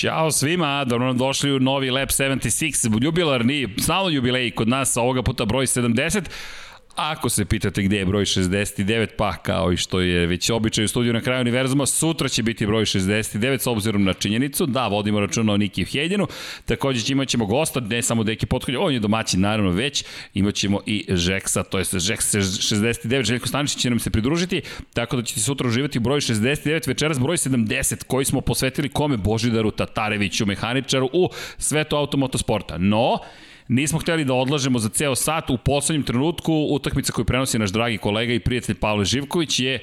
Ćao svima, dobro nam došli u novi Lab 76, jubilarni, stalno jubilej kod nas, ovoga puta broj 70. Ako se pitate gde je broj 69, pa kao i što je već običaj u studiju na kraju univerzuma, sutra će biti broj 69 s obzirom na činjenicu da vodimo računa o Niki Hejdinu. Takođe imat ćemo gosta, ne samo Deki Potkolja, on je domaćin naravno već, imat ćemo i Žeksa, to je Žeks 69, Željko Staničić će nam se pridružiti, tako da ćete sutra uživati broj 69, večeras broj 70, koji smo posvetili kome Božidaru Tatareviću, mehaničaru u svetu automotosporta. No, Nismo hteli da odlažemo za ceo sat. U poslednjem trenutku utakmica koju prenosi naš dragi kolega i prijatelj Pavle Živković je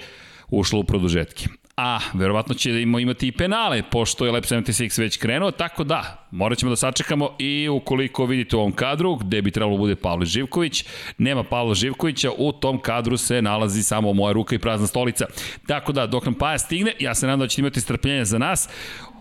ušla u produžetke. A, verovatno će imati i penale, pošto je Lab 76 već krenuo, tako da, morat ćemo da sačekamo i ukoliko vidite u ovom kadru, gde bi trebalo da bude Pavle Živković, nema Pavla Živkovića, u tom kadru se nalazi samo moja ruka i prazna stolica. Tako da, dok nam Paja stigne, ja se nadam da ćete imati strpljenja za nas,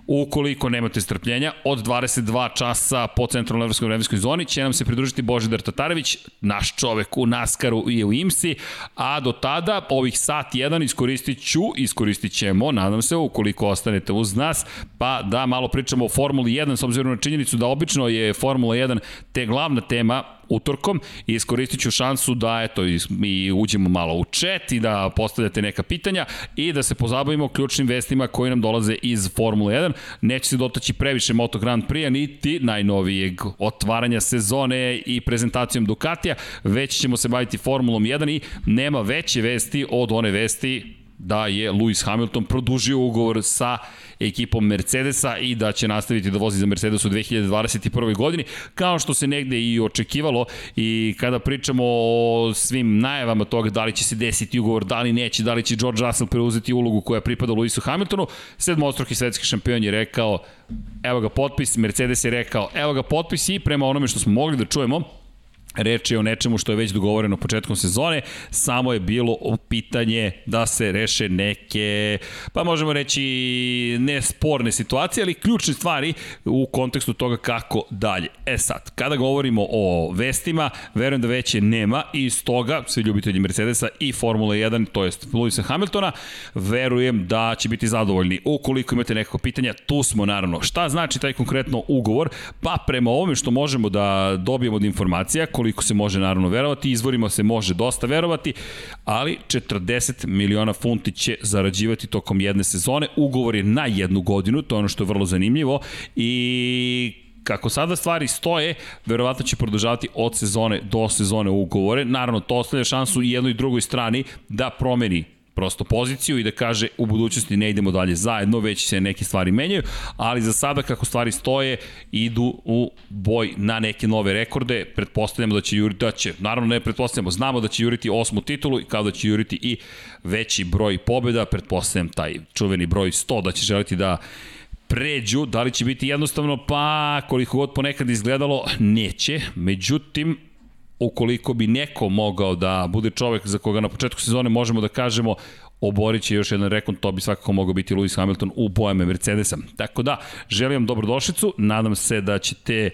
Ukoliko nemate strpljenja, od 22 časa po centralnoj evropskoj vremenskoj zoni će nam se pridružiti Božidar Tatarević, naš čovek u Naskaru i u IMSI, a do tada ovih sat jedan iskoristit ću, iskoristit ćemo, nadam se, ukoliko ostanete uz nas, pa da malo pričamo o Formuli 1, s obzirom na činjenicu da obično je Formula 1 te glavna tema utorkom i iskoristit ću šansu da eto, i uđemo malo u chat i da postavljate neka pitanja i da se pozabavimo ključnim vestima koji nam dolaze iz Formule 1. Neće se dotaći previše Moto Grand Prix-a niti najnovijeg otvaranja sezone i prezentacijom Ducatija, već ćemo se baviti Formulom 1 i nema veće vesti od one vesti da je Lewis Hamilton produžio ugovor sa ekipom Mercedesa i da će nastaviti da vozi za Mercedes u 2021. godini, kao što se negde i očekivalo i kada pričamo o svim najavama toga da li će se desiti ugovor, da li neće, da li će George Russell preuzeti ulogu koja pripada Lewisu Hamiltonu, sedmostruki svetski šampion je rekao evo ga potpis, Mercedes je rekao evo ga potpis i prema onome što smo mogli da čujemo, Reč je o nečemu što je već dogovoreno početkom sezone, samo je bilo pitanje da se reše neke, pa možemo reći ne sporne situacije, ali ključne stvari u kontekstu toga kako dalje. E sad, kada govorimo o vestima, verujem da veće nema i iz toga, svi ljubitelji Mercedesa i Formula 1, to jest Lewisa Hamiltona, verujem da će biti zadovoljni. Ukoliko imate nekako pitanja, tu smo naravno. Šta znači taj konkretno ugovor? Pa prema ovome što možemo da dobijemo od informacija, koliko se može naravno verovati, izvorima se može dosta verovati, ali 40 miliona funti će zarađivati tokom jedne sezone. Ugovor je na jednu godinu, to je ono što je vrlo zanimljivo i kako sada stvari stoje, verovatno će produžavati od sezone do sezone ugovore. Naravno, to ostavlja šansu i jednoj i drugoj strani da promeni prosto poziciju i da kaže u budućnosti ne idemo dalje zajedno, već se neke stvari menjaju, ali za sada kako stvari stoje, idu u boj na neke nove rekorde, pretpostavljamo da će juriti, da će, naravno ne pretpostavljamo, znamo da će juriti osmu titulu, kao da će juriti i veći broj pobjeda, pretpostavljam taj čuveni broj 100 da će želiti da pređu, da li će biti jednostavno, pa koliko god ponekad izgledalo, neće, međutim, ukoliko bi neko mogao da bude čovek za koga na početku sezone možemo da kažemo oborit će još jedan rekord, to bi svakako mogao biti Lewis Hamilton u bojame Mercedesa. Tako da, želim vam dobrodošlicu, nadam se da ćete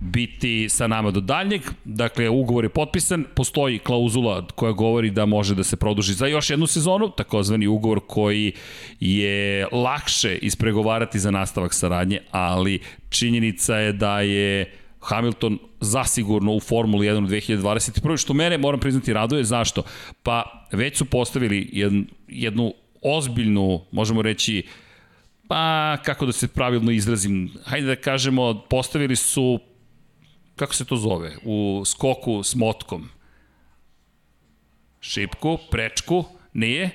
biti sa nama do daljnjeg. Dakle, ugovor je potpisan, postoji klauzula koja govori da može da se produži za još jednu sezonu, takozvani ugovor koji je lakše ispregovarati za nastavak saradnje, ali činjenica je da je Hamilton zasigurno u Formuli 1 u 2021. Što mene, moram priznati, raduje. Zašto? Pa već su postavili jednu, jednu ozbiljnu, možemo reći, pa kako da se pravilno izrazim, hajde da kažemo, postavili su, kako se to zove, u skoku s motkom. Šipku, prečku, nije?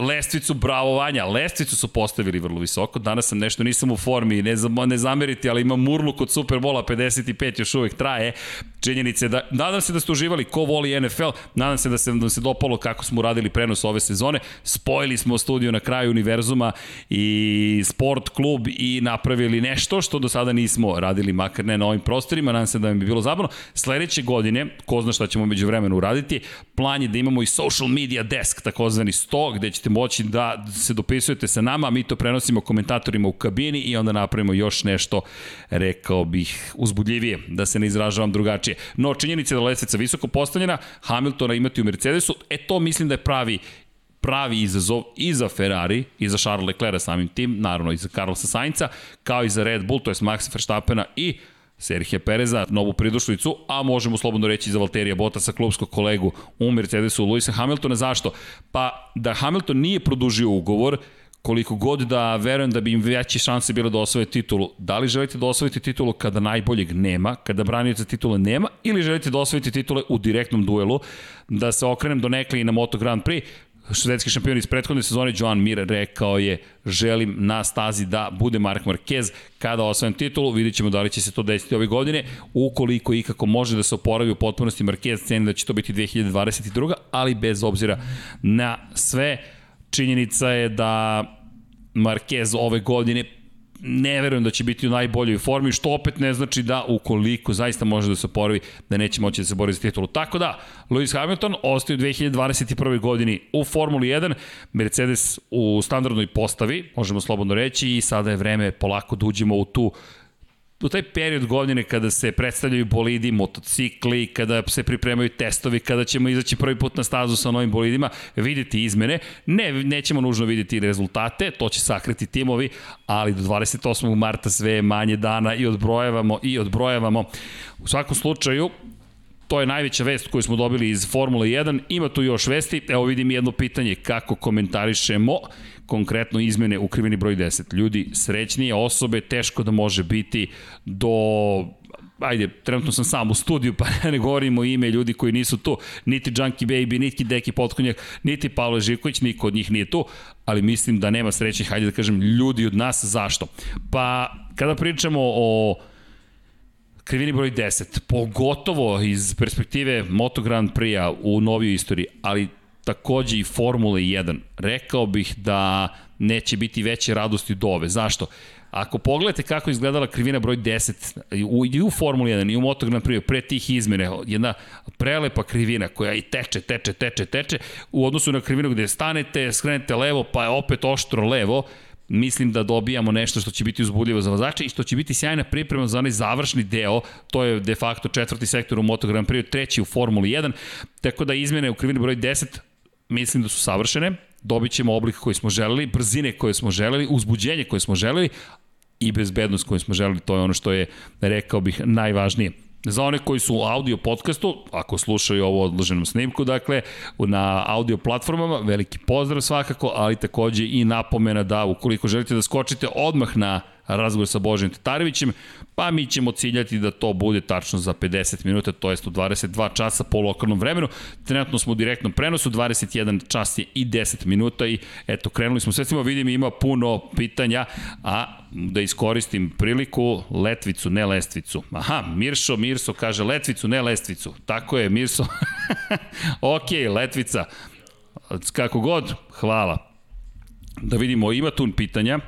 Lestvicu, bravo Vanja, lestvicu su postavili vrlo visoko, danas sam nešto, nisam u formi, ne, ne zameriti, ali imam murlu kod Superbola 55, još uvek traje, činjenice da, nadam se da ste uživali ko voli NFL, nadam se da se, da se dopalo kako smo radili prenos ove sezone, spojili smo studio na kraju univerzuma i sport klub i napravili nešto što do sada nismo radili, makar ne na ovim prostorima, nadam se da mi bi bilo zabavno. Sledeće godine, ko zna šta ćemo među vremenu uraditi, plan je da imamo i social media desk, takozvani 100, gde ćete moći da se dopisujete sa nama, mi to prenosimo komentatorima u kabini i onda napravimo još nešto, rekao bih, uzbudljivije, da se ne izražavam drugačije. No, činjenica je da lestvica visoko postavljena, Hamiltona imati u Mercedesu, e to mislim da je pravi pravi izazov i za Ferrari, i za Charles Leclerc samim tim, naravno i za Carlosa Sainca, kao i za Red Bull, to je Max Verstappena i Serhije Pereza, novu pridušlicu, a možemo slobodno reći za Valterija Bottasa, klubskog kolegu u Mercedesu, Luisa Hamiltona. Zašto? Pa da Hamilton nije produžio ugovor, koliko god da verujem da bi im veće šanse bile da osvoje titulu, da li želite da osvojite titulu kada najboljeg nema, kada branite titule nema, ili želite da osvojite titule u direktnom duelu, da se okrenem do nekli i na Moto Grand Prix, švedski šampion iz prethodne sezone Joan Mir rekao je želim na stazi da bude Mark Marquez kada osvajem titulu, vidjet ćemo da li će se to desiti ove godine, ukoliko i kako može da se oporavi u potpunosti Marquez, ceni da će to biti 2022. ali bez obzira na sve, činjenica je da Marquez ove godine ne verujem da će biti u najboljoj formi, što opet ne znači da ukoliko zaista može da se oporavi, da neće moći da se bori za titulu. Tako da, Lewis Hamilton ostaje u 2021. godini u Formuli 1, Mercedes u standardnoj postavi, možemo slobodno reći, i sada je vreme polako da uđemo u tu u taj period godine kada se predstavljaju bolidi, motocikli, kada se pripremaju testovi, kada ćemo izaći prvi put na stazu sa novim bolidima, videti izmene. Ne, nećemo nužno videti rezultate, to će sakriti timovi, ali do 28. marta sve je manje dana i odbrojavamo i odbrojavamo. U svakom slučaju, to je najveća vest koju smo dobili iz Formule 1. Ima tu još vesti. Evo vidim jedno pitanje kako komentarišemo konkretno izmene u krivini broj 10. Ljudi, srećnije osobe teško da može biti do ajde, trenutno sam sam u studiju, pa ne govorimo ime ljudi koji nisu tu, niti Junkie Baby, niti Deki Potkonjak, niti Pavle Živković, niko od njih nije tu, ali mislim da nema srećnih, hajde da kažem, ljudi od nas, zašto? Pa, kada pričamo o krivini broj 10, pogotovo iz perspektive Moto Grand Prix-a u novijoj istoriji, ali takođe i Formule 1. Rekao bih da neće biti veće radosti do ove. Zašto? Ako pogledate kako izgledala krivina broj 10 u, i u Formuli 1 i u Moto Grand Prix pre tih izmene, jedna prelepa krivina koja i teče, teče, teče, teče, u odnosu na krivinu gde stanete, skrenete levo, pa je opet oštro levo, mislim da dobijamo nešto što će biti uzbudljivo za vozače i što će biti sjajna priprema za onaj završni deo, to je de facto četvrti sektor u Moto Grand Prix, treći u Formuli 1, tako da izmene u krivini broj 10 mislim da su savršene, dobit ćemo oblik koji smo želeli, brzine koje smo želeli, uzbuđenje koje smo želeli i bezbednost koju smo želeli, to je ono što je, rekao bih, najvažnije. Za one koji su u audio podcastu, ako slušaju ovo odloženom snimku, dakle, na audio platformama, veliki pozdrav svakako, ali takođe i napomena da ukoliko želite da skočite odmah na razgovor sa Božem Tatarevićem, pa mi ćemo ciljati da to bude tačno za 50 minuta, to jest u 22 časa po lokalnom vremenu. Trenutno smo u direktnom prenosu, 21 čas je i 10 minuta i eto, krenuli smo. Sve svima vidim ima puno pitanja, a da iskoristim priliku, letvicu, ne lestvicu. Aha, Miršo, Mirso kaže letvicu, ne lestvicu. Tako je, Mirso. ok, letvica. Kako god, hvala. Da vidimo, ima tu pitanja.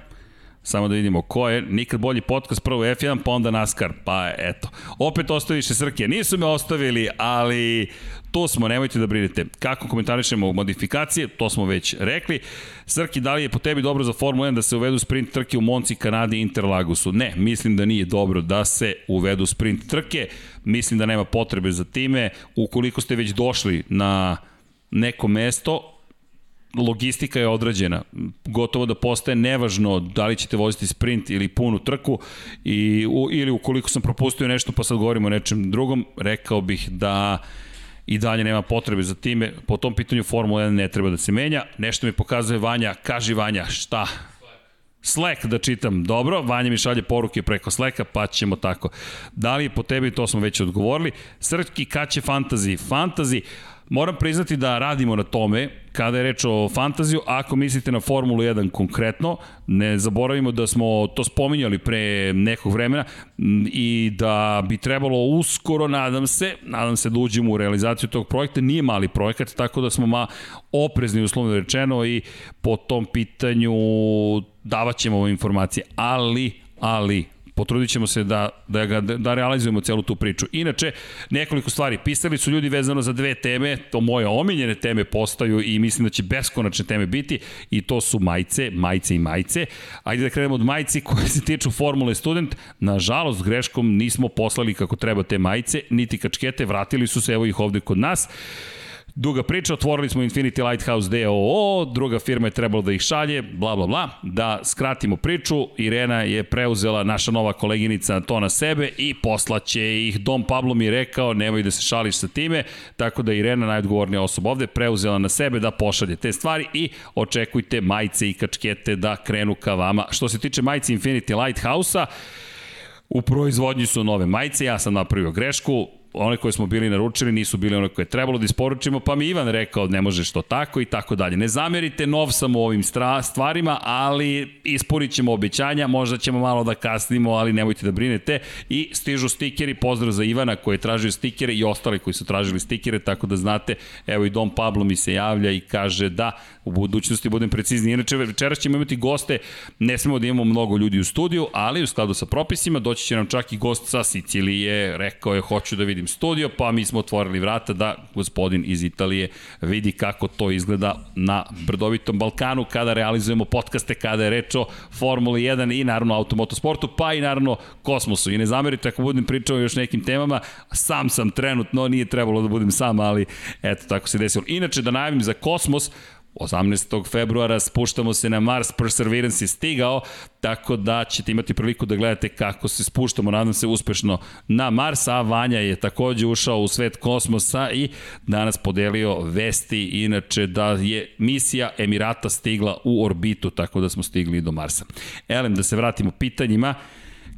Samo da vidimo ko je. Nikad bolji podcast, prvo F1, pa onda NASCAR. Pa eto. Opet ostaviše Srke. Nisu me ostavili, ali to smo, nemojte da brinete. Kako komentarišemo modifikacije, to smo već rekli. Srki, da li je po tebi dobro za Formula 1 da se uvedu sprint trke u Monci, Kanadi i Interlagusu? Ne, mislim da nije dobro da se uvedu sprint trke. Mislim da nema potrebe za time. Ukoliko ste već došli na neko mesto, logistika je odrađena. Gotovo da postaje nevažno da li ćete voziti sprint ili punu trku i, u, ili ukoliko sam propustio nešto pa sad govorimo o nečem drugom, rekao bih da i dalje nema potrebe za time. Po tom pitanju Formula 1 ne treba da se menja. Nešto mi pokazuje Vanja, kaži Vanja, šta? Slack da čitam. Dobro, Vanja mi šalje poruke preko Slacka, pa ćemo tako. Da li je po tebi, to smo već odgovorili. Srki, kad će fantasy? Fantasy, Moram priznati da radimo na tome, kada je reč o fantaziju, ako mislite na Formulu 1 konkretno, ne zaboravimo da smo to spominjali pre nekog vremena i da bi trebalo uskoro, nadam se, nadam se da uđemo u realizaciju tog projekta, nije mali projekat, tako da smo ma oprezni uslovno rečeno i po tom pitanju davat ćemo informacije, ali, ali, Potrudit ćemo se da, da, ga, da realizujemo celu tu priču. Inače, nekoliko stvari. Pisali su ljudi vezano za dve teme, to moje omiljene teme postaju i mislim da će beskonačne teme biti i to su majice, majice i majice. Ajde da krenemo od majici koje se tiču Formule Student. Nažalost, greškom nismo poslali kako treba te majice, niti kačkete, vratili su se, evo ih ovde kod nas. Duga priča, otvorili smo Infinity Lighthouse DOO, druga firma je trebalo da ih šalje, bla bla bla. Da skratimo priču, Irena je preuzela naša nova koleginica to na sebe i poslaće ih. Dom Pablo mi je rekao, nemoj da se šališ sa time, tako da Irena, najodgovornija osoba ovde, preuzela na sebe da pošalje te stvari i očekujte majice i kačkete da krenu ka vama. Što se tiče majice Infinity Lighthouse-a, U proizvodnji su nove majice, ja sam napravio grešku, one koje smo bili naručili nisu bili one koje je trebalo da isporučimo, pa mi Ivan rekao ne može što tako i tako dalje. Ne zamerite nov sam u ovim stvarima, ali ispunit ćemo obećanja, možda ćemo malo da kasnimo, ali nemojte da brinete. I stižu stikeri, pozdrav za Ivana koji je tražio stikere i ostali koji su tražili stikere, tako da znate, evo i Dom Pablo mi se javlja i kaže da u budućnosti budem precizni. Inače, večeras ćemo imati goste, ne smemo da imamo mnogo ljudi u studiju, ali u skladu sa propisima doći će nam čak i gost sa Sicilije, rekao je hoću da vidim vidim studio, pa mi smo otvorili vrata da gospodin iz Italije vidi kako to izgleda na brdovitom Balkanu kada realizujemo podcaste, kada je reč o Formuli 1 i naravno automotosportu, pa i naravno kosmosu. I ne zamerite ako budem pričao još nekim temama, sam sam trenutno, nije trebalo da budem sam, ali eto, tako se desilo. Inače, da najavim za kosmos, 18. februara spuštamo se na Mars, Perseverance je stigao, tako da ćete imati priliku da gledate kako se spuštamo, nadam se uspešno na Mars, a Vanja je takođe ušao u svet kosmosa i danas podelio vesti, inače da je misija Emirata stigla u orbitu, tako da smo stigli do Marsa. Elem, da se vratimo pitanjima,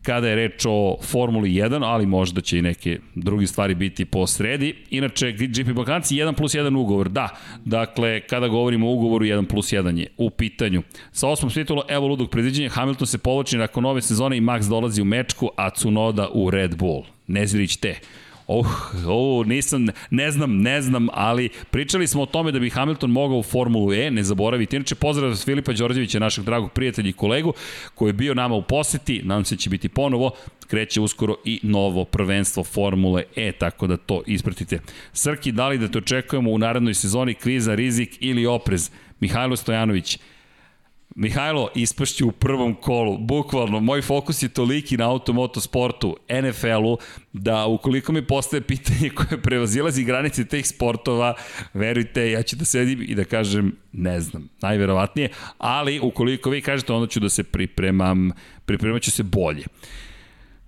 kada je reč o Formuli 1, ali možda će i neke drugi stvari biti po sredi. Inače, GP Balkanci 1 plus 1 ugovor, da. Dakle, kada govorimo o ugovoru 1 plus 1 je u pitanju. Sa osmom titula, evo ludog predviđenja, Hamilton se povlači nakon nove sezone i Max dolazi u mečku, a Cunoda u Red Bull. Nezvilić te. Oh, oh, nisam, ne znam, ne znam, ali pričali smo o tome da bi Hamilton mogao u Formulu E, ne zaboravite. Inače, pozdrav Filipa Đorđevića, našeg dragog prijatelja i kolegu, koji je bio nama u poseti, nadam se da će biti ponovo, kreće uskoro i novo prvenstvo Formule E, tako da to ispratite. Srki, da li da te očekujemo u narednoj sezoni kriza, rizik ili oprez? Mihajlo Stojanović, Mihajlo, ispašću u prvom kolu, bukvalno, moj fokus je toliki na automotosportu, NFL-u, da ukoliko mi postaje pitanje koje prevazilazi granice teh sportova, verujte, ja ću da sedim i da kažem, ne znam, najverovatnije, ali ukoliko vi kažete, onda ću da se pripremam, pripremat ću se bolje.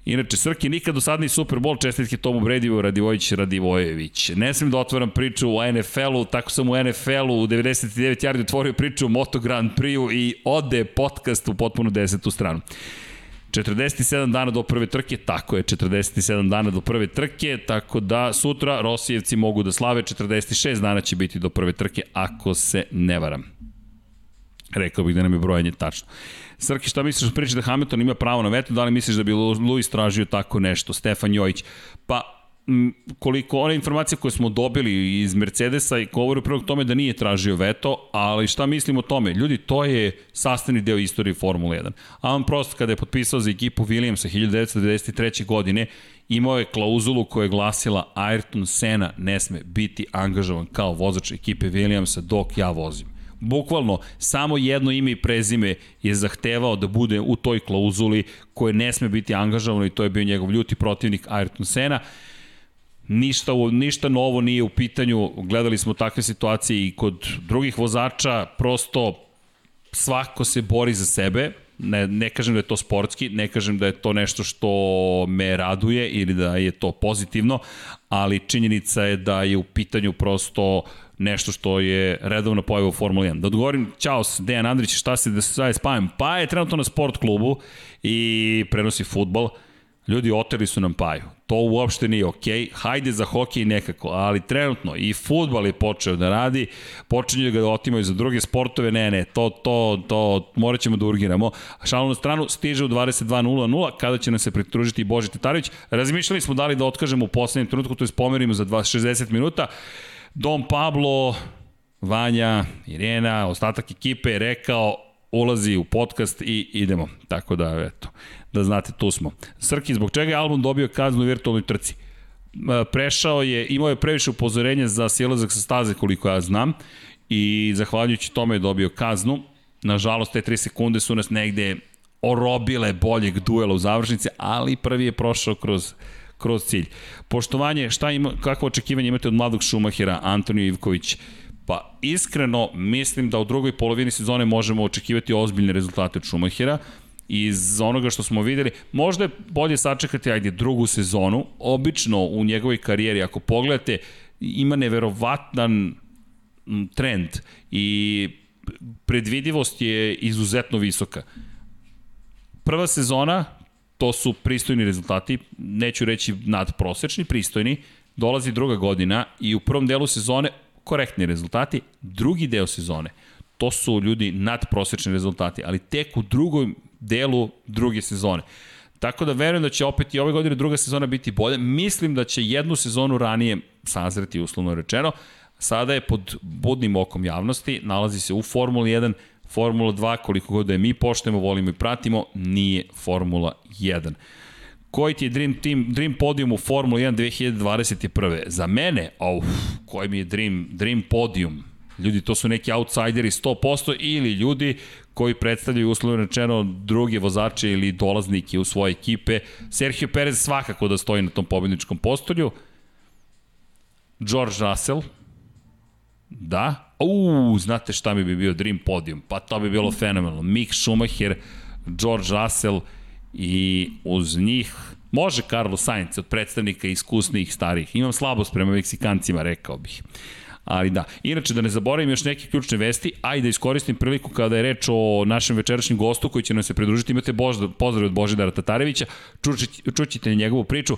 Inače, Srki nikad do sad ni Super Bowl, čestitke Tomu Bredivu, Radivojić, Radivojević. Ne smijem da otvaram priču o NFL-u, tako sam u NFL-u u 99 jardi otvorio priču o Moto Grand Prix-u i ode podcast u potpuno desetu stranu. 47 dana do prve trke, tako je, 47 dana do prve trke, tako da sutra Rosijevci mogu da slave, 46 dana će biti do prve trke, ako se ne varam. Rekao bih da nam je brojanje tačno. Srki, šta misliš priči da Hamilton ima pravo na veto, da li misliš da bi Luis tražio tako nešto, Stefan Jojić? Pa, koliko one informacije koje smo dobili iz Mercedesa i govore upravo tome da nije tražio veto, ali šta mislim o tome? Ljudi, to je sastavni deo istorije Formule 1. Alan Prost kada je potpisao za ekipu Williamsa 1993. godine, imao je klauzulu koja je glasila Ayrton Senna ne sme biti angažovan kao vozač ekipe Williamsa dok ja vozim. Bukvalno, samo jedno ime i prezime je zahtevao da bude u toj klauzuli koje ne sme biti angažovano i to je bio njegov ljuti protivnik Ayrton Senna. Ništa, ništa novo nije u pitanju, gledali smo takve situacije i kod drugih vozača, prosto svako se bori za sebe, ne, ne kažem da je to sportski, ne kažem da je to nešto što me raduje ili da je to pozitivno, ali činjenica je da je u pitanju prosto uh, nešto što je redovno pojava u Formuli 1. Da odgovorim, čao, Dejan Andrić, šta se da se spavim? Pa je trenutno na sport klubu i prenosi futbol. Ljudi, oteli su nam Paju. To uopšte nije okej. Okay. Hajde za hokej nekako, ali trenutno i futbal je počeo da radi, počinju da ga otimaju za druge sportove, ne, ne, to, to, to, morat ćemo da urgiramo. Šalno na stranu stiže u 22.00, kada će nam se pritružiti Boži Tetarović. Razmišljali smo da li da otkažemo u poslednjem trenutku, to je spomerimo za 60 minuta. Dom Pablo, Vanja, Irena, ostatak ekipe je rekao ulazi u podcast i idemo. Tako da, eto, da znate, tu smo. Srki, zbog čega je album dobio kaznu u virtualnoj trci? Prešao je, imao je previše upozorenja za silazak sa staze koliko ja znam i zahvaljujući tome je dobio kaznu. Nažalost, te 3 sekunde su nas negde orobile boljeg duela u završnici, ali prvi je prošao kroz kroz cilj. Poštovanje, šta ima, kakvo očekivanje imate od mladog Šumahira, Antonio Ivković? Pa iskreno mislim da u drugoj polovini sezone možemo očekivati ozbiljne rezultate od Šumahira iz onoga što smo videli, možda je bolje sačekati ajde drugu sezonu, obično u njegovoj karijeri ako pogledate ima neverovatan trend i predvidivost je izuzetno visoka. Prva sezona, to su pristojni rezultati, neću reći nadprosečni, pristojni, dolazi druga godina i u prvom delu sezone korektni rezultati, drugi deo sezone, to su ljudi nadprosečni rezultati, ali tek u drugom delu druge sezone. Tako da verujem da će opet i ove godine druga sezona biti bolja. Mislim da će jednu sezonu ranije sazreti, uslovno rečeno. Sada je pod budnim okom javnosti, nalazi se u Formuli 1, Formula 2, koliko god da je mi poštujemo, volimo i pratimo, nije Formula 1. Koji ti je Dream, team, dream podium u Formula 1 2021. Za mene, auf, koji mi je Dream, dream podium? Ljudi, to su neki outsideri 100% ili ljudi koji predstavljaju uslovno rečeno druge vozače ili dolaznike u svoje ekipe. Sergio Perez svakako da stoji na tom pobjedničkom postolju. George Russell, da. Uuu, znate šta mi bi bio dream podium? Pa to bi bilo fenomenalno. Mick Schumacher, George Russell i uz njih može Carlos Sainz od predstavnika iskusnijih starih. Imam slabost prema Meksikancima, rekao bih. Ali da, inače da ne zaboravim još neke ključne vesti, ajde da iskoristim priliku kada je reč o našem večerašnjem gostu koji će nam se pridružiti, imate bož, pozdrav od Božidara Tatarevića, čućite njegovu priču,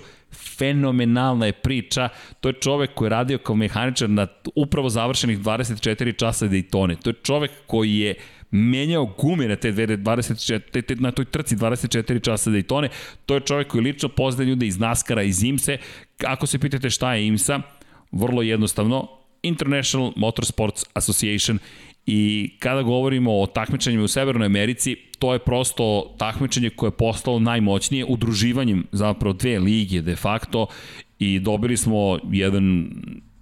fenomenalna je priča, to je čovek koji je radio kao mehaničar na upravo završenih 24 časa Daytone, to je čovek koji je menjao gume na te 24, na toj trci 24 časa Daytone, to je čovek koji lično poznaje ljude iz Naskara, iz IMSE, ako se pitate šta je IMSA, vrlo jednostavno, International Motorsports Association. I kada govorimo o takmičenjima u Severnoj Americi, to je prosto takmičenje koje je postalo najmoćnije udruživanjem zapravo dve lige de facto. I dobili smo jedan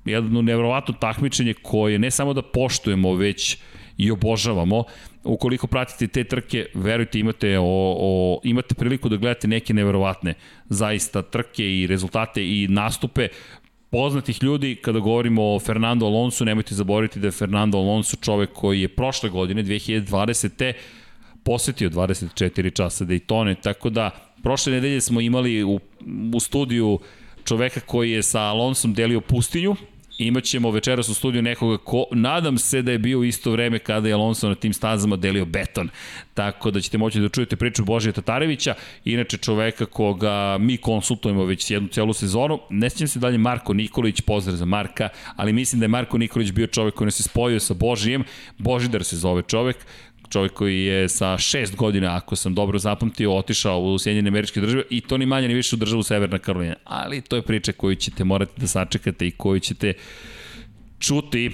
jedno nevrovatno takmičenje koje ne samo da poštujemo, već i obožavamo. Ukoliko pratite te trke, verujte, imate, o, o, imate priliku da gledate neke neverovatne zaista trke i rezultate i nastupe poznatih ljudi, kada govorimo o Fernando Alonso, nemojte zaboraviti da je Fernando Alonso čovek koji je prošle godine, 2020. posetio 24 časa Daytone, tako da prošle nedelje smo imali u, u studiju čoveka koji je sa Alonsom delio pustinju, imaćemo večeras u studiju nekoga ko, nadam se da je bio isto vreme kada je Alonso na tim stazama delio beton. Tako da ćete moći da čujete priču Božija Tatarevića, inače čoveka koga mi konsultujemo već jednu celu sezonu. Ne sjećam se dalje Marko Nikolić, pozdrav za Marka, ali mislim da je Marko Nikolić bio čovek koji nas je spojio sa Božijem. Božidar se zove čovek čovjek koji je sa šest godina, ako sam dobro zapamtio, otišao u Sjedinjene američke države i to ni manje ni više u državu Severna Karolina. Ali to je priča koju ćete morati da sačekate i koju ćete čuti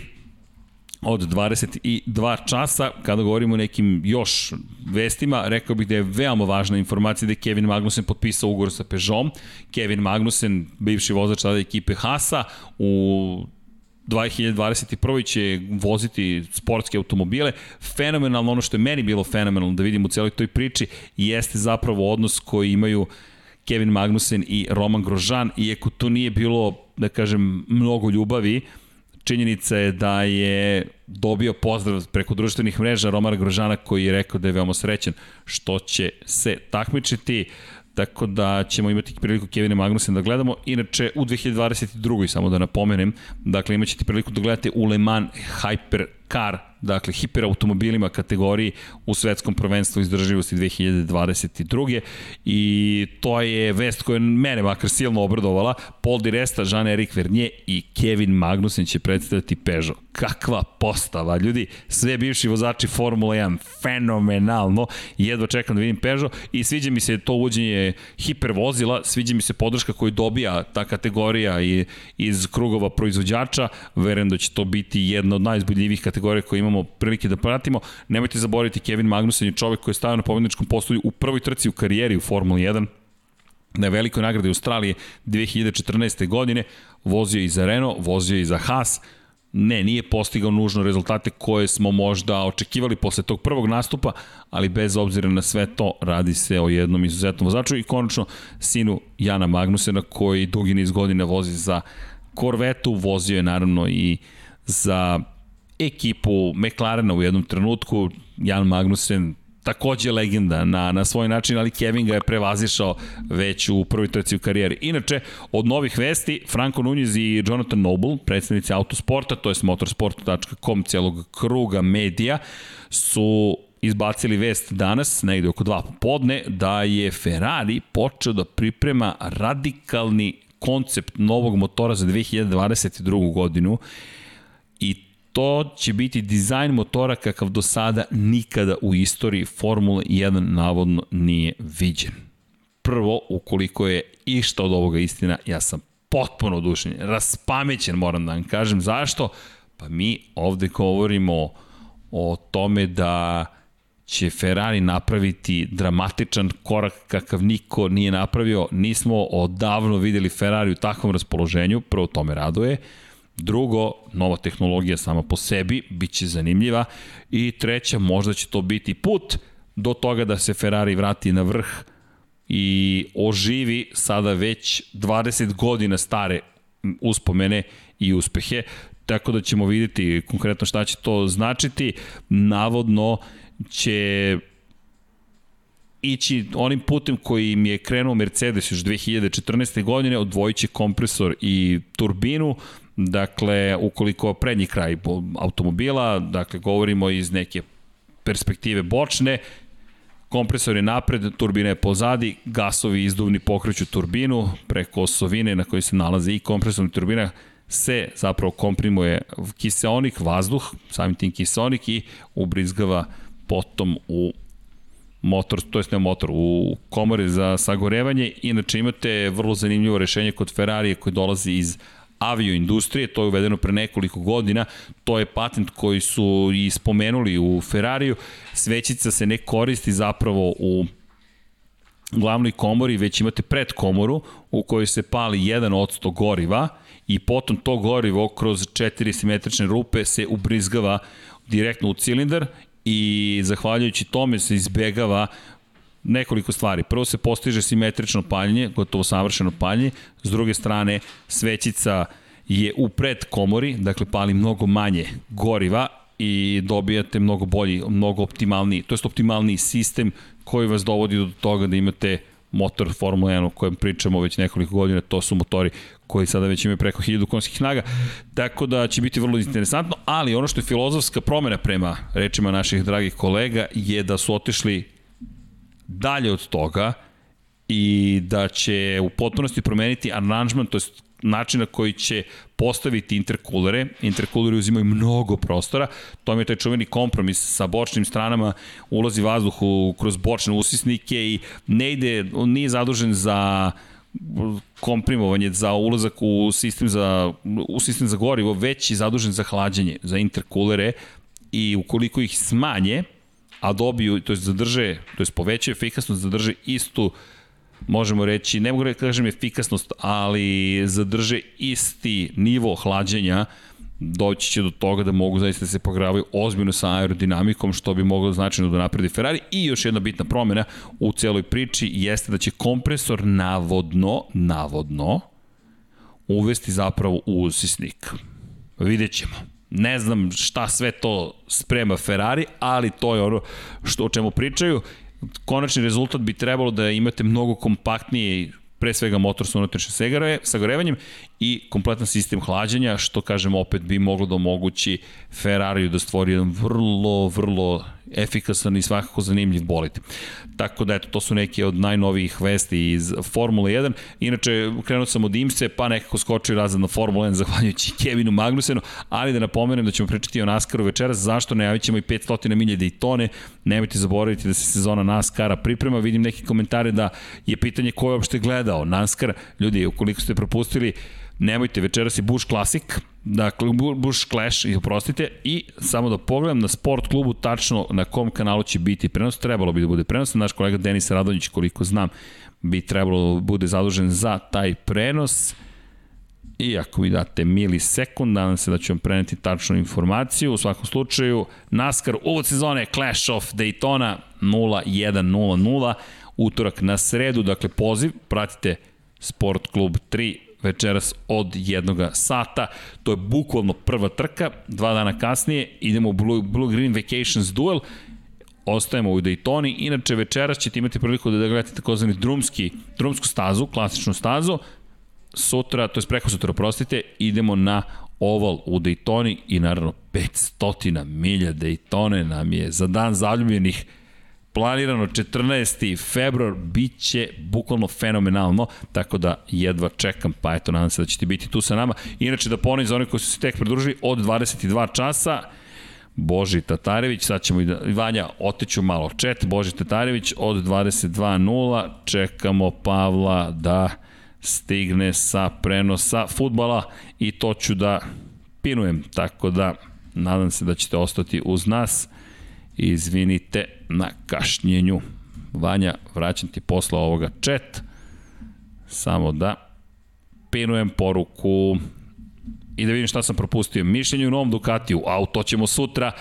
od 22 časa. Kada govorimo o nekim još vestima, rekao bih da je veoma važna informacija da je Kevin Magnussen potpisao ugovor sa Peugeot. Kevin Magnussen, bivši vozač tada ekipe Hasa, u 2021. će voziti sportske automobile. Fenomenalno, ono što je meni bilo fenomenalno da vidim u celoj toj priči, jeste zapravo odnos koji imaju Kevin Magnussen i Roman Grožan, iako to nije bilo, da kažem, mnogo ljubavi, činjenica je da je dobio pozdrav preko društvenih mreža Romana Grožana koji je rekao da je veoma srećen što će se takmičiti. Tako da ćemo imati priliku Kevina Magnussen da gledamo. Inače, u 2022. samo da napomenem, dakle imaćete priliku da gledate u Le Mans Hypercar dakle hiperautomobilima kategoriji u svetskom prvenstvu izdržljivosti 2022. I to je vest koja mene makar silno obradovala. Paul Di Resta, Jean-Éric Vernier i Kevin Magnussen će predstaviti Peugeot. Kakva postava, ljudi, sve bivši vozači Formula 1, fenomenalno. Jedva čekam da vidim Peugeot i sviđa mi se to uvođenje hipervozila, sviđa mi se podrška koju dobija ta kategorija iz krugova proizvođača. Verujem da će to biti jedna od najzbudljivih kategorija koje imamo prilike da pratimo. Nemojte zaboraviti, Kevin Magnussen je čovek koji je stavio na pobedničkom postolju u prvoj trci u karijeri u Formuli 1, na velikoj nagradi Australije 2014. godine, vozio i za Renault, vozio i za Haas, ne, nije postigao nužno rezultate koje smo možda očekivali posle tog prvog nastupa, ali bez obzira na sve to radi se o jednom izuzetnom vozaču i konačno sinu Jana Magnusena koji dugi niz godina vozi za Korvetu, vozio je naravno i za ekipu McLarena u jednom trenutku, Jan Magnusen takođe legenda na, na svoj način, ali Kevin ga je prevazišao već u prvoj trci u karijeri. Inače, od novih vesti, Franco Nunez i Jonathan Noble, predstavnici autosporta, to je motorsport.com celog kruga medija, su izbacili vest danas, negde oko dva popodne, da je Ferrari počeo da priprema radikalni koncept novog motora za 2022. godinu to će biti dizajn motora kakav do sada nikada u istoriji Formule 1 navodno nije viđen. Prvo, ukoliko je išta od ovoga istina, ja sam potpuno odušenjen, raspamećen moram da vam kažem. Zašto? Pa mi ovde govorimo o tome da će Ferrari napraviti dramatičan korak kakav niko nije napravio. Nismo odavno videli Ferrari u takvom raspoloženju, prvo to me raduje. Drugo, nova tehnologija sama po sebi, bit će zanimljiva. I treća, možda će to biti put do toga da se Ferrari vrati na vrh i oživi sada već 20 godina stare uspomene i uspehe. Tako da ćemo videti konkretno šta će to značiti. Navodno će ići onim putem koji im je krenuo Mercedes još 2014. godine, odvojit će kompresor i turbinu, Dakle, ukoliko prednji kraj automobila, dakle, govorimo iz neke perspektive bočne, kompresor je napred, turbina je pozadi, gasovi izduvni pokreću turbinu preko osovine na kojoj se nalazi i kompresorna turbina se zapravo komprimuje kiseonik, vazduh, samim tim kiseonik i ubrizgava potom u motor, to jest ne motor, u komore za sagorevanje. Inače imate vrlo zanimljivo rešenje kod Ferrari koje dolazi iz avioindustrije, to je uvedeno pre nekoliko godina, to je patent koji su i spomenuli u Ferrariju, svećica se ne koristi zapravo u glavnoj komori, već imate pred komoru u kojoj se pali 1% goriva i potom to gorivo kroz četiri simetrične rupe se ubrizgava direktno u cilindar i zahvaljujući tome se izbegava nekoliko stvari. Prvo se postiže simetrično paljenje, gotovo savršeno paljenje, s druge strane svećica je u pred komori, dakle pali mnogo manje goriva i dobijate mnogo bolji, mnogo optimalniji, to je optimalniji sistem koji vas dovodi do toga da imate motor Formula 1 o kojem pričamo već nekoliko godina, to su motori koji sada već imaju preko 1000 konskih snaga, tako da će biti vrlo interesantno, ali ono što je filozofska promena prema rečima naših dragih kolega je da su otišli dalje od toga i da će u potpunosti promeniti aranžman, to je način na koji će postaviti interkulere. Interkuleri uzimaju mnogo prostora. To je taj čuveni kompromis sa bočnim stranama, ulazi vazduh u, kroz bočne usisnike i ne ide, on nije zadužen za komprimovanje za ulazak u sistem za, u sistem za gorivo, već je zadužen za hlađenje, za interkulere i ukoliko ih smanje, a dobiju, to je zadrže, to je povećaju efikasnost, zadrže istu možemo reći, ne mogu reći da kažem efikasnost, ali zadrže isti nivo hlađenja, doći će do toga da mogu zaista da se pogravaju ozbiljno sa aerodinamikom, što bi moglo značajno da napredi Ferrari. I još jedna bitna promena u celoj priči jeste da će kompresor navodno, navodno, uvesti zapravo u usisnik. Vidjet ćemo. Ne znam šta sve to sprema Ferrari, ali to je ono što, o čemu pričaju. Konačni rezultat bi trebalo da imate mnogo kompaktnije pre svega motor sa unutrašnjim sagorevanjem i kompletan sistem hlađenja, što kažem opet bi moglo da omogući Ferrariju da stvori jedan vrlo, vrlo efikasan i svakako zanimljiv bolid. Tako da, eto, to su neke od najnovijih vesti iz Formule 1. Inače, krenuo sam od Imse, pa nekako skočio razred na Formule 1, zahvaljujući Kevinu Magnusenu, ali da napomenem da ćemo pričati o NASCAR-u večeras, zašto? Najavit ćemo i 500 milje Daytone, nemojte zaboraviti da se sezona NASCAR-a priprema, vidim neke komentare da je pitanje ko je uopšte gledao NASCAR, ljudi, ukoliko ste propustili, nemojte, večeras je Bush Classic, dakle Bush Clash, oprostite, i samo da pogledam na sport klubu tačno na kom kanalu će biti prenos, trebalo bi da bude prenos, naš kolega Denis Radonjić, koliko znam, bi trebalo da bude zadužen za taj prenos. I ako mi date milisekund, nadam se da ću vam preneti tačnu informaciju. U svakom slučaju, NASCAR uvod sezone Clash of Daytona 0100, utorak na sredu, dakle poziv, pratite Sport Klub 3 večeras od jednoga sata. To je bukvalno prva trka, dva dana kasnije idemo u Blue, Blue Green Vacations Duel, ostajemo u Daytoni, inače večeras ćete imati priliku da gledate takozvani drumski, drumsku stazu, klasičnu stazu, sutra, to je preko sutra, prostite, idemo na oval u Daytoni i naravno 500 milja Daytone nam je za dan zaljubljenih planirano 14. februar, bit će bukvalno fenomenalno, tako da jedva čekam, pa eto, nadam se da ćete biti tu sa nama. Inače, da ponovim za one koji su se tek pridružili, od 22 časa, Boži Tatarević, sad ćemo i da, Vanja, oteću malo chat, Boži Tatarević od 22.0, čekamo Pavla da stigne sa prenosa futbala i to ću da pinujem, tako da nadam se da ćete ostati uz nas. Izvinite na kašnjenju. Vanja, vraćam ti posla ovoga chat. Samo da pinujem poruku i da vidim šta sam propustio. Mišljenje u novom Ducatiju, a to ćemo sutra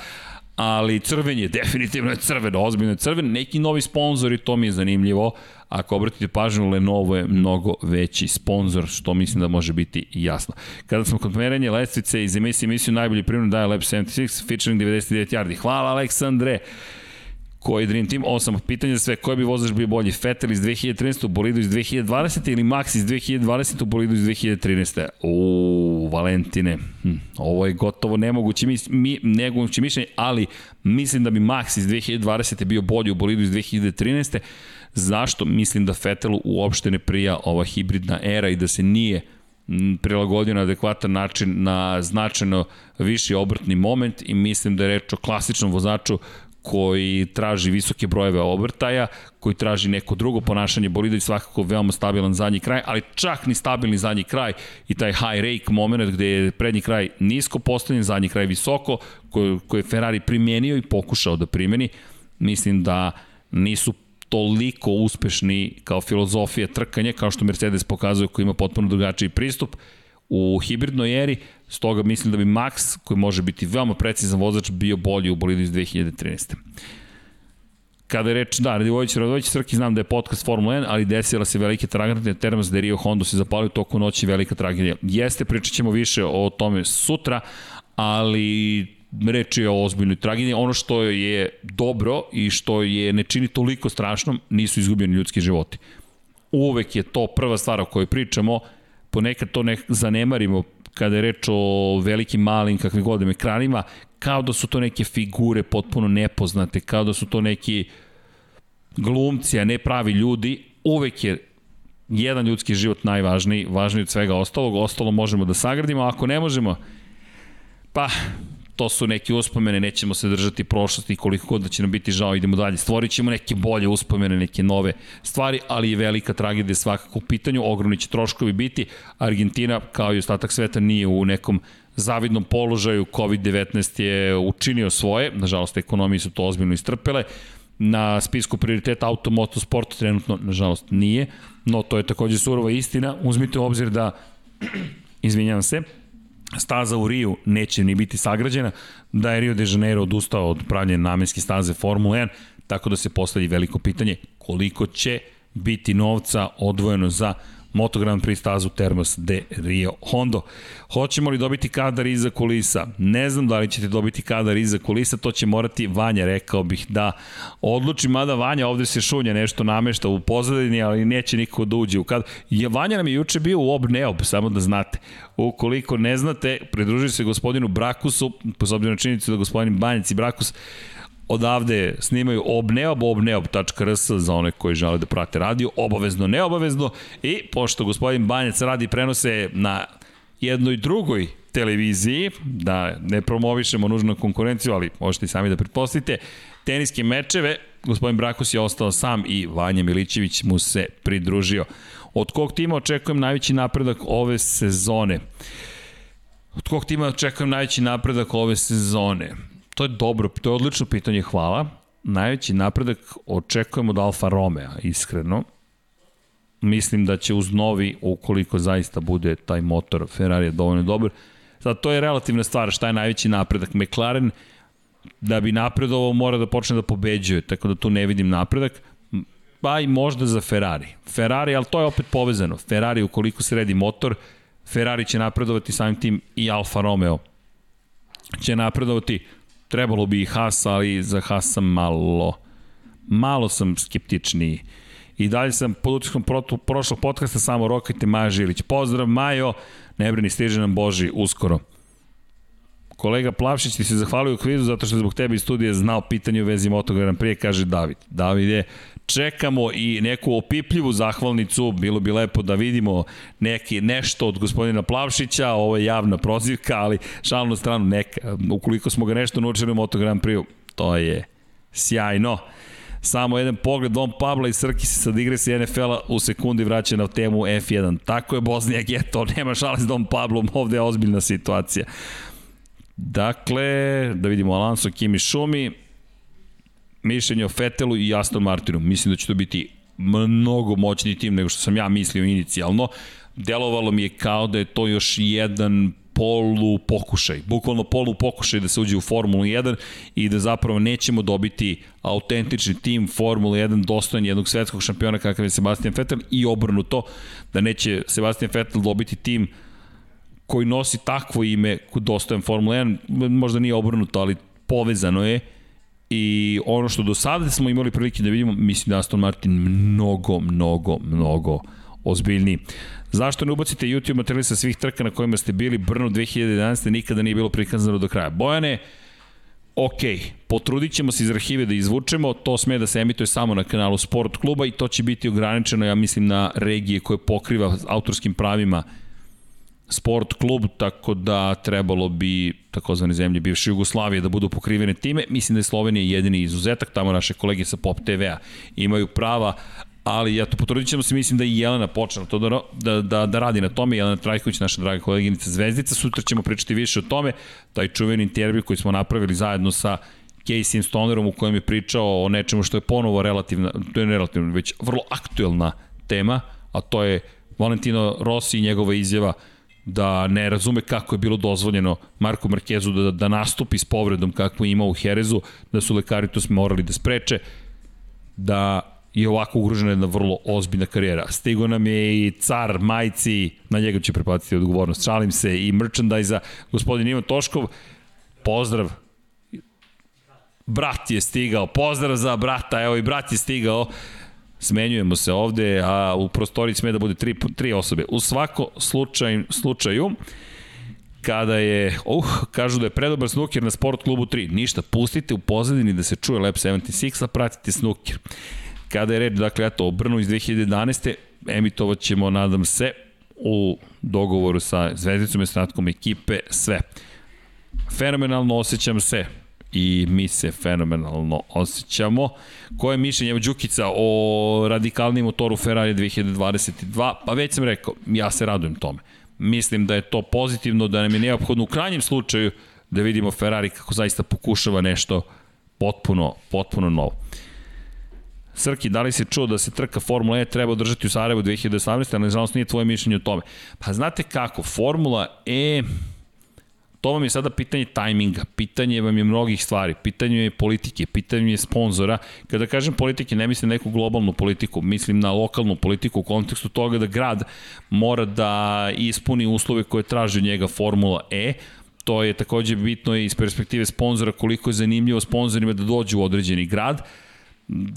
ali crven je, definitivno je crven, ozbiljno je crven, neki novi sponzori, to mi je zanimljivo, ako obratite pažnju, Lenovo je mnogo veći sponsor, što mislim da može biti jasno. Kada smo kod merenja lestvice iz emisije emisiju najbolji primjer daje Lab 76, featuring 99 yardi. Hvala Aleksandre! Koji Dream Team, osam pitanja za sve, koji bi vozač bio bolji, Vettel iz 2013. u bolidu iz 2020. ili Max iz 2020. u bolidu iz 2013. U Valentine, hm, ovo je gotovo nemoguće, mi, mi, nemoguće mišljenje, ali mislim da bi Max iz 2020. bio bolji u bolidu iz 2013. Zašto? Mislim da Vettelu uopšte ne prija ova hibridna era i da se nije prilagodio na adekvatan način na značajno viši obrtni moment i mislim da je reč o klasičnom vozaču koji traži visoke brojeve obrtaja, koji traži neko drugo ponašanje. Bolida i svakako veoma stabilan zadnji kraj, ali čak ni stabilni zadnji kraj i taj high rake moment gde je prednji kraj nisko postavljen, zadnji kraj visoko, koji, koji je Ferrari primenio i pokušao da primeni, mislim da nisu toliko uspešni kao filozofija trkanja, kao što Mercedes pokazuje koji ima potpuno drugačiji pristup u hibridnoj eri, Stoga mislim da bi Max, koji može biti veoma precizan vozač, bio bolji u bolidu iz 2013. Kada je reč, da, Radivojić, Radivojić Srki, znam da je podcast Formula 1, ali desila se velike tragedije, Termas de Rio Hondo se zapalio toku noći velika tragedija. Jeste, pričat ćemo više o tome sutra, ali reč je o ozbiljnoj tragediji. Ono što je dobro i što je ne čini toliko strašnom, nisu izgubljeni ljudski životi. Uvek je to prva stvar o kojoj pričamo, ponekad to ne zanemarimo kada je reč o velikim, malim, kakvim godem ekranima, kao da su to neke figure potpuno nepoznate, kao da su to neki glumci, a ne pravi ljudi, uvek je jedan ljudski život najvažniji, važniji od svega ostalog, ostalo možemo da sagradimo, a ako ne možemo, pa to su neke uspomene, nećemo se držati prošlosti koliko god da će nam biti žao, idemo dalje. Stvorit ćemo neke bolje uspomene, neke nove stvari, ali je velika tragedija svakako u pitanju, ogromni će troškovi biti. Argentina, kao i ostatak sveta, nije u nekom zavidnom položaju, COVID-19 je učinio svoje, nažalost ekonomije su to ozbiljno istrpele, na spisku prioriteta automotosport trenutno, nažalost, nije, no to je takođe surova istina. Uzmite u obzir da, izvinjam se, staza u Riju neće ni biti sagrađena, da je Rio de Janeiro odustao od pravljene namenske staze Formula 1, tako da se postavlja veliko pitanje koliko će biti novca odvojeno za Moto Grand Prix stazu Termos de Rio Hondo. Hoćemo li dobiti kadar iza kulisa? Ne znam da li ćete dobiti kadar iza kulisa, to će morati Vanja, rekao bih da odluči, mada Vanja ovde se šunja nešto namešta u pozadini, ali neće niko da uđe u kadar. Je, Vanja nam je juče bio u ob neob, samo da znate. Ukoliko ne znate, pridruži se gospodinu Brakusu, po na činjenicu da gospodin Banjac i Brakus odavde snimaju obneob, obneob.rs za one koji žele da prate radio, obavezno, neobavezno i pošto gospodin Banjac radi prenose na jednoj drugoj televiziji, da ne promovišemo nužno konkurenciju, ali možete i sami da pretpostavite, teniske mečeve, gospodin Brakos je ostao sam i Vanja Milićević mu se pridružio. Od kog tima očekujem najveći napredak ove sezone? Od kog tima očekujem najveći napredak ove sezone? To je dobro, to je odlično pitanje, hvala. Najveći napredak očekujemo od Alfa Romeo, iskreno. mislim da će uz novi, ukoliko zaista bude taj motor Ferrari je dovoljno dobar, sad to je relativna stvar, šta je najveći napredak. McLaren, da bi napredovao, mora da počne da pobeđuje, tako da tu ne vidim napredak pa i možda za Ferrari. Ferrari, ali to je opet povezano. Ferrari, ukoliko sredi motor, Ferrari će napredovati samim tim i Alfa Romeo će napredovati. Trebalo bi i Haas, ali za Haas sam malo, malo sam skeptičniji. I dalje sam pod utiskom prošlog podcasta samo rokajte Maja Žilić. Pozdrav Majo, ne brini, stiže nam Boži uskoro. Kolega Plavšić ti se zahvalio u kvizu zato što je zbog tebe iz studija znao pitanje u vezi Moto Prix, kaže David. David je čekamo i neku opipljivu zahvalnicu, bilo bi lepo da vidimo neki, nešto od gospodina Plavšića, ovo je javna prozivka, ali šalno stranu neka, ukoliko smo ga nešto naučili u Moto Grand Prix, to je sjajno. Samo jedan pogled Don Pabla i Srki se sad igre se NFL-a u sekundi vraća na temu F1. Tako je Bosnija Geto, nema šale s Don Pablom, ovde je ozbiljna situacija. Dakle, da vidimo Alonso, Kimi Šumi, mišljenje o Fetelu i Aston Martinu. Mislim da će to biti mnogo moćniji tim nego što sam ja mislio inicijalno. Delovalo mi je kao da je to još jedan polu pokušaj, bukvalno polu pokušaj da se uđe u Formulu 1 i da zapravo nećemo dobiti autentični tim Formula 1 dostojan jednog svetskog šampiona kakav je Sebastian Vettel i obrnuto da neće Sebastian Vettel dobiti tim koji nosi takvo ime dostojan Formula 1, možda nije obrnuto, ali povezano je i ono što do sada smo imali prilike da vidimo, mislim da Aston Martin mnogo, mnogo, mnogo ozbiljniji. Zašto ne ubacite YouTube materijali sa svih trka na kojima ste bili? Brno 2011. nikada nije bilo prikazano do kraja. Bojane, ok, potrudit ćemo se iz arhive da izvučemo, to sme da se emituje samo na kanalu Sport kluba i to će biti ograničeno, ja mislim, na regije koje pokriva autorskim pravima sport klub, tako da trebalo bi takozvane zemlje bivše Jugoslavije da budu pokrivene time. Mislim da je Slovenija jedini izuzetak, tamo naše kolege sa Pop TV-a imaju prava, ali ja to potrudit ćemo se, mislim da i Jelena počela to da, da, da, da radi na tome, Jelena Trajković, naša draga koleginica Zvezdica, sutra ćemo pričati više o tome, taj čuveni intervju koji smo napravili zajedno sa Casey Stonerom u kojem je pričao o nečemu što je ponovo relativna, to je relativno, već vrlo aktuelna tema, a to je Valentino Rossi i njegova izjava da ne razume kako je bilo dozvoljeno Marku Markezu da, da nastupi s povredom kakvu ima u Herezu, da su lekari to morali da spreče, da je ovako ugrožena jedna vrlo ozbiljna karijera. Stigo nam je i car majci, na njega će prepatiti odgovornost, šalim se, i merchandise gospodin Ivan Toškov, pozdrav, brat je stigao, pozdrav za brata, evo i brat je stigao, smenjujemo se ovde, a u prostoriji sme da bude tri, tri osobe. U svako slučaj, slučaju, kada je, uh, kažu da je predobar snuker na sport klubu 3. Ništa, pustite u pozadini da se čuje Lab 76, a pratite snuker. Kada je reč, dakle, eto, o Brnu iz 2011. emitovat ćemo, nadam se, u dogovoru sa Zvezdicom i ostatkom ekipe sve. Fenomenalno osjećam se, i mi se fenomenalno osjećamo. Koje je mišljenje Đukica o radikalnim motoru Ferrari 2022? Pa već sam rekao, ja se radujem tome. Mislim da je to pozitivno, da nam je neophodno u krajnjem slučaju da vidimo Ferrari kako zaista pokušava nešto potpuno, potpuno novo. Srki, da li si čuo da se trka Formula E treba održati u Sarajevu 2018. ali nažalost nije tvoje mišljenje o tome. Pa znate kako, Formula E to vam je sada pitanje tajminga, pitanje vam je mnogih stvari, pitanje je politike, pitanje je sponzora. Kada kažem politike, ne mislim neku globalnu politiku, mislim na lokalnu politiku u kontekstu toga da grad mora da ispuni uslove koje traži od njega Formula E, to je takođe bitno iz perspektive sponzora koliko je zanimljivo sponzorima da dođu u određeni grad.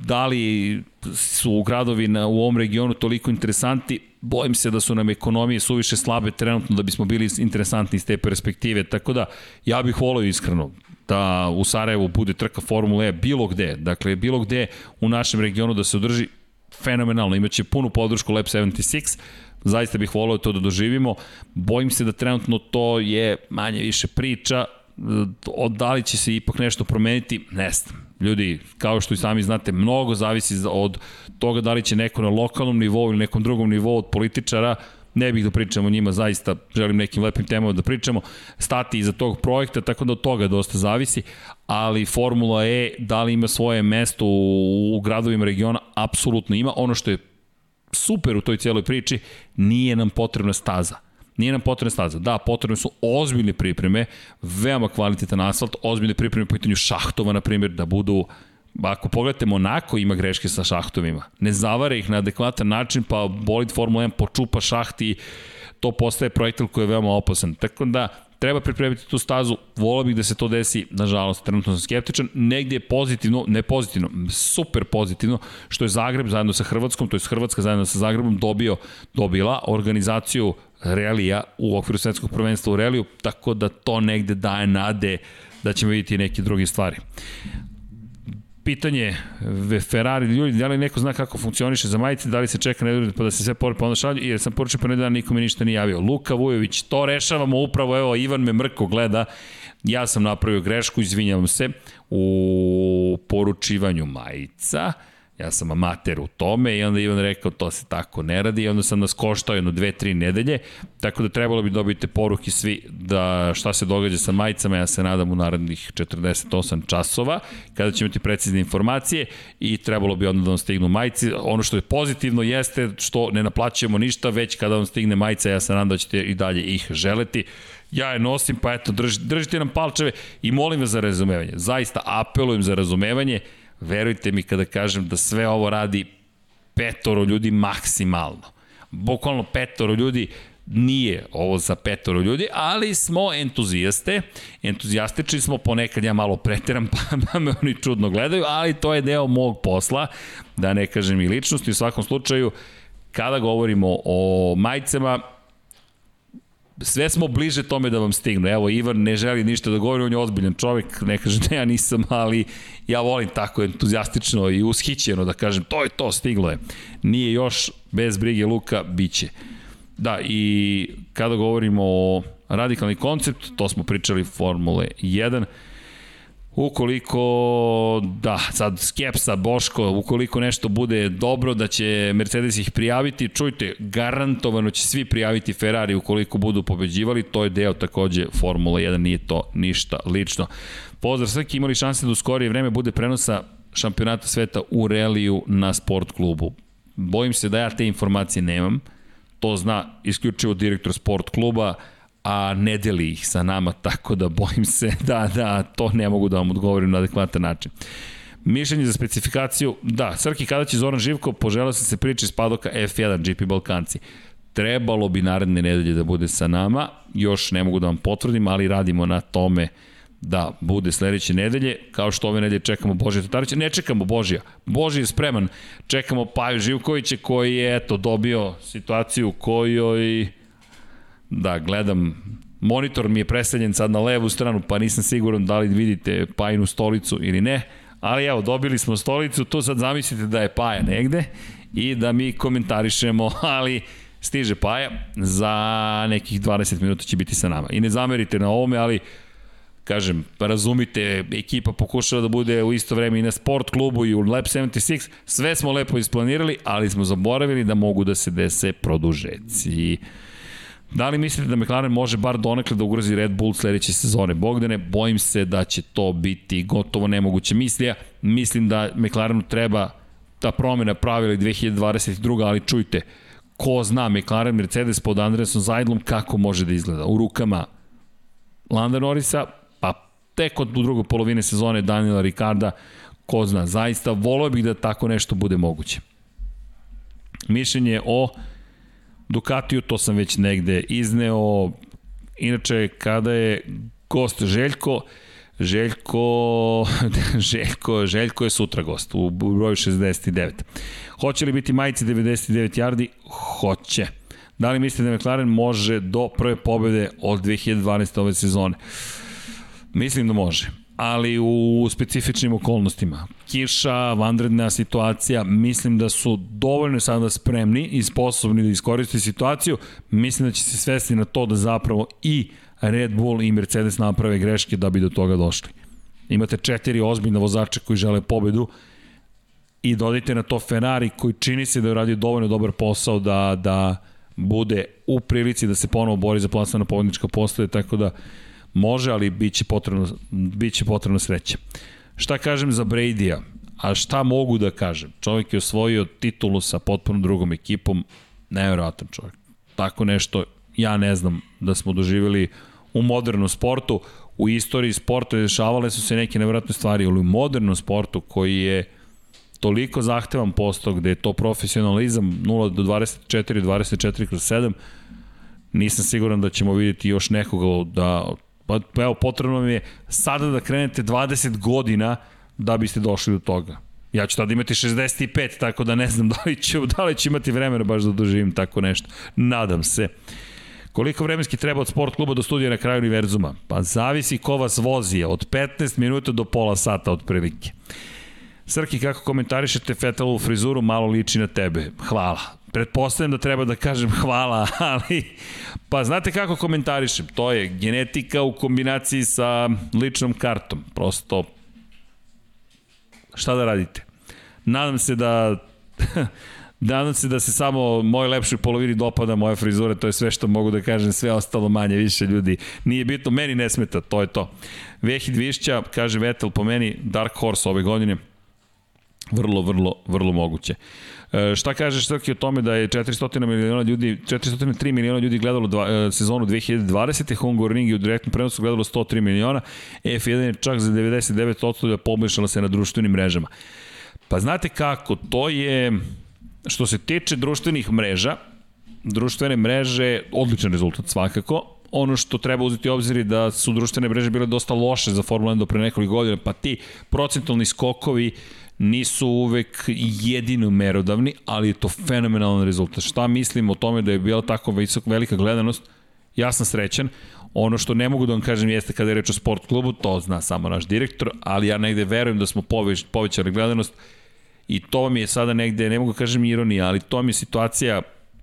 Da li su gradovi na, u ovom regionu toliko interesanti, bojim se da su nam ekonomije suviše slabe trenutno da bismo bili interesantni iz te perspektive, tako da ja bih volio iskreno da u Sarajevu bude trka Formule E bilo gde, dakle bilo gde u našem regionu da se održi fenomenalno, imaće punu podršku Lab 76, zaista bih volio to da doživimo, bojim se da trenutno to je manje više priča, od da li će se ipak nešto promeniti, ne znam Ljudi, kao što i sami znate, mnogo zavisi od toga da li će neko na lokalnom nivou ili nekom drugom nivou od političara ne bih da pričamo o njima, zaista želim nekim lepim temama da pričamo, stati iza tog projekta, tako da od toga dosta zavisi, ali Formula E, da li ima svoje mesto u, u gradovima regiona, apsolutno ima. Ono što je super u toj cijeloj priči, nije nam potrebna staza. Nije nam potrebna staza. Da, potrebne su ozbiljne pripreme, veoma kvalitetan asfalt, ozbiljne pripreme po pitanju šahtova, na primjer, da budu Ako pogledate, Monako ima greške sa šahtovima. Ne zavare ih na adekvatan način, pa bolid Formula 1 počupa šaht i to postaje projektil koji je veoma opasan. Tako da, treba pripremiti tu stazu, volao bih da se to desi, nažalost, trenutno sam skeptičan, negdje je pozitivno, ne pozitivno, super pozitivno, što je Zagreb zajedno sa Hrvatskom, to je Hrvatska zajedno sa Zagrebom dobio, dobila organizaciju relija u okviru svetskog prvenstva u reliju, tako da to negde daje nade da ćemo vidjeti neke druge stvari pitanje Ferrari, ljudi, da li neko zna kako funkcioniše za majice, da li se čeka nedelju pa da se sve poruče pa onda šalju, jer sam poručio pa nedelja, niko mi ništa nije javio. Luka Vujović, to rešavamo upravo, evo, Ivan me mrko gleda, ja sam napravio grešku, izvinjavam se, u poručivanju majica, Ja sam amater u tome i onda Ivan rekao to se tako ne radi i onda sam nas koštao jedno dve, tri nedelje, tako da trebalo bi dobiti poruke svi da šta se događa sa majicama, ja se nadam u narednih 48 časova, kada ćemo imati precizne informacije i trebalo bi onda da vam stignu majice. Ono što je pozitivno jeste što ne naplaćujemo ništa, već kada vam stigne majica, ja se nadam da ćete i dalje ih želeti ja je nosim, pa eto, drž, držite nam palčeve i molim vas za razumevanje. Zaista apelujem za razumevanje verujte mi kada kažem da sve ovo radi petoro ljudi maksimalno. Bukvalno petoro ljudi nije ovo za petoro ljudi, ali smo entuzijaste, entuzijastični smo, ponekad ja malo preteram, pa, pa me oni čudno gledaju, ali to je deo mog posla, da ne kažem i ličnosti, u svakom slučaju, kada govorimo o majicama, sve smo bliže tome da vam stignu. Evo, Ivan ne želi ništa da govori, on je ozbiljan čovjek, ne kaže da ja nisam, ali ja volim tako entuzijastično i ushićeno da kažem, to je to, stiglo je. Nije još, bez brige Luka, biće. Da, i kada govorimo o radikalni koncept, to smo pričali Formule 1, Ukoliko, da, sad skepsa, Boško, ukoliko nešto bude dobro da će Mercedes ih prijaviti, čujte, garantovano će svi prijaviti Ferrari ukoliko budu pobeđivali, to je deo takođe Formula 1, nije to ništa lično. Pozdrav, sve imali šanse da u skorije vreme bude prenosa šampionata sveta u reliju na sport klubu. Bojim se da ja te informacije nemam, to zna isključivo direktor sport kluba, a ne deli ih sa nama, tako da bojim se da, da to ne mogu da vam odgovorim na adekvatan način. Mišljenje za specifikaciju, da, Srki, kada će Zoran Živko, poželao se se priče iz padoka F1 GP Balkanci. Trebalo bi naredne nedelje da bude sa nama, još ne mogu da vam potvrdim, ali radimo na tome da bude sledeće nedelje, kao što ove nedelje čekamo Božija Tatarića, ne čekamo Božija, Božija je spreman, čekamo Paju Živkovića koji je eto dobio situaciju u kojoj Da, gledam, monitor mi je preseljen sad na levu stranu, pa nisam siguran da li vidite Pajinu stolicu ili ne, ali evo, dobili smo stolicu, to sad zamislite da je Paja negde i da mi komentarišemo, ali stiže Paja, za nekih 20 minuta će biti sa nama. I ne zamerite na ovome, ali kažem, razumite, ekipa pokušava da bude u isto vreme i na sport klubu i u Lab 76, sve smo lepo isplanirali, ali smo zaboravili da mogu da se dese produžeci. Da li mislite da McLaren može bar donekle da ugrozi Red Bull sledeće sezone? Bogdane, bojim se da će to biti gotovo nemoguće mislija. Mislim da McLarenu treba ta promjena pravila 2022. ali čujte, ko zna McLaren Mercedes pod Andresom Zajdlom kako može da izgleda u rukama Landa Norrisa, pa tek od drugoj polovine sezone Daniela Ricarda, ko zna, zaista volio bih da tako nešto bude moguće. Mišljenje o Ducatiju, to sam već negde izneo. Inače, kada je gost Željko, Željko, Željko, Željko je sutra gost u broju 69. Hoće li biti majice 99 yardi? Hoće. Da li mislite da McLaren može do prve pobede od 2012. ove sezone? Mislim da može ali u specifičnim okolnostima. Kiša, vanredna situacija, mislim da su dovoljno sada spremni i sposobni da iskoriste situaciju. Mislim da će se svesti na to da zapravo i Red Bull i Mercedes naprave greške da bi do toga došli. Imate četiri ozbiljna vozača koji žele pobedu i dodajte na to Ferrari koji čini se da je radio dovoljno dobar posao da, da bude u prilici da se ponovo bori za plasna na pobednička postoje, tako da Može, ali biće potrebno, biće potrebno sreće. Šta kažem za Brady-a? A šta mogu da kažem? Čovjek je osvojio titulu sa potpuno drugom ekipom, nevjerojatan čovjek. Tako nešto ja ne znam da smo doživjeli u modernom sportu, u istoriji sporta dešavale su se neke nevjerojatne stvari, ali u modernom sportu koji je toliko zahtevan posto gde je to profesionalizam 0 do 24, 24 kroz 7, nisam siguran da ćemo vidjeti još nekoga da pa, pa evo potrebno mi je sada da krenete 20 godina da biste došli do toga. Ja ću tada imati 65, tako da ne znam da li ću, da li ću imati vremena baš da doživim tako nešto. Nadam se. Koliko vremenski treba od sport kluba do studija na kraju univerzuma? Pa zavisi ko vas vozi, od 15 minuta do pola sata otprilike. Srki, kako komentarišete Fetalovu frizuru, malo liči na tebe. Hvala. Pretpostavljam da treba da kažem hvala, ali pa znate kako komentarišem? To je genetika u kombinaciji sa ličnom kartom. Prosto šta da radite? Nadam se da Nadam se da se samo moj lepšoj polovini dopada moja frizura, to je sve što mogu da kažem, sve ostalo manje, više ljudi. Nije bitno, meni ne smeta, to je to. Vehid Višća, kaže Vettel, po meni Dark Horse ove godine, vrlo, vrlo, vrlo moguće. E, šta kažeš Srki o tome da je 400 miliona ljudi, 403 miliona ljudi gledalo dva, e, sezonu 2020. Hungaroring je u direktnom prenosu gledalo 103 miliona, F1 je čak za 99% da poboljšala se na društvenim mrežama. Pa znate kako, to je, što se tiče društvenih mreža, društvene mreže, odličan rezultat svakako, ono što treba uzeti obzir da su društvene mreže bile dosta loše za Formula 1 do pre nekoliko godina, pa ti procentalni skokovi nisu uvek jedino merodavni, ali je to fenomenalan rezultat. Šta mislim o tome da je bila tako visok, velika gledanost? Ja sam srećan. Ono što ne mogu da vam kažem jeste kada je reč o sport klubu, to zna samo naš direktor, ali ja negde verujem da smo povećali gledanost i to mi je sada negde, ne mogu da kažem ironija, ali to mi je situacija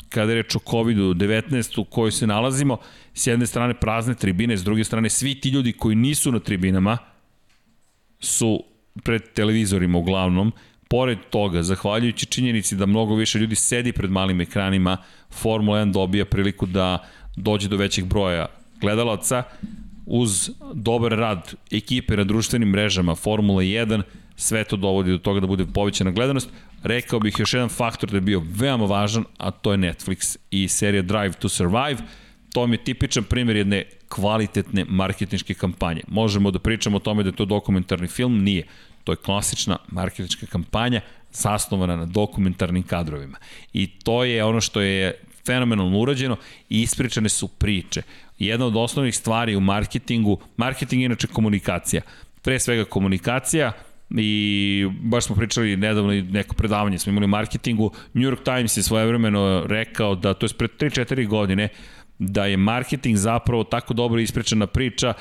kada je reč o COVID-19 u kojoj se nalazimo, s jedne strane prazne tribine, s druge strane svi ti ljudi koji nisu na tribinama su pred televizorima uglavnom, pored toga, zahvaljujući činjenici da mnogo više ljudi sedi pred malim ekranima, Formula 1 dobija priliku da dođe do većeg broja gledalaca, uz dobar rad ekipe na društvenim mrežama Formula 1, sve to dovodi do toga da bude povećana gledanost. Rekao bih još jedan faktor da je bio veoma važan, a to je Netflix i serija Drive to Survive. To mi je tipičan primjer jedne kvalitetne marketinške kampanje. Možemo da pričamo o tome da je to dokumentarni film, nije. To je klasična marketinška kampanja zasnovana na dokumentarnim kadrovima. I to je ono što je fenomenalno urađeno i ispričane su priče. Jedna od osnovnih stvari u marketingu, marketing je inače komunikacija. Pre svega komunikacija, i baš smo pričali nedavno neko predavanje smo imali u marketingu, New York Times je svojevremeno rekao da, to je pred 3-4 godine, da je marketing zapravo tako dobro ispričana priča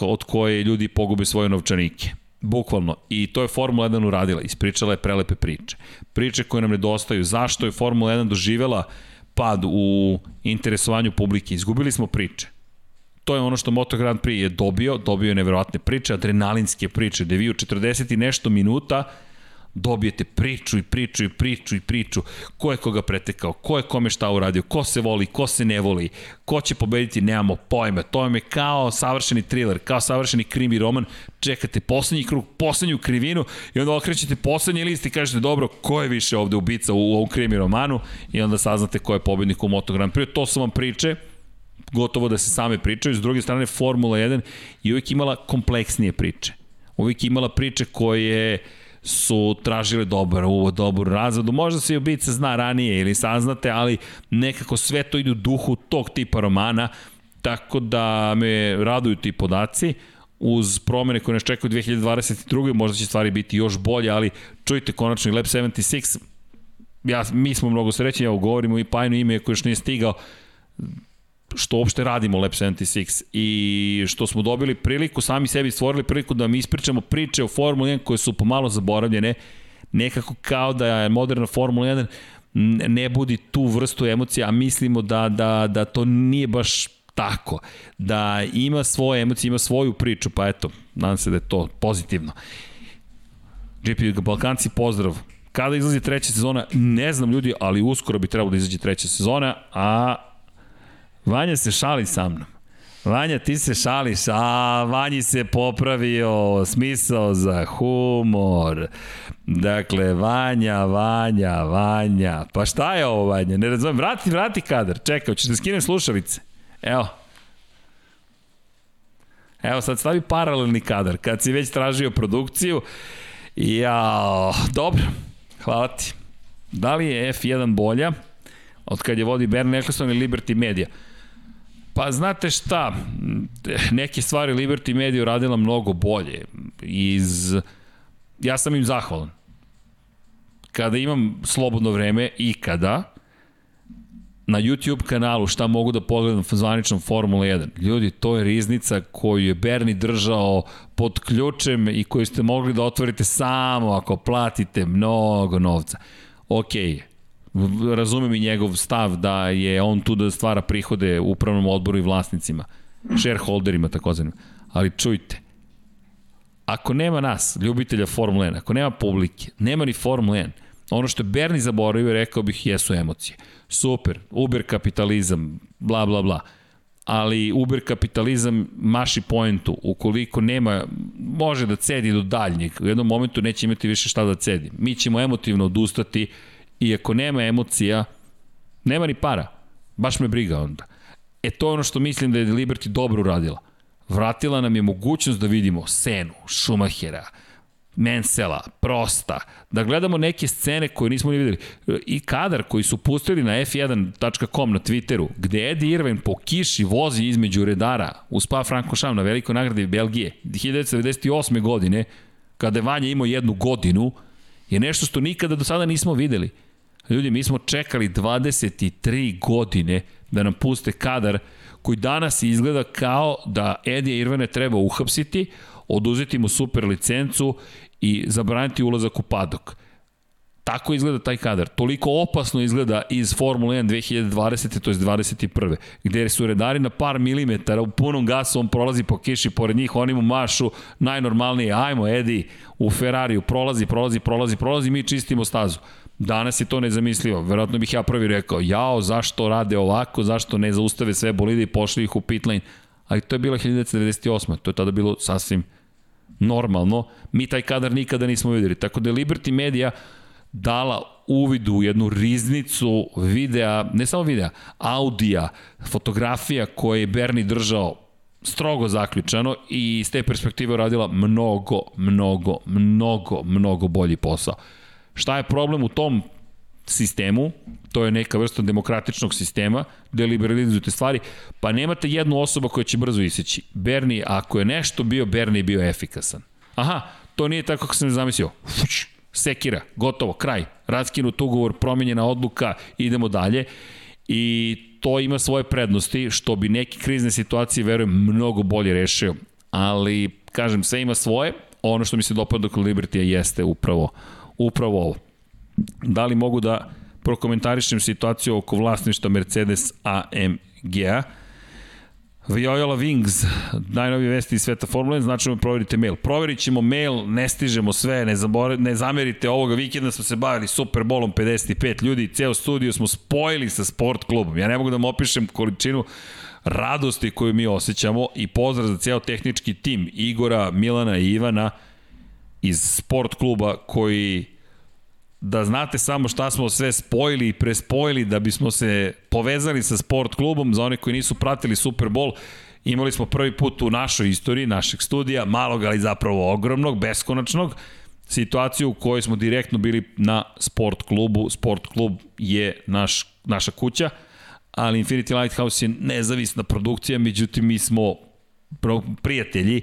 od koje ljudi pogube svoje novčanike. Bukvalno. I to je Formula 1 uradila. Ispričala je prelepe priče. Priče koje nam nedostaju. Zašto je Formula 1 doživela pad u interesovanju publike? Izgubili smo priče. To je ono što Moto Grand Prix je dobio. Dobio je neverovatne priče, adrenalinske priče, gde vi u 40 i nešto minuta dobijete priču i priču i priču i priču, ko je koga pretekao, ko je kome šta uradio, ko se voli, ko se ne voli, ko će pobediti, nemamo pojma. To je kao savršeni thriller, kao savršeni krimi roman, čekate poslednji krug, poslednju krivinu i onda okrećete poslednji list i kažete dobro, ko je više ovde ubica u ovom krimi romanu i onda saznate ko je pobednik u Moto Grand Prix. To su vam priče, gotovo da se same pričaju. S druge strane, Formula 1 je uvijek imala kompleksnije priče. Uvijek imala priče koje su tražile dobar uvod, dobru razvodu. Možda se i ubica zna ranije ili saznate, ali nekako sve to ide u duhu tog tipa romana, tako da me raduju ti podaci uz promene koje nas čekaju 2022. možda će stvari biti još bolje, ali čujte konačno Lab 76, ja, mi smo mnogo srećni, ja govorimo i Pajno ime koji još nije stigao, što uopšte radimo Lab 76 i što smo dobili priliku, sami sebi stvorili priliku da mi ispričamo priče o Formula 1 koje su pomalo zaboravljene, nekako kao da je moderna Formula 1 ne budi tu vrstu emocija, a mislimo da, da, da to nije baš tako, da ima svoje emocije, ima svoju priču, pa eto, nadam se da je to pozitivno. GP Balkanci, pozdrav. Kada izlazi treća sezona, ne znam ljudi, ali uskoro bi trebalo da izađe treća sezona, a Vanja se šali sa mnom. Vanja, ti se šališ, a Vanji se popravio smisao za humor. Dakle, Vanja, Vanja, Vanja. Pa šta je ovo, Vanja? Ne razumem. Vrati, vrati kadar. Čekaj, hoćeš da skinem slušalice? Evo. Evo, sad stavi paralelni kadar. Kad si već tražio produkciju, ja, dobro, hvala ti. Da li je F1 bolja od kad je vodi Bernie Eccleston i Liberty Media? Pa znate šta, neke stvari Liberty Media uradila mnogo bolje. Iz, ja sam im zahvalan. Kada imam slobodno vreme i kada, na YouTube kanalu šta mogu da pogledam zvaničnom Formula 1. Ljudi, to je riznica koju je Berni držao pod ključem i koju ste mogli da otvorite samo ako platite mnogo novca. Okej, okay razumem i njegov stav da je on tu da stvara prihode upravnom odboru i vlasnicima, shareholderima takozvanim. Ali čujte, ako nema nas, ljubitelja Formula 1, ako nema publike, nema ni Formula 1, ono što je Berni zaboravio, rekao bih, jesu emocije. Super, Uber kapitalizam, bla, bla, bla. Ali Uber kapitalizam maši poentu. Ukoliko nema, može da cedi do daljnjeg. U jednom momentu neće imati više šta da cedi. Mi ćemo emotivno odustati, I ako nema emocija, nema ni para. Baš me briga onda. E to je ono što mislim da je Liberty dobro uradila. Vratila nam je mogućnost da vidimo Senu, Schumachera, Mensela, Prosta, da gledamo neke scene koje nismo ni videli. I kadar koji su pustili na f1.com na Twitteru, gde Eddie Irvine po kiši vozi između redara u Spa Francorchamps na velikoj nagradi Belgije 1998. godine, kada je Vanja imao jednu godinu, je nešto što nikada do sada nismo videli. Ljudi, mi smo čekali 23 godine da nam puste kadar koji danas izgleda kao da Edija Irvane treba uhapsiti, oduzeti mu super licencu i zabraniti ulazak u padok. Tako izgleda taj kadar. Toliko opasno izgleda iz Formule 1 2020. to je 21. Gde su redari na par milimetara u punom gasu, on prolazi po kiši pored njih, oni mu mašu najnormalnije, ajmo Edi u Ferrariju, prolazi, prolazi, prolazi, prolazi, mi čistimo stazu. Danas je to nezamislivo. Verovatno bih ja prvi rekao, jao, zašto rade ovako, zašto ne zaustave sve bolide i pošli ih u pitlane. Ali to je bila 1998. To je tada bilo sasvim normalno. Mi taj kadar nikada nismo videli. Tako da je Liberty Media dala uvidu u jednu riznicu videa, ne samo videa, audija, fotografija koje je Berni držao strogo zaključano i iz te perspektive radila mnogo, mnogo, mnogo, mnogo bolji posao. Šta je problem u tom sistemu, to je neka vrsta demokratičnog sistema, gde liberalizujete stvari, pa nemate jednu osobu koja će brzo iseći. Bernie, ako je nešto bio, Bernie bio efikasan. Aha, to nije tako kako sam zamislio. Fuć, sekira, gotovo, kraj. Raskinut ugovor, promenjena odluka, idemo dalje. I to ima svoje prednosti, što bi neke krizne situacije, verujem, mnogo bolje rešio. Ali, kažem, sve ima svoje. Ono što mi se dopada kod Libertija jeste upravo upravo ovo. Da li mogu da prokomentarišem situaciju oko vlasništa Mercedes AMG-a? Viola Wings, najnovije vesti iz sveta Formule 1, znači da proverite mail. Proverit ćemo mail, ne stižemo sve, ne, zabore, ne zamerite ovoga vikenda smo se bavili Super Bowlom 55 ljudi, ceo studio smo spojili sa sport klubom. Ja ne mogu da vam opišem količinu radosti koju mi osjećamo i pozdrav za ceo tehnički tim Igora, Milana i Ivana iz sport kluba koji da znate samo šta smo sve spojili i prespojili da bismo se povezali sa sport klubom za one koji nisu pratili Super Bowl imali smo prvi put u našoj istoriji našeg studija, malog ali zapravo ogromnog, beskonačnog situaciju u kojoj smo direktno bili na sport klubu. Sport klub je naš, naša kuća, ali Infinity Lighthouse je nezavisna produkcija, međutim mi smo prijatelji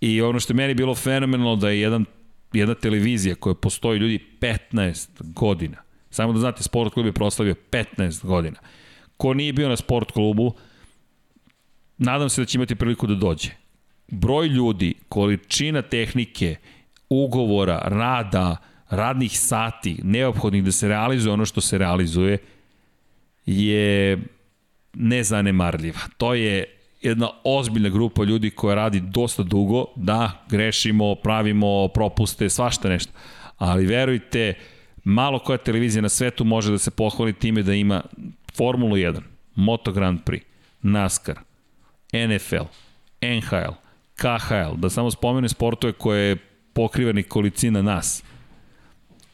i ono što je meni bilo fenomenalno da je jedan jedna televizija koja postoji ljudi 15 godina. Samo da znate, sport klub je proslavio 15 godina. Ko nije bio na sport klubu, nadam se da će imati priliku da dođe. Broj ljudi, količina tehnike, ugovora, rada, radnih sati, neophodnih da se realizuje ono što se realizuje, je nezanemarljiva. To je jedna ozbiljna grupa ljudi koja radi dosta dugo, da, grešimo, pravimo propuste, svašta nešto. Ali verujte, malo koja televizija na svetu može da se pohvali time da ima Formulu 1, Moto Grand Prix, NASCAR, NFL, NHL, KHL, da samo spomene sportove koje pokriva nekolicina nas,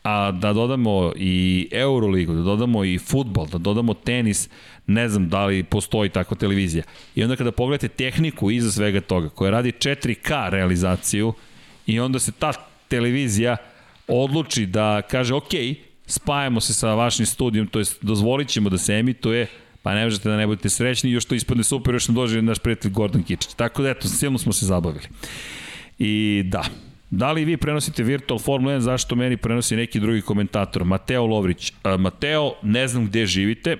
a da dodamo i Euroligu, da dodamo i futbol, da dodamo tenis, ne znam da li postoji takva televizija. I onda kada pogledate tehniku iza svega toga, koja radi 4K realizaciju, i onda se ta televizija odluči da kaže, ok, spajamo se sa vašim studijom, to jest dozvolit ćemo da se emituje, pa ne možete da ne budete srećni, još to ispadne super, još nam dođe naš prijatelj Gordon Kičić. Tako da, eto, silno smo se zabavili. I da, Da li vi prenosite Virtual Formula 1, zašto meni prenosi neki drugi komentator? Mateo Lovrić. A, Mateo, ne znam gde živite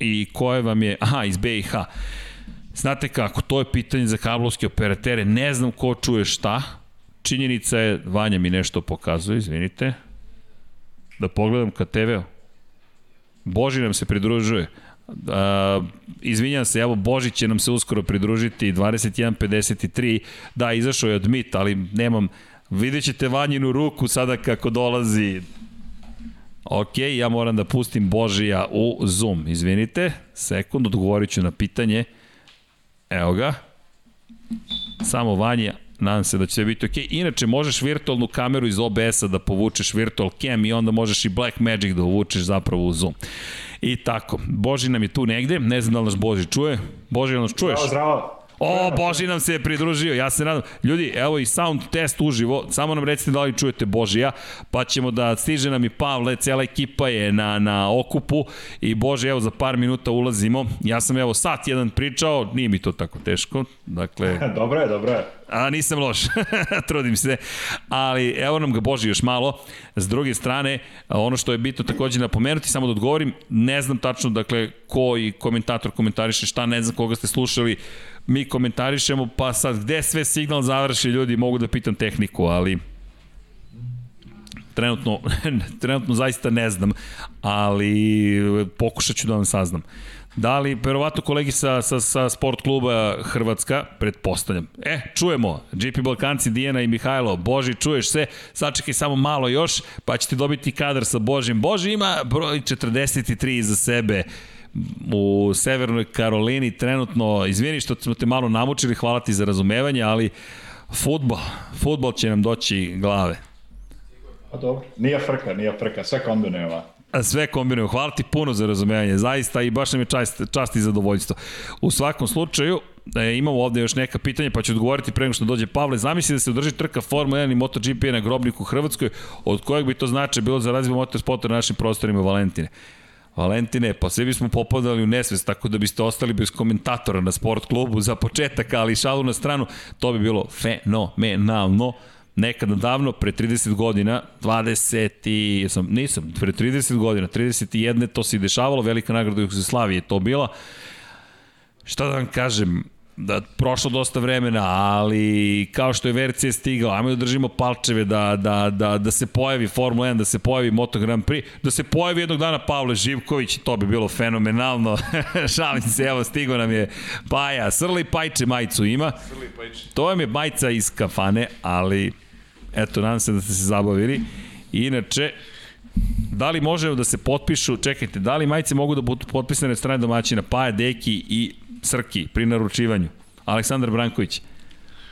i koje vam je, aha, iz BiH. Znate kako, to je pitanje za kablovske operatere, ne znam ko čuje šta, činjenica je, Vanja mi nešto pokazuje, izvinite, da pogledam ka TV-u. Boži nam se pridružuje. Uh, izvinjam se, evo Božić će nam se uskoro pridružiti 21.53, da, izašao je od mit, ali nemam, vidjet ćete Vanjinu ruku sada kako dolazi Ok, ja moram da pustim Božija u Zoom. Izvinite, sekund, odgovorit ću na pitanje. Evo ga. Samo Vanja, nadam se da će biti ok. Inače, možeš virtualnu kameru iz OBS-a da povučeš virtual cam i onda možeš i Black Magic da uvučeš zapravo u Zoom. I tako, Boži nam je tu negde, ne znam da li nas Boži čuje. Boži, da nas čuješ? Zdravo, zdravo. O, Boži nam se je pridružio, ja se nadam. Ljudi, evo i sound test uživo, samo nam recite da li čujete Božija, pa ćemo da stiže nam i Pavle, cela ekipa je na, na okupu i Bože, evo za par minuta ulazimo. Ja sam evo sat jedan pričao, nije mi to tako teško, dakle... dobro je, dobro je. A nisam loš, trudim se. Ali evo nam ga Boži još malo. S druge strane, ono što je bitno takođe napomenuti, samo da odgovorim, ne znam tačno, dakle, ko i komentator komentariše šta, ne znam koga ste slušali, mi komentarišemo, pa sad gde sve signal završi ljudi, mogu da pitam tehniku, ali trenutno, trenutno zaista ne znam, ali pokušat ću da vam saznam. Da li, verovatno kolegi sa, sa, sa sport kluba Hrvatska, pretpostavljam. E, čujemo, GP Balkanci, Dijena i Mihajlo, Boži, čuješ se, sačekaj samo malo još, pa ćete dobiti kadar sa Božim. Boži ima broj 43 iza sebe u Severnoj Karolini trenutno, izvini što smo te malo namučili, hvala ti za razumevanje, ali futbol, futbol će nam doći glave. Pa dobro, nije frka, nije frka, sve kombinujemo. Sve kombinuju. Hvala ti puno za razumevanje, zaista i baš nam je čast, čast i zadovoljstvo. U svakom slučaju, e, imamo ovde još neka pitanja, pa ću odgovoriti pre nego što dođe Pavle. Zamisli da se održi trka Formula 1 i MotoGP na grobniku u Hrvatskoj, od kojeg bi to značaj bilo za razvoj motorsporta na našim prostorima Valentine. Valentine, pa svi bismo popadali u nesvest, tako da biste ostali bez komentatora na sport klubu za početak, ali šalu na stranu, to bi bilo fenomenalno. Nekada davno, pre 30 godina, 20 i, sam, nisam, pre 30 godina, 31. to se i dešavalo, velika nagrada Jugoslavije je to bila. Šta da vam kažem, da prošlo dosta vremena, ali kao što je VRC stigao, ajmo da držimo palčeve da, da, da, da se pojavi Formula 1, da se pojavi Moto Grand Prix, da se pojavi jednog dana Pavle Živković, to bi bilo fenomenalno. Šalim se, evo stigao nam je Paja, Srli Pajče majicu ima. Srli Pajče. To vam je majica iz kafane, ali eto, nadam se da ste se zabavili. Inače, Da li možemo da se potpišu, čekajte, da li majice mogu da budu potpisane od strane domaćina Paja, Deki i Srki pri naručivanju. Aleksandar Branković.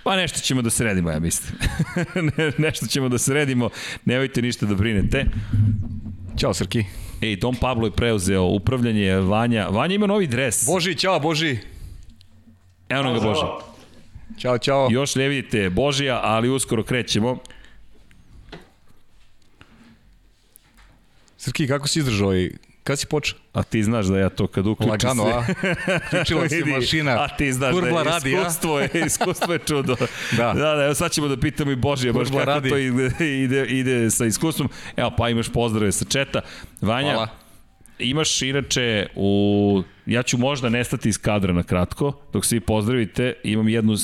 Pa nešto ćemo da sredimo, ja mislim. ne, nešto ćemo da sredimo, nemojte ništa da brinete. Ćao Srki. Ej, Dom Pablo je preuzeo upravljanje Vanja. Vanja ima novi dres. Boži, ćao Boži. Evo nam ga Boži. Ćao, čao. Još ne vidite Božija, ali uskoro krećemo. Srki, kako si izdržao i Kad si počeo? A ti znaš da ja to kad uključim Lagano, se... a? Uključila se mašina. A ti znaš Kurba da je radi, iskustvo, je, iskustvo je čudo. da. da, da, evo sad ćemo da pitamo i Božija, baš kako radi. to ide, ide, ide sa iskustvom. Evo, pa imaš pozdrave sa četa. Vanja, Hvala imaš inače u ja ću možda nestati iz kadra na kratko, dok svi pozdravite, imam jednu,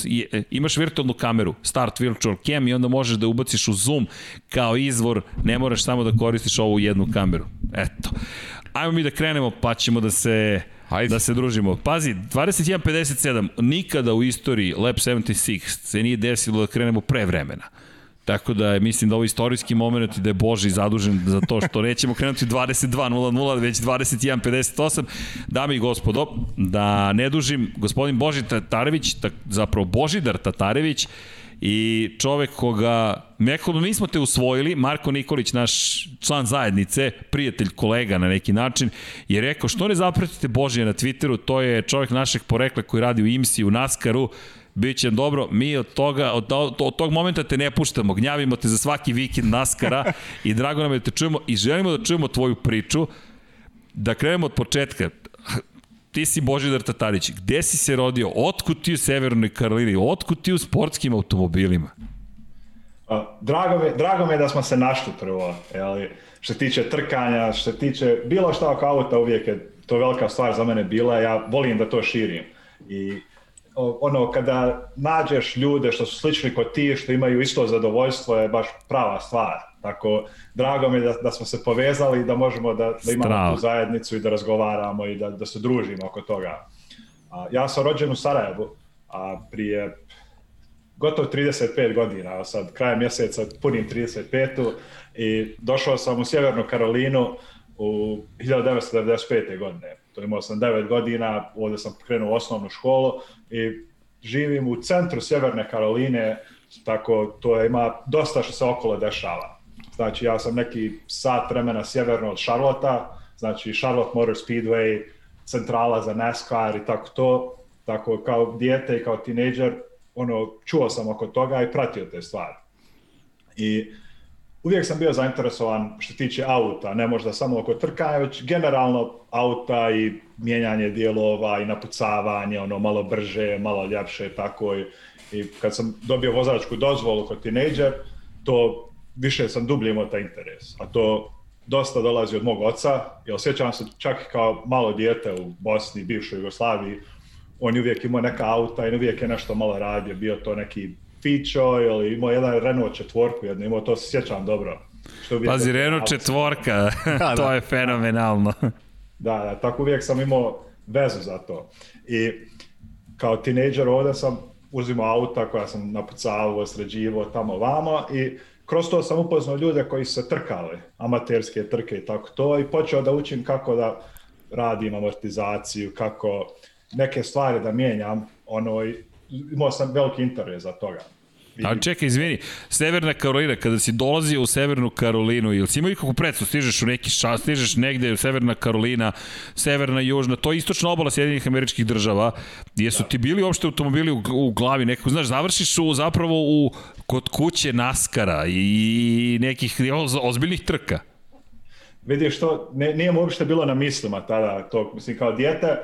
imaš virtualnu kameru, Start Virtual Cam i onda možeš da ubaciš u Zoom kao izvor, ne moraš samo da koristiš ovu jednu kameru. Eto. Ajmo mi da krenemo, pa ćemo da se Hajde. da se družimo. Pazi, 21.57, nikada u istoriji Lab 76 se nije desilo da krenemo pre vremena. Tako da je, mislim da ovo istorijski moment i da je Boži zadužen za to što nećemo krenuti 22.00, već 21.58. Dame i gospodo, da ne dužim, gospodin Boži Tatarević, zapravo Božidar Tatarević, i čovek koga, nekako nismo te usvojili, Marko Nikolić, naš član zajednice, prijatelj, kolega na neki način, je rekao što ne zapratite Božija na Twitteru, to je čovek našeg porekla koji radi u IMSI, u NASCAR-u, Biće dobro, mi od toga, od, od tog momenta te ne puštamo, gnjavimo te za svaki vikend Naskara i drago nam je da te čujemo i želimo da čujemo tvoju priču. Da krenemo od početka. Ti si Božidar Tatarić, gde si se rodio, otkud ti u Severnoj Karolini, otkud ti u sportskim automobilima? Drago me, drago me da smo se našli prvo, jeli, što se tiče trkanja, što se tiče bilo šta oko auta uvijek je to velika stvar za mene bila, ja volim da to širim. I ono, kada nađeš ljude što su slični kod ti, što imaju isto zadovoljstvo, je baš prava stvar. Tako, drago mi je da, da smo se povezali i da možemo da, da imamo Strava. tu zajednicu i da razgovaramo i da, da se družimo oko toga. A, ja sam rođen u Sarajevu, a prije gotovo 35 godina, a sad krajem mjeseca punim 35. i došao sam u Sjevernu Karolinu u 1995. godine. To imao sam 9 godina, ovde sam krenuo osnovnu školu i živim u centru Sjeverne Karoline, tako to ima dosta što se okolo dešava. Znači ja sam neki sat vremena sjeverno od Charlotta, znači Charlotte Motor Speedway, centrala za NASCAR i tako to. Tako kao dijete i kao tinejdžer, ono, čuo sam oko toga i pratio te stvari. I uvijek sam bio zainteresovan što tiče auta, ne možda samo oko trkanja, već generalno auta i mijenjanje dijelova i napucavanje, ono malo brže, malo ljepše, tako i, i kad sam dobio vozačku dozvolu kod tinejdžer, to više sam dublje imao taj interes, a to dosta dolazi od mog oca, jer osjećam se čak kao malo dijete u Bosni, bivšoj Jugoslaviji, on je uvijek imao neka auta i uvijek je nešto malo radio, bio to neki Fičo ili imao jedan Renault četvorku jedno, imao to se sjećam dobro. Što Pazi, Renault četvorka, da, to da. je fenomenalno. Da, da, tako uvijek sam imao vezu za to. I kao tinejdžer ovde sam uzimao auta koja sam napucavao, sređivao tamo vamo i kroz to sam upoznao ljude koji su se trkali, amaterske trke i tako to i počeo da učim kako da radim amortizaciju, kako neke stvari da mijenjam, ono, imao sam veliki interes za toga. Ali čekaj, izvini, Severna Karolina, kada si dolazio u Severnu Karolinu, ili si imao ikakvu predstavu, stižeš u neki šas, stižeš negde u Severna Karolina, Severna, Južna, to je istočna obala Sjedinih američkih država, jesu da. ti bili uopšte automobili u, u glavi, nekako, znaš, završiš u, zapravo u, kod kuće Naskara i nekih ozbiljnih trka. Vidiš što, ne, nije mu uopšte bilo na mislima tada, to, mislim, kao dijete,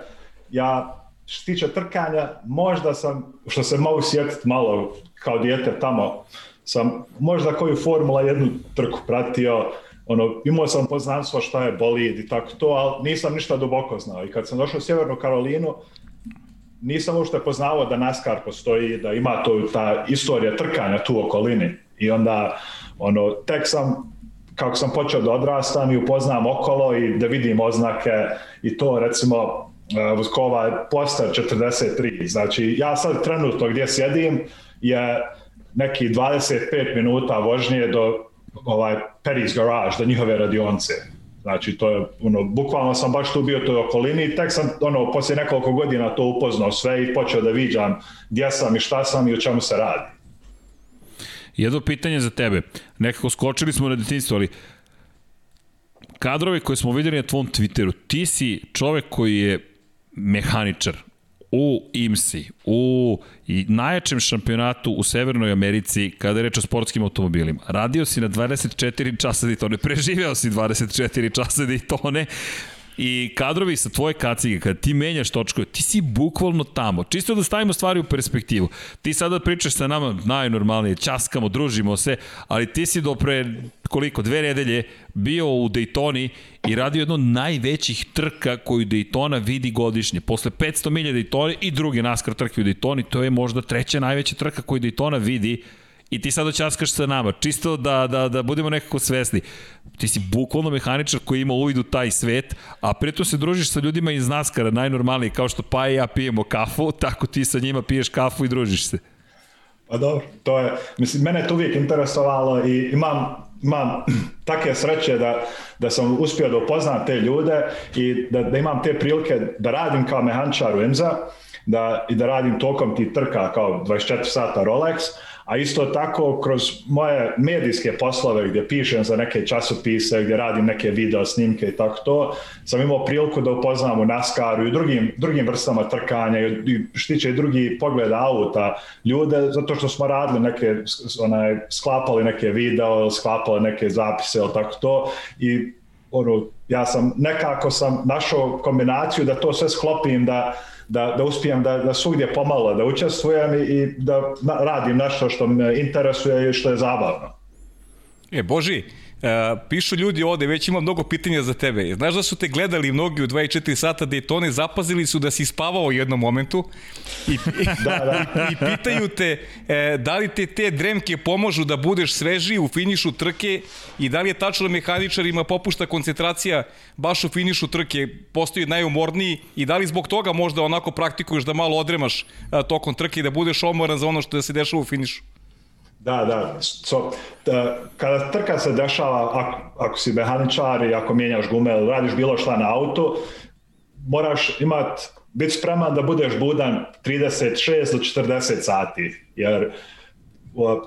ja što se tiče trkanja, možda sam, što se mogu sjetiti malo kao dijete tamo, sam možda koju Formula jednu trku pratio, ono, imao sam poznanstvo šta je bolid i tako to, ali nisam ništa duboko znao. I kad sam došao u Sjevernu Karolinu, nisam uopšte poznao da NASCAR postoji, da ima to ta istorija trkanja tu u okolini. I onda, ono, tek sam, kako sam počeo da odrastam i upoznam okolo i da vidim oznake i to, recimo, Vuskova Poster 43. Znači, ja sad trenutno gdje sjedim je neki 25 minuta vožnje do ovaj Perry's Garage, do njihove radionce. Znači, to je, ono, bukvalno sam baš tu bio toj okolini i tek sam, ono, poslije nekoliko godina to upoznao sve i počeo da viđam gdje sam i šta sam i o čemu se radi. Jedno pitanje za tebe. Nekako skočili smo na detinstvo, ali kadrove koje smo videli na tvom Twitteru, ti si čovek koji je mehaničar u IMSI, u najjačem šampionatu u Severnoj Americi kada je reč o sportskim automobilima. Radio si na 24 časa Daytone, preživeo si 24 časa Daytone, i kadrovi sa tvoje kacige, kada ti menjaš točkove, ti si bukvalno tamo. Čisto da stavimo stvari u perspektivu. Ti sada pričaš sa nama najnormalnije, časkamo, družimo se, ali ti si do pre koliko, dve nedelje bio u Daytoni i radio jedno od najvećih trka koju Daytona vidi godišnje. Posle 500 milija Daytona i druge NASCAR trke u Daytoni, to je možda treća najveća trka koju Daytona vidi i ti sad oćaskaš sa nama, čisto da, da, da budemo nekako svesni. Ti si bukvalno mehaničar koji ima uvid u taj svet, a pritom se družiš sa ljudima iz Naskara, najnormalnije, kao što pa i ja pijemo kafu, tako ti sa njima piješ kafu i družiš se. Pa dobro, to je, mislim, mene to uvijek interesovalo i imam, imam take sreće da, da sam uspio da upoznam te ljude i da, da imam te prilike da radim kao mehančar u IMSA da, i da radim tokom ti trka kao 24 sata Rolex, a isto tako kroz moje medijske poslove gdje pišem za neke časopise, gdje radim neke video snimke i tako to, sam imao priliku da upoznam u NASCAR-u i drugim, drugim vrstama trkanja i štiće i drugi pogled auta ljude, zato što smo radili neke, onaj, sklapali neke video, sklapali neke zapise ili tako to? I ono, ja sam nekako sam našao kombinaciju da to sve sklopim da da, da uspijem da, da svugdje pomalo da učestvujem i, i da radim nešto što me interesuje i što je zabavno. E, Boži, pišu ljudi ovde, već ima mnogo pitanja za tebe. Znaš da su te gledali mnogi u 24 sata Daytone, zapazili su da si spavao u jednom momentu i, da, da. i pitaju te e, da li te te dremke pomožu da budeš svežiji u finišu trke i da li je tačno da mehaničarima popušta koncentracija baš u finišu trke, postoji najumorniji i da li zbog toga možda onako praktikuješ da malo odremaš a, tokom trke i da budeš omoran za ono što se dešava u finišu? Da, da. So, da, kada trka se dešava, ako, ako si mehaničar i ako mijenjaš gume ili radiš bilo šta na auto, moraš imat, biti spreman da budeš budan 36 do 40 sati, jer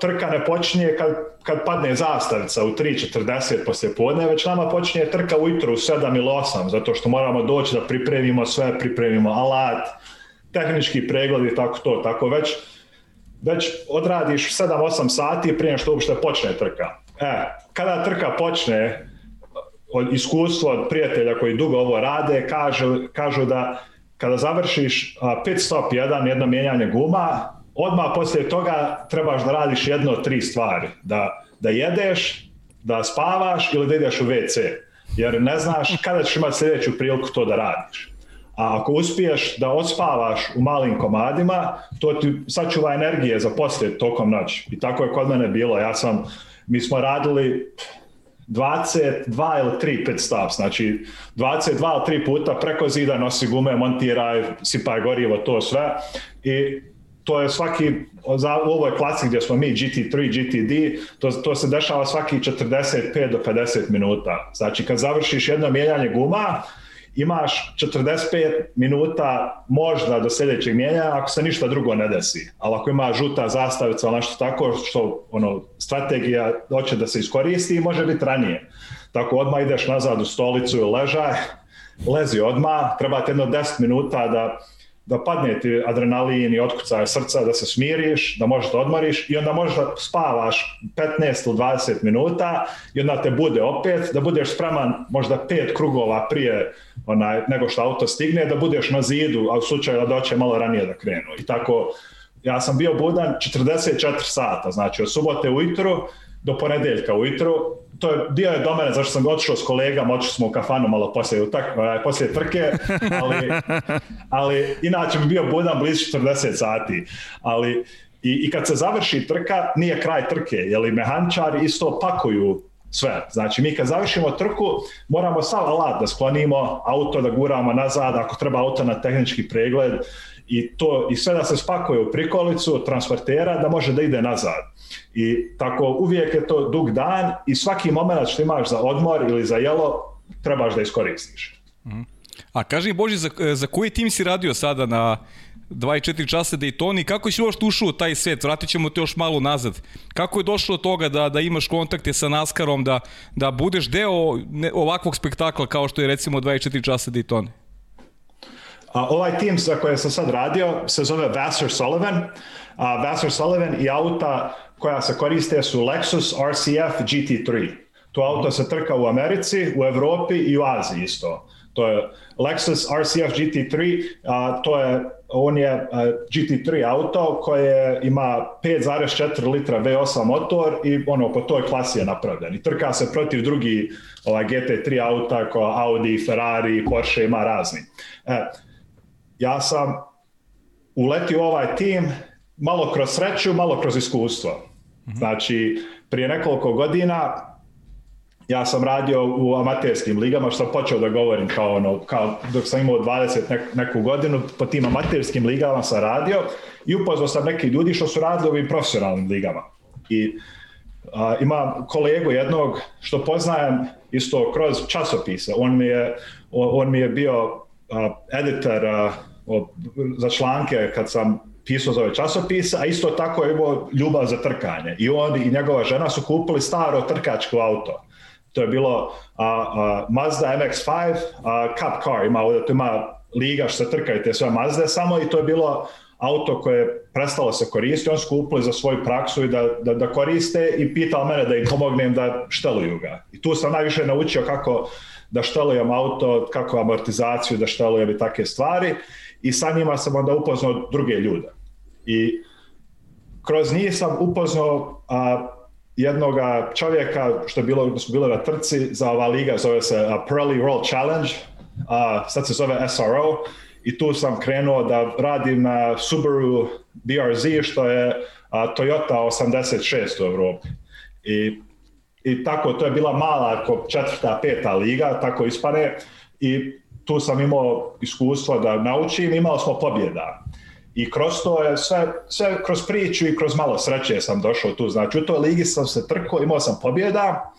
trka ne počinje kad, kad padne zastavica u 3.40 poslije podne, već nama počinje trka ujutro u 7 ili 8, zato što moramo doći da pripremimo sve, pripremimo alat, tehnički pregled i tako to, tako već već odradiš 7-8 sati prije što uopšte počne trka. E, kada trka počne, od iskustva od prijatelja koji dugo ovo rade, kažu, kažu da kada završiš pit stop jedan, jedno mijenjanje guma, odmah poslije toga trebaš da radiš jedno od tri stvari. Da, da jedeš, da spavaš ili da ideš u WC. Jer ne znaš kada ćeš imati sljedeću priliku to da radiš. A ako uspiješ da odspavaš u malim komadima, to ti sačuva energije za poslije tokom noći. I tako je kod mene bilo. Ja sam, mi smo radili 22 ili 3 pit stops, znači 22 ili 3 puta preko zida nosi gume, montiraj, sipaj gorivo, to sve. I to je svaki, za, u ovoj klasi gdje smo mi GT3, GTD, to, to se dešava svaki 45 do 50 minuta. Znači kad završiš jedno mijenjanje guma, imaš 45 minuta možda do sljedećeg mijenja ako se ništa drugo ne desi. Ali ako ima žuta zastavica ili nešto tako što ono, strategija hoće da se iskoristi može biti ranije. Tako odmah ideš nazad u stolicu i ležaj, lezi odmah, treba ti jedno 10 minuta da da padne ti adrenalin i otkucaj srca, da se smiriš, da možeš da odmoriš i onda možeš da spavaš 15 ili 20 minuta i onda te bude opet, da budeš spreman možda pet krugova prije onaj, nego što auto stigne, da budeš na zidu, a u slučaju da doće malo ranije da krenu. I tako, ja sam bio budan 44 sata, znači od subote ujutru do ponedeljka ujutru, to je, dio je do mene, zašto sam otišao s kolegama, otišli smo u kafanu malo poslije, tak, poslije trke, ali, ali inače bi bio budan blizu 40 sati. Ali i, i kad se završi trka, nije kraj trke, jer i mehančari isto pakuju sve. Znači mi kad završimo trku moramo sav alat da sklonimo, auto da guramo nazad, ako treba auto na tehnički pregled i to i sve da se spakuje u prikolicu transportera da može da ide nazad. I tako uvijek je to dug dan i svaki moment što imaš za odmor ili za jelo trebaš da iskoristiš. Mhm. A kaži Boži, za, za koji tim si radio sada na 24 časa Daytona i kako si uopšte ušao u taj svet? Vratit ćemo te još malo nazad. Kako je došlo do toga da, da imaš kontakte sa NASCARom, da, da budeš deo ovakvog spektakla kao što je recimo 24 časa Daytona? A, ovaj tim za koje sam sad radio se zove Vassar Sullivan. A, Vassar Sullivan i auta koja se koriste su Lexus RCF GT3. To auto se trka u Americi, u Evropi i u Aziji isto. To je Lexus RCF GT3, a, to je on je a, GT3 auto koje ima 5,4 litra V8 motor i ono po toj klasi je napravljen. I trka se protiv drugi ovaj, GT3 auta kao Audi, Ferrari, Porsche ima razni. E, ja sam uletio u ovaj tim malo kroz sreću, malo kroz iskustvo. Mhm. Znači, prije nekoliko godina ja sam radio u amaterskim ligama, što sam počeo da govorim kao ono, kao dok sam imao 20 nek, neku godinu, po tim amaterskim ligama sam radio i upoznao sam neki ljudi što su radili u ovim profesionalnim ligama. I a, imam kolegu jednog što poznajem isto kroz časopise. On mi je, on mi je bio a, editor a, o, za članke kad sam pisao za ove časopise, a isto tako je imao ljubav za trkanje. I on i njegova žena su kupili staro trkačko auto to je bilo a, a, Mazda MX-5 a, Cup Car, ima ovdje, to ima liga što se trkaju te sve Mazde samo i to je bilo auto koje je prestalo se koristiti, on skupili za svoju praksu i da, da, da koriste i pitao mene da im pomognem da šteluju ga. I tu sam najviše naučio kako da štelujem auto, kako amortizaciju, da štelujem i take stvari i sa njima sam onda upoznao druge ljude. I kroz njih sam upoznao a, jednog čovjeka što je bilo, su bile na trci za ova liga, zove se uh, Pearly World Challenge, a sad se zove SRO i tu sam krenuo da radim na Subaru BRZ što je a, Toyota 86 u Evropi. I, I tako, to je bila mala, ako četvrta, peta liga, tako ispane. I tu sam imao iskustvo da naučim, imali smo pobjeda i kroz to je sve, sve kroz priču i kroz malo sreće sam došao tu. Znači u toj ligi sam se trkao, imao sam pobjeda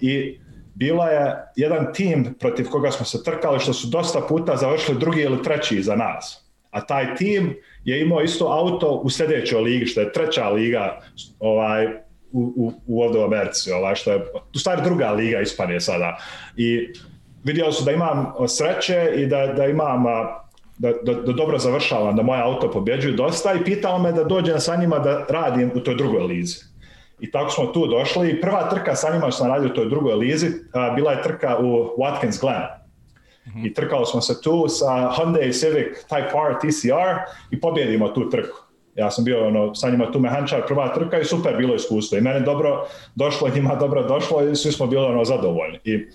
i bila je jedan tim protiv koga smo se trkali što su dosta puta završili drugi ili treći za nas. A taj tim je imao isto auto u sljedećoj ligi, što je treća liga ovaj, u, u, u ovdje u Americi, ovaj, što je u stvari druga liga Ispanije sada. I vidio su da imam sreće i da, da imam da, da, da dobro završavam, da moje auto pobjeđuju dosta i pitao me da dođem sa njima da radim u toj drugoj lizi. I tako smo tu došli i prva trka sa njima što sam radio u toj drugoj lizi a, bila je trka u Watkins Glen. Mm -hmm. I trkao smo se tu sa Hyundai Civic Type R TCR i pobjedimo tu trku. Ja sam bio ono, sa njima tu mehančar prva trka i super bilo iskustvo. I meni dobro došlo, njima dobro došlo i svi smo bili ono zadovoljni. I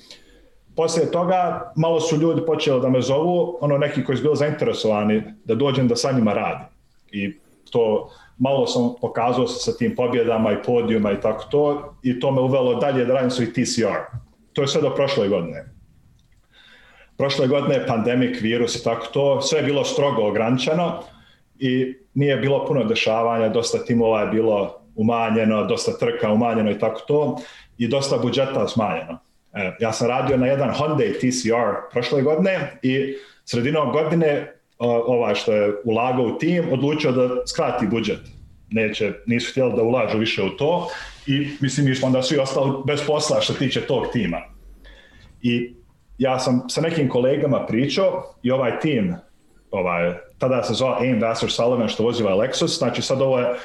Poslije toga malo su ljudi počeli da me zovu, ono neki koji su bili zainteresovani da dođem da sa njima radim. I to malo sam pokazao sa tim pobjedama i podijuma i tako to i to me uvelo dalje da radim svoj TCR. To je sve do prošle godine. Prošle godine je pandemik, virus i tako to, sve je bilo strogo ograničeno i nije bilo puno dešavanja, dosta timova je bilo umanjeno, dosta trka umanjeno i tako to i dosta budžeta smanjeno. E, ja sam radio na jedan Hyundai TCR prošle godine i sredinom godine ovaj što je ulagao u tim odlučio da skrati budžet. Neće, nisu htjeli da ulažu više u to i mislim mi smo onda svi ostali bez posla što tiče tog tima. I ja sam sa nekim kolegama pričao i ovaj tim, ovaj, tada se zove Aim Vassar Sullivan što voziva Lexus, znači sad ovo je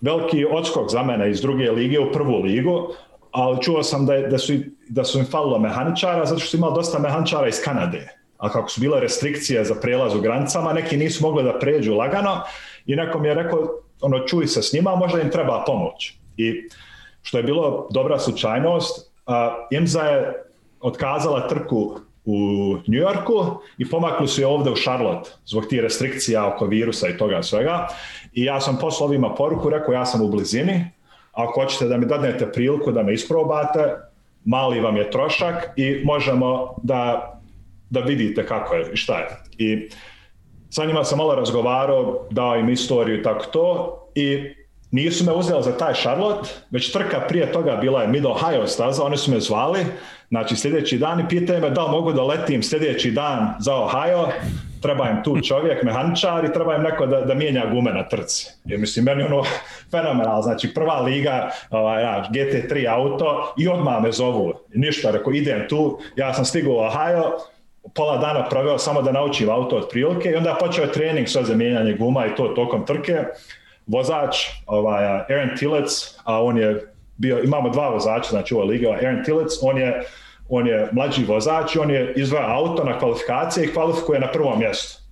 veliki odskok za mene iz druge lige u prvu ligu, ali čuo sam da, da, su, da su im falilo mehaničara, zato što su imali dosta mehaničara iz Kanade. A kako su bile restrikcije za prelaz u granicama, neki nisu mogli da pređu lagano i neko mi je rekao, ono, čuj se s njima, možda im treba pomoć. I što je bilo dobra slučajnost, a, IMSA je otkazala trku u New Yorku i pomakli su je ovde u Charlotte zbog tih restrikcija oko virusa i toga svega. I ja sam poslao ovima poruku, rekao ja sam u blizini, ako hoćete da mi dadnete priliku da me isprobate, mali vam je trošak i možemo da, da vidite kako je i šta je. I sa njima sam malo razgovarao, dao im istoriju i tako to i nisu me uzeli za taj Charlotte, već trka prije toga bila je Mid Ohio staza, oni su me zvali, znači sljedeći dan i pitaju me da mogu da letim sljedeći dan za Ohio, treba im tu čovjek, mehaničar i treba im neko da, da mijenja gume na trci. Jer mislim, meni ono fenomenal, znači prva liga, ovaj, ja, GT3 auto i odmah me zovu. Ništa, reko, idem tu, ja sam stigao u Ohio, pola dana proveo samo da naučim auto od prilike i onda počeo trening sve za mijenjanje guma i to tokom trke. Vozač, ovaj, Aaron Tillets, a on je bio, imamo dva vozača, znači ova liga, Aaron Tillets, on je on je mlađi vozač on je izvaja auto na kvalifikacije i kvalifikuje na prvom mjestu.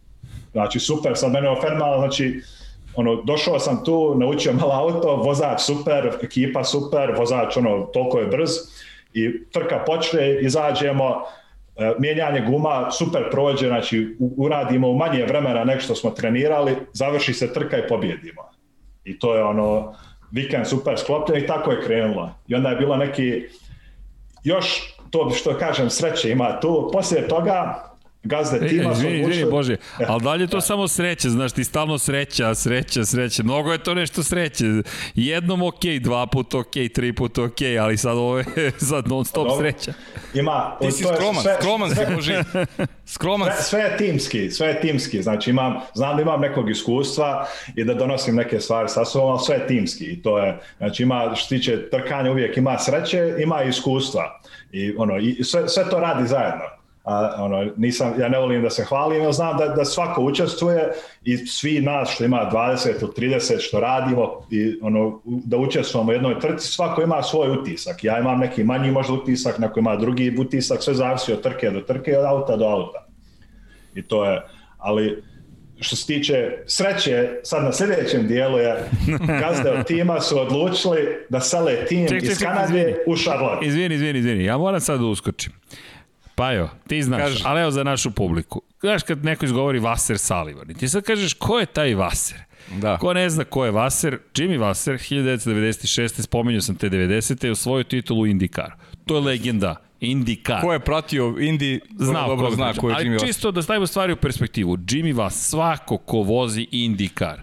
Znači, super, sad mene ofernalo, znači, ono, došao sam tu, naučio malo auto, vozač super, ekipa super, vozač, ono, toliko je brz i trka počne, izađemo, e, mijenjanje guma, super prođe, znači, uradimo u manje vremena nek što smo trenirali, završi se trka i pobjedimo. I to je ono, vikend super sklopljen i tako je krenula. I onda je bilo neki, još to što kažem sreće ima tu. Poslije toga gazde e, tima e, izvini, izvini, Bože, ali dalje to samo sreća, znaš, ti stalno sreća, sreća, sreća, mnogo je to nešto sreće. Jednom ok, dva put ok, tri put ok, ali sad ovo je sad non stop Dobro. sreća. Ima, ti si skroman, sve, skroman si, Bože. Skroman sve, sve je timski, sve je timski, znači imam, znam da imam nekog iskustva i da donosim neke stvari sa sobom, ali sve je timski i to je, znači ima, što tiče trkanja uvijek ima sreće, ima iskustva i ono, i sve, sve to radi zajedno a, ono, nisam, ja ne volim da se hvalim, ja znam da, da svako učestvuje i svi nas što ima 20 ili 30 što radimo i ono, da učestvujemo u jednoj trci, svako ima svoj utisak. Ja imam neki manji možda utisak, neko ima drugi utisak, sve zavisi od trke do trke i od auta do auta. I to je, ali što se tiče sreće, sad na sljedećem dijelu je gazde od tima su odlučili da sele tim ček, ček, iz Kanade u Charlotte. Izvini, izvini, izvini, ja moram sad da uskočim. Pajo, ti znaš, Kaži. ali evo za našu publiku. Znaš kad neko izgovori Vaser Salivan i ti sad kažeš ko je taj Vaser? Da. Ko ne zna ko je Vaser? Jimmy Vaser, 1996. spominjao sam te 90. u svoju titulu IndyCar. To je legenda IndyCar. Ko je pratio Indy, zna dobro zna ko je Jimmy Vaser. Ali čisto da stavimo stvari u perspektivu. Jimmy Vaser, svako ko vozi IndyCar,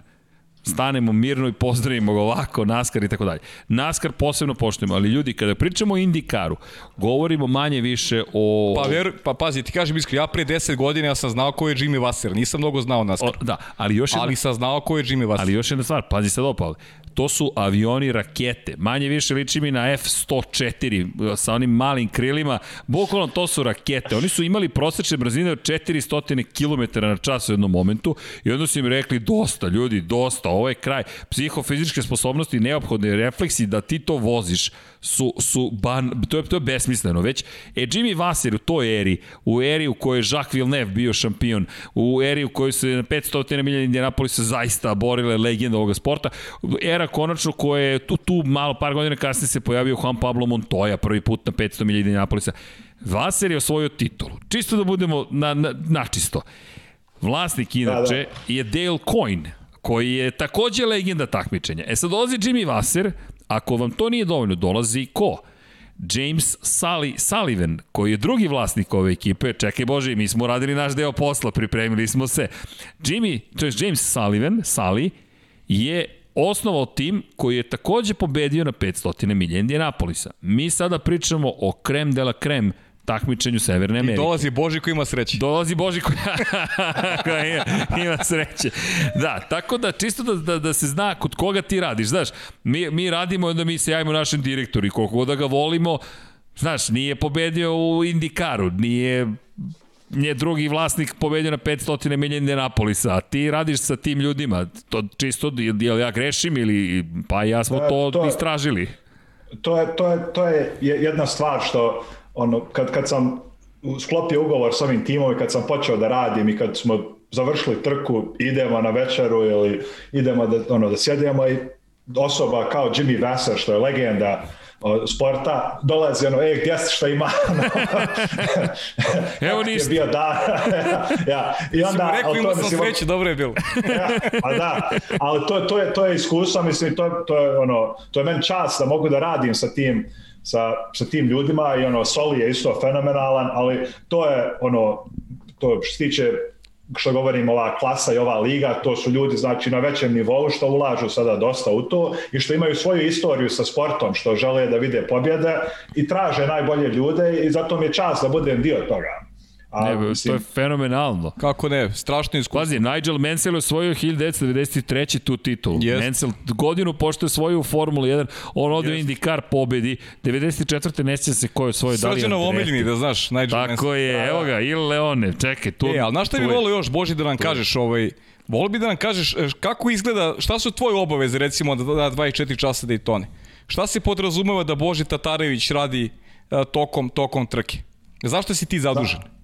stanemo mirno i pozdravimo ga ovako, NASCAR i tako dalje. NASCAR posebno poštujemo, ali ljudi, kada pričamo o IndyCaru, govorimo manje više o... Pa, ver, pa pazi, ti kažem iskreno, ja pre 10 godina ja sam znao ko je Jimmy Wasser, nisam mnogo znao NASCAR. O, da, ali još jedna... Ali sam znao ko je Jimmy Wasser. Ali još jedna stvar, pazi sad opal, to su avioni rakete. Manje više liči mi na F-104 sa onim malim krilima. Bukvalno to su rakete. Oni su imali prosečne brzine od 400 km na čas u jednom momentu i onda su im rekli dosta ljudi, dosta, ovo je kraj. Psihofizičke sposobnosti, neophodne refleksi da ti to voziš su, su ban, to je, to je besmisleno već. E, Jimmy Vasser u toj eri, u eri u kojoj je Jacques Villeneuve bio šampion, u eri u kojoj se na 500 milija Indianapolisa zaista borile legenda ovoga sporta, era konačno koja je tu, tu malo par godina kasnije se pojavio Juan Pablo Montoya prvi put na 500 milija Indianapolisa. Vasser je osvojio titulu. Čisto da budemo na, na, načisto. Vlasnik inače da, da. je Dale Coyne, koji je takođe legenda takmičenja. E sad dolazi Jimmy Vasser, ako vam to nije dovoljno, dolazi ko? James Sully, Sullivan, koji je drugi vlasnik ove ekipe, čekaj Bože, mi smo radili naš deo posla, pripremili smo se. Jimmy, to je James Sullivan, Sully, je osnovao tim koji je takođe pobedio na 500 milija Indianapolisa. Mi sada pričamo o krem de la krem takmičenju Severne Amerike. I dolazi Boži koji ima sreće. Dolazi Boži koji, ima, ima sreće. Da, tako da čisto da, da, da se zna kod koga ti radiš. Znaš, mi, mi radimo da mi se javimo našem direktoru i koliko da ga volimo, znaš, nije pobedio u Indikaru, nije nije drugi vlasnik pobedio na 500 milija Indianapolisa, a ti radiš sa tim ljudima, to čisto, jel ja grešim ili, pa ja smo da, to, to istražili. To je, to, je, to je jedna stvar što ono, kad, kad sam sklopio ugovor s ovim timom i kad sam počeo da radim i kad smo završili trku, idemo na večeru ili idemo da, ono, da sjedemo i osoba kao Jimmy Vassar, što je legenda sporta, dolazi ono, ej, gdje si što ima? Evo ništa. Je bio da. ja. I onda, rekao, imao sam sreće, dobro je bilo. ja, pa da, ali to, to, je, to je iskustvo, mislim, to, to, je, ono, to je meni čast da mogu da radim sa tim sa, sa tim ljudima i ono Soli je isto fenomenalan, ali to je ono to što se tiče što govorim ova klasa i ova liga, to su ljudi znači na većem nivou što ulažu sada dosta u to i što imaju svoju istoriju sa sportom, što žele da vide pobjede i traže najbolje ljude i zato mi je čast da budem dio toga. A, ne, mislim, to je fenomenalno. Kako ne, strašno iskustvo. Pazi, Nigel Mansell je osvojio 1993. tu titulu. Yes. Mansell godinu pošto je svoju Formulu 1, on ode yes. u IndyCar pobedi. 94. ne sjeća se ko je osvojio. Srđanov omiljeni, da znaš, Nigel Tako Mansell. je, evo ga, Il Leone, čekaj. Tu, e, ali znaš šta bi volio još, Boži, da nam kažeš, ovaj, Volio bi da nam kažeš e, kako izgleda, šta su tvoje obaveze recimo da da 24 časa Daytone? Šta se podrazumeva da Boži Tatarević radi uh, tokom, tokom trke? Zašto si ti zadužen? Da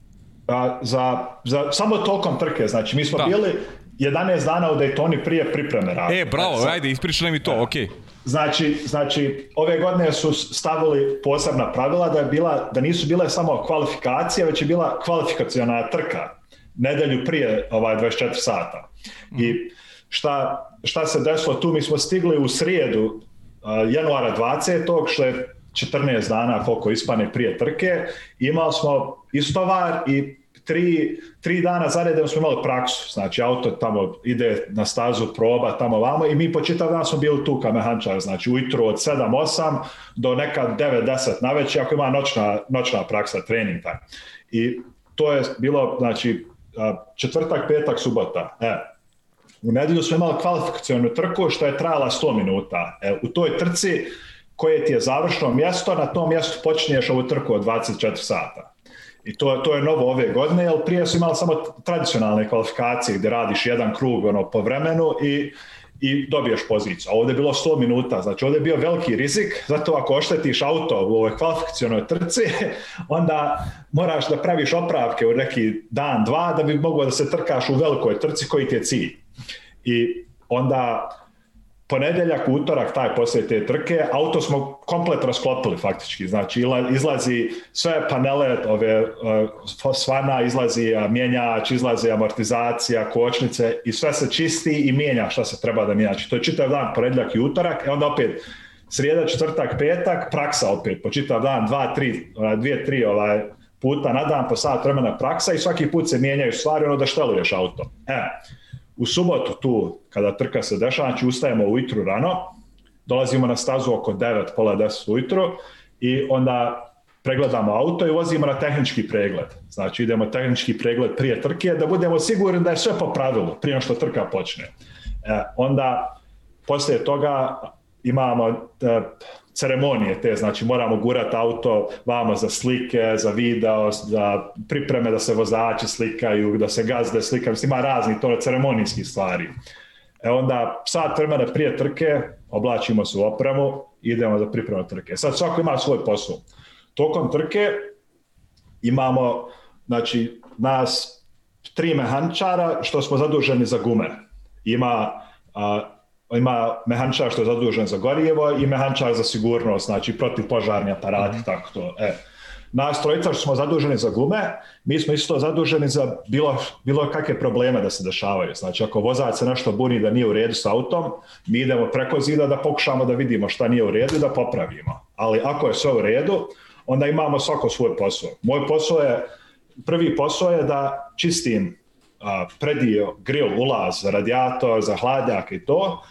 a, za, za samo tokom trke. Znači, mi smo da. bili 11 dana u Daytoni prije pripreme rada. E, bravo, znači, ajde, ispričaj mi to, okej. Okay. Znači, znači, ove godine su stavili posebna pravila da je bila, da nisu bile samo kvalifikacije, već je bila kvalifikacijona trka nedelju prije ovaj 24 sata. Mm. I šta, šta se desilo tu? Mi smo stigli u srijedu uh, januara 20. što je 14 dana koliko ispane prije trke. Imali smo istovar i tri, tri dana zaredom smo imali praksu, znači auto tamo ide na stazu, proba tamo vamo i mi po čitav dan smo bili tu kao mehančar, znači ujutru od 7-8 do neka 9-10 na već, ako ima noćna, noćna praksa, trening taj. I to je bilo, znači, četvrtak, petak, subota. E, u nedjelju smo imali kvalifikacijonu trku što je trajala 100 minuta. E, u toj trci koje ti je završno mjesto, na tom mjestu počinješ ovu trku od 24 sata. I to, to je novo ove godine, jer prije su imali samo tradicionalne kvalifikacije gdje radiš jedan krug ono, po vremenu i, i dobiješ poziciju. A ovdje je bilo 100 minuta, znači ovdje je bio veliki rizik, zato ako oštetiš auto u ovoj kvalifikacionoj trci, onda moraš da praviš opravke u neki dan, dva, da bi mogao da se trkaš u velikoj trci koji ti je cilj. I onda ponedeljak, utorak, taj poslije te trke, auto smo komplet rasklopili faktički, znači izlazi sve panele, ove uh, svana, izlazi mjenjač, izlazi amortizacija, kočnice i sve se čisti i mijenja šta se treba da mijenja. Znači, to je čitav dan ponedeljak i utorak, i onda opet srijeda, četvrtak, petak, praksa opet, po čitav dan, dva, tri, dvije, tri ovaj, puta na dan, po sat vremena praksa i svaki put se mijenjaju stvari, ono da šteluješ auto. E, U subotu tu, kada trka se dešava, znači ustajemo ujutru rano, dolazimo na stazu oko 9, pola 10 ujutru i onda pregledamo auto i vozimo na tehnički pregled. Znači idemo tehnički pregled prije trke da budemo sigurni da je sve po pravilu prije što trka počne. E, onda poslije toga imamo e, ceremonije te, znači moramo gurati auto vamo za slike, za video, za pripreme da se vozači slikaju, da se gazde slikaju, ima razni to ceremonijski stvari. E onda sat vremena prije trke oblačimo se u opremu idemo za pripremu trke. Sad svako ima svoj posao. Tokom trke imamo znači, nas tri mehančara što smo zaduženi za gume. Ima a, ima mehančar što je zadužen za gorijevo i mehančar za sigurnost, znači protiv požarni aparati, mm. tako to. E. Nas trojica što smo zaduženi za gume, mi smo isto zaduženi za bilo, bilo kakve probleme da se dešavaju. Znači, ako vozač se nešto buni da nije u redu s autom, mi idemo preko zida da pokušamo da vidimo šta nije u redu i da popravimo. Ali ako je sve u redu, onda imamo svako svoj posao. Moj posao je, prvi posao je da čistim a, predio, grill, ulaz, radijator, za hladnjak i to,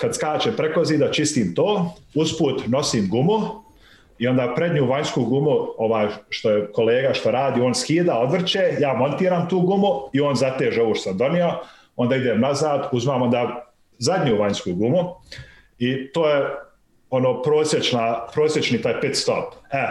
kad skačem preko zida čistim to, usput nosim gumu i onda prednju vanjsku gumu, ovaj što je kolega što radi, on skida, odvrće, ja montiram tu gumu i on zateže ovo što sam donio, onda idem nazad, uzmam onda zadnju vanjsku gumu i to je ono prosječna, prosječni taj pit stop. E,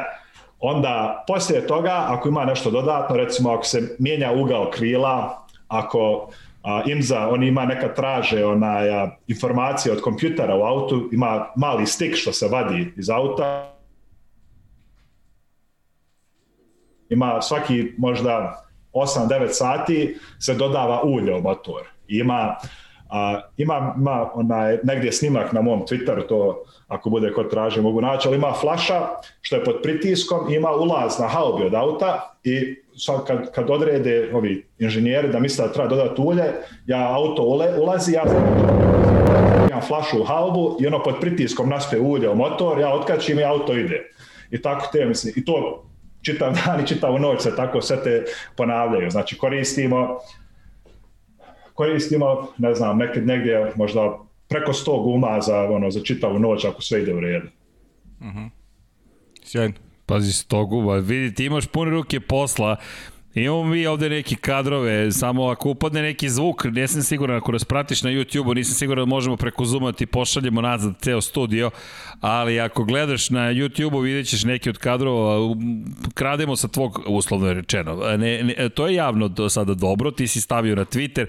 onda poslije toga, ako ima nešto dodatno, recimo ako se mijenja ugao krila, ako a, IMZA, oni ima neka traže onaj, a, informacije od kompjutera u autu, ima mali stik što se vadi iz auta. Ima svaki možda 8-9 sati se dodava ulje u motor. Ima, a, ima, ima onaj, negdje snimak na mom Twitteru, to ako bude kod traže mogu naći, ali ima flaša što je pod pritiskom, ima ulaz na haubi od auta i sad kad, kad odrede ovi inženjeri da misle da treba dodati ulje, ja auto ule, ulazi, ja imam flašu u haubu i ono pod pritiskom naspe ulje u motor, ja otkačim i auto ide. I tako te mislim, i to čitav dan i čitavu noć se tako sve te ponavljaju. Znači koristimo koristimo, ne znam, nekad negdje možda preko 100 guma za, ono, za čitavu noć ako sve ide u redu. Uh mhm. -huh. Sjajno. Pazi, 100 guma. Vidite, imaš pune ruke posla. Imamo mi ovde neke kadrove, samo ako upadne neki zvuk, nisam siguran, ako nas pratiš na YouTube-u, nisam siguran da možemo preko Zooma ti pošaljemo nazad ceo studio, ali ako gledaš na YouTube-u vidjet ćeš neki od kadrova, krademo sa tvog, uslovno rečeno. Ne, ne, to je javno do sada dobro, ti si stavio na Twitter,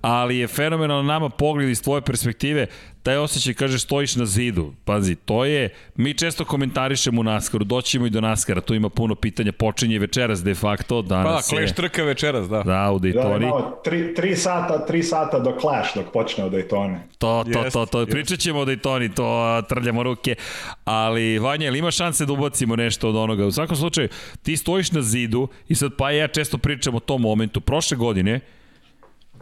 ali je fenomenalno nama pogled iz tvoje perspektive, taj osjećaj, kaže, stojiš na zidu. Pazi, to je, mi često komentarišemo u Naskaru, doćemo i do Naskara, tu ima puno pitanja, počinje večeras de facto, danas pa, Clash je... trka večeras, da. Da, u Daytoni. Da, imamo tri, tri, sata, tri sata do Clash dok počne u Daytoni. To, to, to, to, pričat ćemo o Daytoni, to trljamo ruke, ali Vanja, ili ima šanse da ubacimo nešto od onoga? U svakom slučaju, ti stojiš na zidu i sad pa ja često pričam o tom momentu. Prošle godine,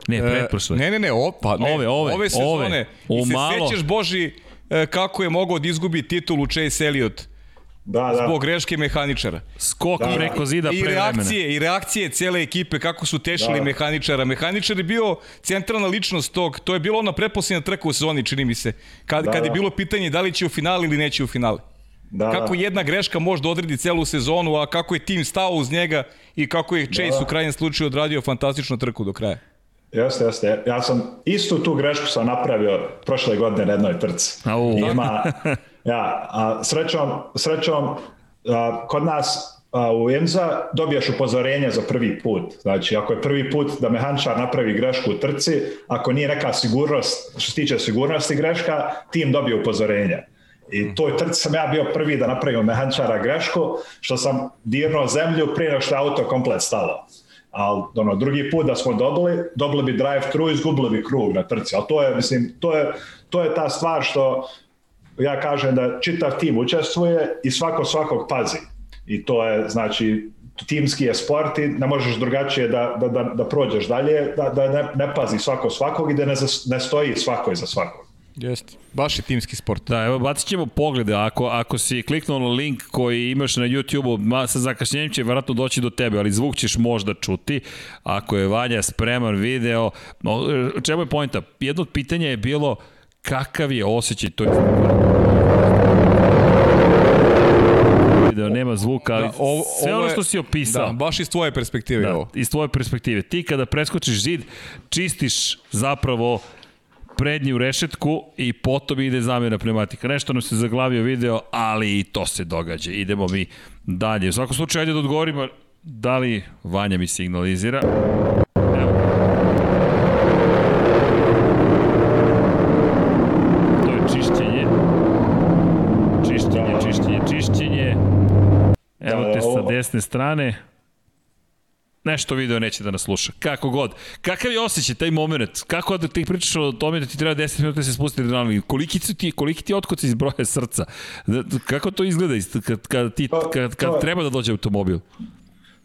Ne, e, pretprošle. Ne, ne, ne, o, pa, ne, ove, ove, ove sezone. Ove. I se malo... sećaš, Boži, e, kako je mogao da izgubi titulu Chase Elliot Da, da. Zbog greške mehaničara. Skok Da, da. preko zida I pre vremena. reakcije, i reakcije cele ekipe kako su tešili Da. mehaničara. Mehaničar je bio centralna ličnost tog, to je bilo ona preposljedna trka u sezoni, čini mi se. Kad, Da, kad je da. bilo pitanje da li će u finale ili neće u finale. Da, Kako da. jedna greška može da odredi celu sezonu, a kako je tim stao uz njega i kako je Chase Da. u krajnjem slučaju odradio fantastičnu trku do kraja. Jeste, jeste. Ja sam istu tu grešku sam napravio prošle godine na jednoj trci. Au. Ima, ja, a srećom, srećom a, kod nas a, u EMSA dobiješ upozorenje za prvi put. Znači, ako je prvi put da mehančar napravi grešku u trci, ako nije neka sigurnost, što se tiče sigurnosti greška, tim dobije upozorenje. I toj trci sam ja bio prvi da napravim mehančara grešku, što sam dirnuo zemlju prije nego što auto komplet stalo. Ali ono, drugi put da smo dobili, dobili bi drive-thru, izgubili bi krug na trci. Ali to je, mislim, to je, to je ta stvar što ja kažem da čitav tim učestvuje i svako svakog pazi. I to je, znači, timski je sport i ne možeš drugačije da, da, da, da prođeš dalje, da, da ne, ne pazi svako svakog i da ne, ne stoji svako iza svakog. Jeste. Baš je timski sport. Da, evo bacit ćemo poglede, ako, ako si kliknuo na link koji imaš na YouTube-u, sa zakašnjenjem će vjerojatno doći do tebe, ali zvuk ćeš možda čuti. Ako je Vanja spreman video, no, čemu je pojenta? Jedno od pitanja je bilo kakav je osjećaj to video, nema zvuka, ali Da, ovo- sve ono je- što si opisao. Da, baš iz tvoje perspektive Da, ovo. iz tvoje perspektive. Ti kada preskočiš zid, čistiš zapravo prednju rešetku i potom ide zamjena pneumatika. Nešto nam se zaglavio video, ali i to se događa. Idemo mi dalje. U svakom slučaju, ajde da odgovorimo da li Vanja mi signalizira. Evo. To je čišćenje. Čišćenje, čišćenje, čišćenje. Evo Da, te sa desne strane. Nešto video neće da nas sluša. Kako god. Kakav je osjećaj taj moment? Kako da ti pričaš o tome da ti treba 10 minuta da se spusti adrenalin? Koliki su ti, koliki ti otkoci iz broja srca? Da- da- Kako to izgleda kad, kad, ti, kad, kad treba da dođe automobil?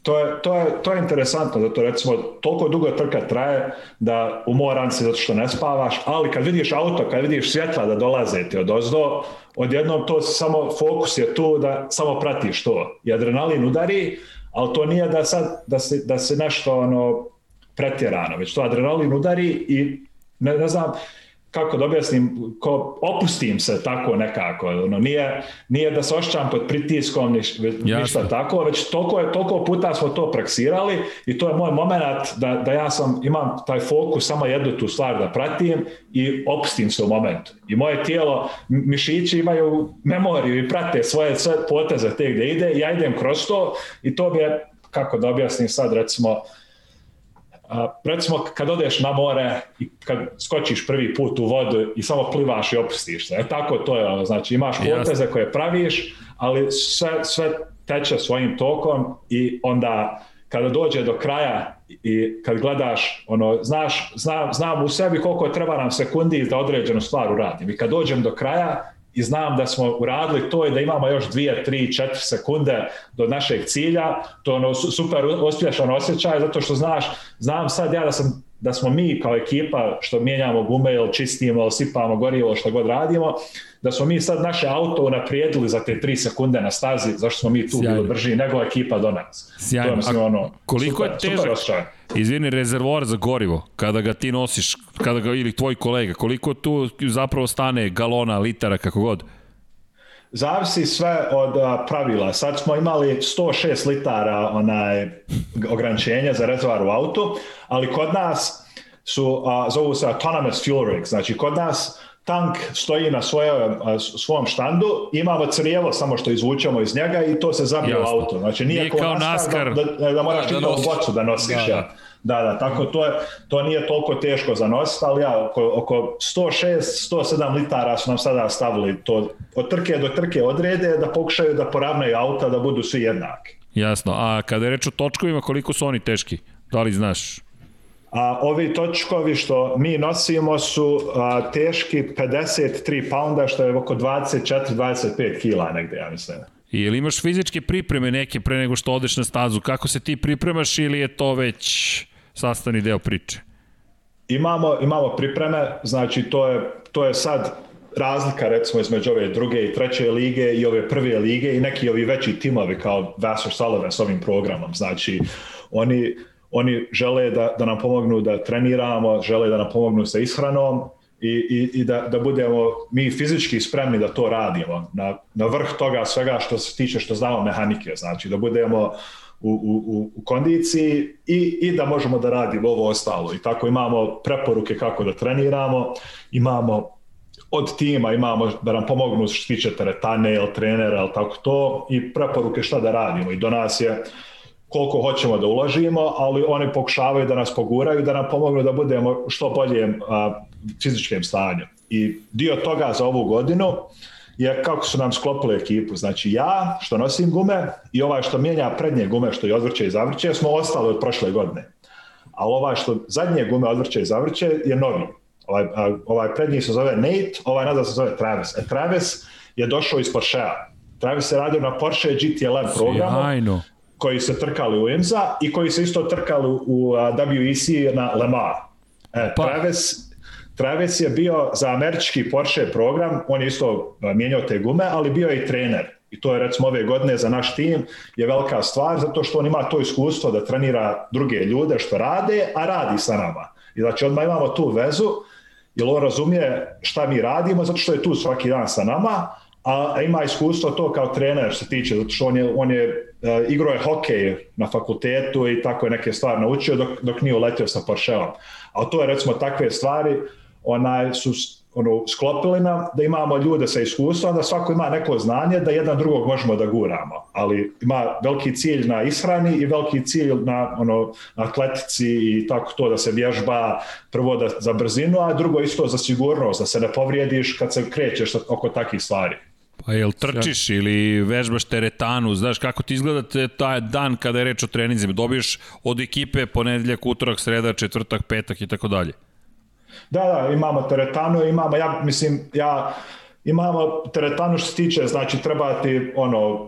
To je, to, je, to je interesantno, zato recimo toliko dugo trka traje da umoran si zato što ne spavaš, ali kad vidiš auto, kad vidiš svjetla da dolaze ti od ozdo, odjednom to samo fokus je tu da samo pratiš to. I adrenalin udari, ali to nije da sad da se, da se nešto ono pretjerano, već to adrenalin udari i ne, ne znam kako da objasnim, ko, opustim se tako nekako, ono, nije, nije da se ošćam pod pritiskom, niš, ništa Jasno. tako, već toliko, je, toliko puta smo to praksirali i to je moj moment da, da ja sam, imam taj fokus, samo jednu tu stvar da pratim i opustim se u momentu. I moje tijelo, mišići imaju memoriju i prate svoje sve poteze te gde ide i ja idem kroz to i to mi je, kako da objasnim sad, recimo, A, recimo kad odeš na more i kad skočiš prvi put u vodu i samo plivaš i opustiš se. E tako to je znači imaš poteze koje praviš, ali sve, sve teče svojim tokom i onda kada dođe do kraja i kad gledaš, ono, znaš, znam, znam u sebi koliko treba nam sekundi da određenu stvar uradim. I kad dođem do kraja i znam da smo uradili to i da imamo još 2, 3, 4 sekunde do našeg cilja, to je ono su- super uspješan osjećaj zato što znaš, znam sad ja da sam da smo mi kao ekipa što mijenjamo gume ili čistimo ili sipamo gorivo što god radimo, da smo mi sad naše auto unaprijedili za te 3 sekunde na stazi, zašto smo mi tu Sjajno. bili brži nego ekipa do nas. Sjajno. To je, mislim, ono, koliko super, je težak? Izvini, rezervoar za gorivo, kada ga ti nosiš, kada ga, ili tvoj kolega, koliko tu zapravo stane galona, litara, kako god? Zavisi sve od a, pravila. Sad smo imali 106 litara onaj ograničenje za rezervoar u autu, ali kod nas su, a, zovu se autonomous fuel rig, znači kod nas tank stoji na svojoj, a, svom štandu, imamo crijevo samo što izvučemo iz njega i to se zabije u auto. Znači nije, Nije kao NASCAR. Da, da, da moraš Da, da nosiš. bocu da nosiš. Da, ja. Da. Da, tako to, je, to nije toliko teško za nositi, ali ja, oko, oko 106, 107 litara su nam sada stavili to od trke do trke odrede da pokušaju da poravnaju auta da budu svi jednaki. Jasno. A kada je reč o točkovima, koliko su oni teški? Da li znaš? A ovi točkovi što mi nosimo su a, teški 53 pounda, što je oko 24-25 kila negde, ja mislim. Ili imaš fizičke pripreme neke pre nego što odeš na stazu? Kako se ti pripremaš ili je to već sastavni deo priče? Imamo, imamo pripreme, znači to je, to je sad razlika recimo između ove druge i treće lige i ove prve lige i neki ovi veći timovi kao Vassar Sullivan s ovim programom. Znači, oni, oni žele da, da nam pomognu da treniramo, žele da nam pomognu sa ishranom i, i, i da, da budemo mi fizički spremni da to radimo. Na, na vrh toga svega što se tiče što znamo mehanike. Znači, da budemo u, u, u kondiciji i, i da možemo da radimo ovo ostalo. I tako imamo preporuke kako da treniramo, imamo od tima imamo da nam pomognu što tiče teretane ili trenera ili tako to i preporuke šta da radimo i do nas je koliko hoćemo da uložimo, ali oni pokušavaju da nas poguraju, da nam pomognu da budemo što bolje a, fizičkem stanju. I dio toga za ovu godinu je kako su nam sklopili ekipu. Znači ja što nosim gume i ovaj što mijenja prednje gume što je odvrće i zavrće smo ostali od prošle godine. A ovaj što zadnje gume odvrće i zavrće je novi. Ovaj, ovaj prednji se zove Nate, ovaj nazad se zove Travis. E, Travis je došao iz Porschea. Travis je radio na Porsche GTLM programu. Sjajno koji se trkali u IMSA i koji se isto trkali u WEC na Le Mans. E, pa. Travis, Travis je bio za američki Porsche program, on je isto mijenjao te gume, ali bio je i trener. I to je recimo ove godine za naš tim je velika stvar zato što on ima to iskustvo da trenira druge ljude što rade, a radi sa nama. I znači odmah imamo tu vezu, jer on razumije šta mi radimo zato što je tu svaki dan sa nama, a ima iskustvo to kao trener što se tiče, zato što on je, on je uh, igrao je hokej na fakultetu i tako je neke stvari naučio dok, dok nije uletio sa Porscheom. A to je recimo takve stvari, onaj su ono, sklopili nam da imamo ljude sa iskustvom, da svako ima neko znanje, da jedan drugog možemo da guramo. Ali ima veliki cilj na ishrani i veliki cilj na, ono, na atletici i tako to da se vježba prvo da, za brzinu, a drugo isto za sigurnost, da se ne povrijediš kad se krećeš oko takih stvari. Pa jel trčiš ja. ili vežbaš teretanu, znaš kako ti izgleda taj dan kada je reč o treninzima, dobiješ od ekipe ponedeljak, utorak, sreda, četvrtak, petak i tako dalje. Da, da, imamo teretanu, imamo, ja mislim, ja imamo teretanu što se tiče, znači treba ti ono,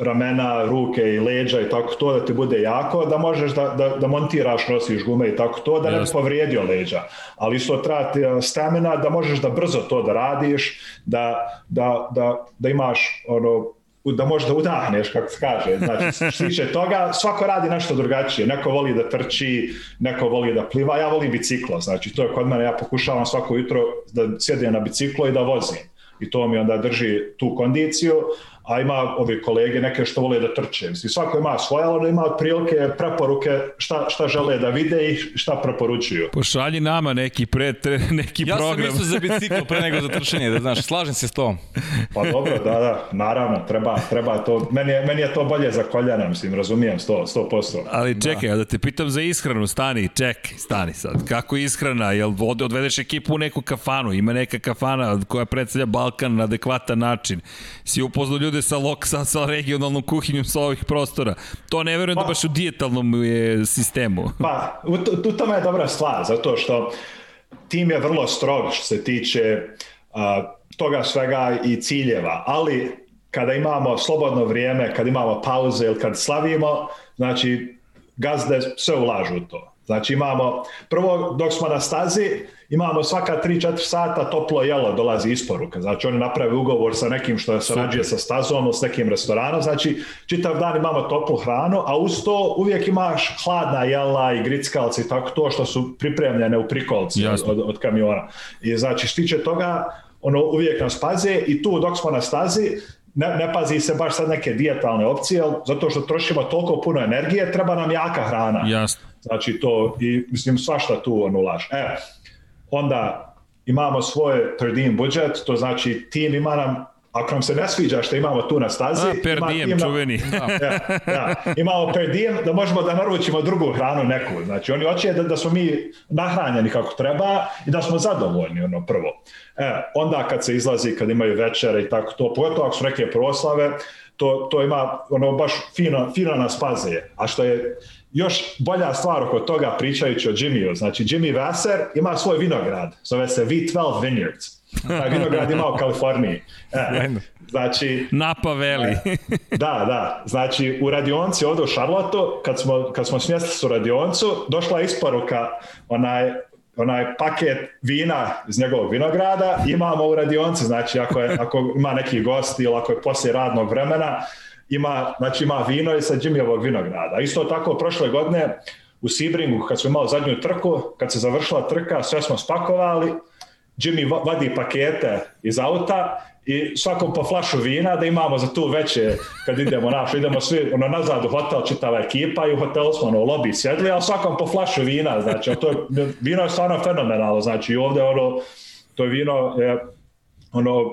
ramena, ruke i leđa i tako to da ti bude jako, da možeš da, da, da montiraš, nosiš gume i tako to, da ne bi povrijedio leđa. Ali isto treba ti stamina da možeš da brzo to da radiš, da, da, da, da imaš ono, da možeš da udahneš, kako se kaže. Znači, tiče toga, svako radi nešto drugačije. Neko voli da trči, neko voli da pliva, ja volim biciklo. Znači, to je kod mene, ja pokušavam svako jutro da sjedim na biciklo i da vozim. I to mi onda drži tu kondiciju, a ima ovi kolege neke što vole da trče. Mislim, svako ima svoje, ali ima otprilike preporuke šta, šta žele da vide i šta preporučuju. Pošalji nama neki, pre, tre, neki ja program. Ja sam mislio za bicikl pre nego za trčanje, da znaš, slažem se s tom. Pa dobro, da, da, naravno, treba, treba to, meni je, meni je to bolje za koljana, mislim, razumijem, 100%. 100%. Ali čekaj, da. da te pitam za ishranu, stani, čekaj, stani sad, kako ishrana, jel odvedeš ekipu u neku kafanu, ima neka kafana koja predstavlja Balkan na adekvatan način, si upoznao ljudi ljude sa, lok, sa, sa regionalnom kuhinjom sa ovih prostora. To ne verujem da pa, da baš u dijetalnom je sistemu. Pa, u, u tome je dobra stvar, zato što tim je vrlo strog što se tiče uh, toga svega i ciljeva, ali kada imamo slobodno vrijeme, kad imamo pauze ili kad slavimo, znači gazde sve ulažu u to. Znači imamo, prvo dok smo na stazi, imamo svaka 3-4 sata toplo jelo dolazi isporuka. Znači oni naprave ugovor sa nekim što se rađuje sa stazom, s nekim restoranom. Znači čitav dan imamo toplu hranu, a uz to uvijek imaš hladna jela i grickalci i tako to što su pripremljene u prikolci od, od, od kamiona. I znači štiće toga, ono uvijek nas paze i tu dok smo na stazi ne, ne pazi se baš sad neke dijetalne opcije, zato što trošimo toliko puno energije, treba nam jaka hrana. Jasno. Znači to, i mislim svašta tu on ulaže. E, onda imamo per diem budžet, to znači tim ima nam ako nam se ne sviđa što imamo tu na stazi, A, per diem, na, čuveni. Da, ja, ja, imamo per diem da možemo da naručimo drugu hranu neku. Znači oni hoće da, da smo mi nahranjeni kako treba i da smo zadovoljni ono prvo. E, onda kad se izlazi, kad imaju večere i tako to, pogotovo ako su neke proslave, to, to ima ono baš fino, fino nas paze. A što je još bolja stvar oko toga pričajući o Jimmyu, znači Jimmy Vasser ima svoj vinograd, zove se V12 Vineyards. Taj vinograd ima u Kaliforniji. E, znači, Napa Valley. E, da, da. Znači, u radionci ovde u Charlotteu, kad smo, kad smo smjestili su radioncu, došla je isporuka onaj, onaj paket vina iz njegovog vinograda, imamo u radionci, znači ako, je, ako ima neki gost ili ako je poslije radnog vremena, ima, znači ima vino i sa Jimmyovog vinograda. Isto tako prošle godine u Sibringu kad smo imali zadnju trku, kad se završila trka, sve smo spakovali, Jimmy vadi pakete iz auta i svakom po flašu vina da imamo za tu veće kad idemo naš, idemo svi ono, nazad u hotel čitava ekipa i u hotelu smo ono, u lobby sjedli, a svakom po flašu vina, znači to je, vino je stvarno fenomenalno, znači ovde ono, to je vino je, ono,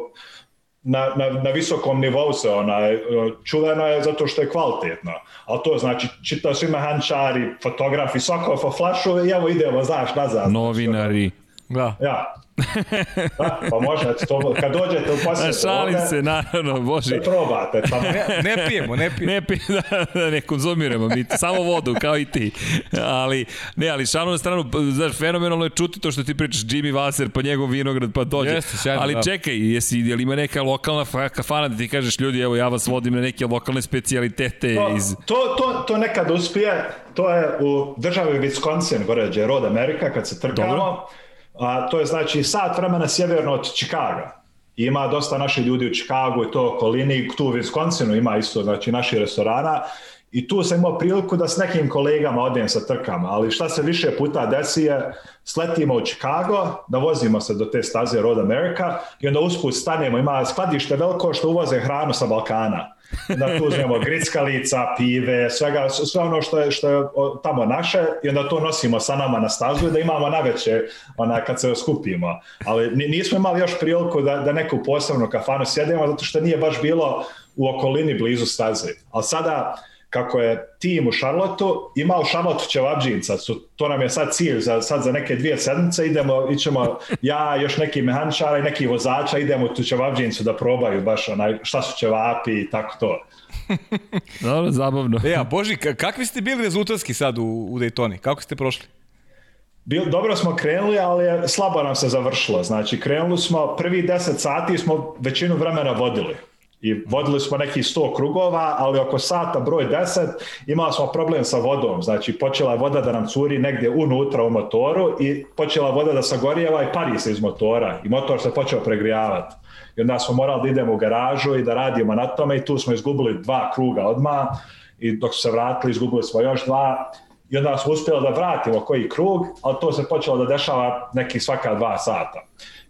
na, na, na visokom nivou se ona čuveno je zato što je kvalitetno. A to znači čitao svi mehančari, fotografi, svako flašu i evo idemo, znaš, nazad. Novinari. Da. Ja, da, pa može, to, kad dođete u posjetu Šalim ovde, se, naravno, bože. Da probate. Pa... Ne, ne pijemo, ne pijemo. Ne pijemo, da, da, ne konzumiramo, mi samo vodu, kao i ti. Ali, ne, ali šalno na stranu, znaš, fenomenalno je čuti to što ti pričaš, Jimmy Wasser, pa njegov vinograd, pa dođe. Jeste, sjajno, ali da. čekaj, jesi, je li ima neka lokalna kafana da ti kažeš, ljudi, evo, ja vas vodim na neke lokalne specijalitete to, iz... To, to, to nekad uspije, to je u državi Wisconsin, gore gdje je Rod Amerika, kad se trkamo. Dobro A, to je znači sat vremena sjeverno od Čikaga. Ima dosta naših ljudi u Čikagu i to okolini, tu u Wisconsinu ima isto znači naših restorana. I tu sam imao priliku da s nekim kolegama odem sa trkama, ali šta se više puta desi je sletimo u Chicago, da vozimo se do te staze Road America i onda usput stanemo, ima skladište veliko što uvoze hranu sa Balkana da tu uzmemo grickalica, pive, svega, sve ono što je, što je tamo naše i onda to nosimo sa nama na stazu i da imamo naveće ona, kad se skupimo. Ali nismo imali još priliku da, da neku posebnu kafanu sjedemo zato što nije baš bilo u okolini blizu staze. Ali sada kako je tim u Šarlotu, ima u Šarlotu ćevabđinca, su, to nam je sad cilj, za, sad za neke dvije sedmice idemo, ićemo ja, još neki mehančara i neki vozača, idemo tu ćevabđincu da probaju baš onaj, šta su ćevapi i tako to. Dobro, zabavno. E, a Boži, kakvi ste bili rezultatski sad u, u Daytoni? Kako ste prošli? Bil, dobro smo krenuli, ali je, slabo nam se završilo. Znači, krenuli smo, prvi 10 sati smo većinu vremena vodili i vodili smo neki 100 krugova, ali oko sata broj 10 imali smo problem sa vodom, znači počela je voda da nam curi negdje unutra u motoru i počela voda da sagorijeva i pari se iz motora i motor se počeo pregrijavati. I onda smo morali da idemo u garažu i da radimo na tome i tu smo izgubili dva kruga odmah i dok su se vratili izgubili smo još dva i onda smo uspjeli da vratimo koji krug, ali to se počelo da dešava neki svaka dva sata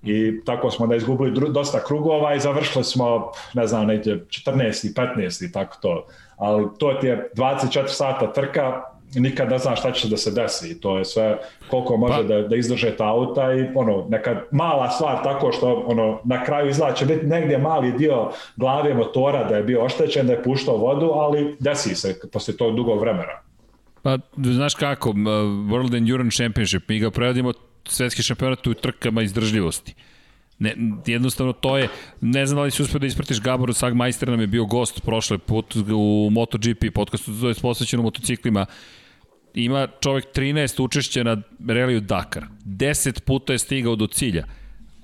i tako smo da izgubili dosta krugova i završili smo, ne znam, negdje 14. 15. tako to. Ali to ti je 24 sata trka, nikad ne znaš šta će da se desi i to je sve koliko može pa. da, da izdrže ta auta i ono, neka mala stvar tako što ono, na kraju izgleda će biti negdje mali dio glave motora da je bio oštećen, da je puštao vodu, ali desi se posle tog dugog vremena. Pa, znaš kako, World Endurance Championship, mi ga prevodimo svetski šampionat u trkama izdržljivosti. Ne, jednostavno to je, ne znam da li si uspio da ispratiš Gabor Sagmeister nam je bio gost prošle put u MotoGP podcastu, to je posvećeno motociklima. Ima čovek 13 učešća na reliju Dakar. 10 puta je stigao do cilja.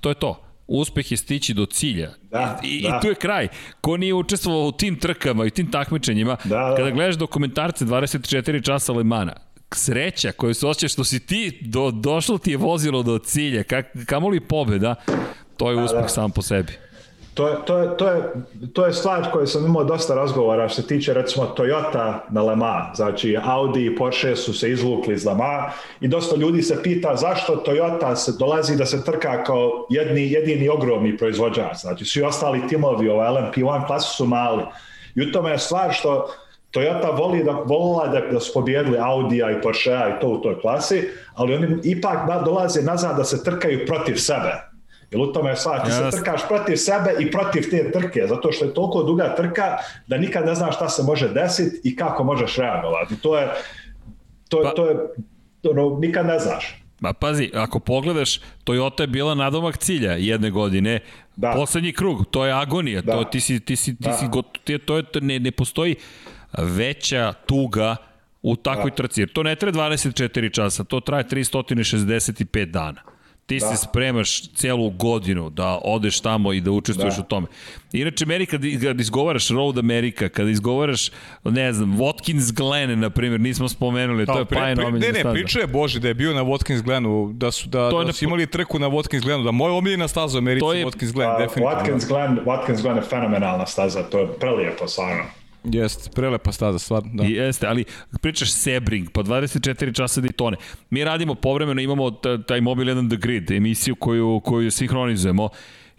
To je to. Uspeh je stići do cilja. Da, I, da. I tu je kraj. Ko nije učestvovao u tim trkama i tim takmičenjima, Da, da. kada gledaš dokumentarce 24 časa Lemana, sreća koju se osjeća što si ti, do, došlo ti je vozilo do cilja, kak, kamoli pobeda, to je uspeh da. sam po sebi. To je, to, je, to, je, to je stvar koju sam imao dosta razgovora što se tiče recimo Toyota na Le Mans. Znači Audi i Porsche su se izvukli iz Le Mans i dosta ljudi se pita zašto Toyota se dolazi da se trka kao jedni, jedini ogromni proizvođač. Znači svi ostali timovi, ova LMP1 klasu su mali. I u tome je stvar što Toyota voli da, volila da, da su pobjedili Audija i Porschea i to u toj klasi, ali oni ipak da, dolaze nazad da se trkaju protiv sebe. Jer u tome je stvar, ti Jasne. se trkaš protiv sebe i protiv te trke, zato što je toliko duga trka da nikad ne znaš šta se može desiti i kako možeš reagovati. To je, to, pa, to je, ono, nikad ne znaš. Ma pazi, ako pogledaš, Toyota je bila nadomak cilja jedne godine, Da. poslednji krug, to je agonija, Da. to ti si ti si ti Da. si got, ti, to je ne ne postoji veća tuga u takvoj Da. trci. Jer to ne traje 24 časa, to traje 365 dana. Ti da. se spremaš celu godinu da odeš tamo i da učestvuješ da. u tome. Inače, meni kad, kad izgovaraš Road America, kada izgovaraš, ne znam, Watkins Glen, na primjer, nismo spomenuli, da, to je pa Pajno Ne, ne, priča je Bože da je bio na Watkins Glenu, da su, da, to da su imali trku na Watkins Glenu, da moja omiljena staza u Americi je, Watkins Glen, uh, definitivno. Watkins Glen, Watkins Glen je fenomenalna staza, to je prelijepo, stvarno. Jeste, prelepa staza, stvarno. Da. Jeste, ali pričaš Sebring, po 24 časa Daytone. Mi radimo povremeno, imamo taj Mobile 1 The Grid, emisiju koju, koju sinhronizujemo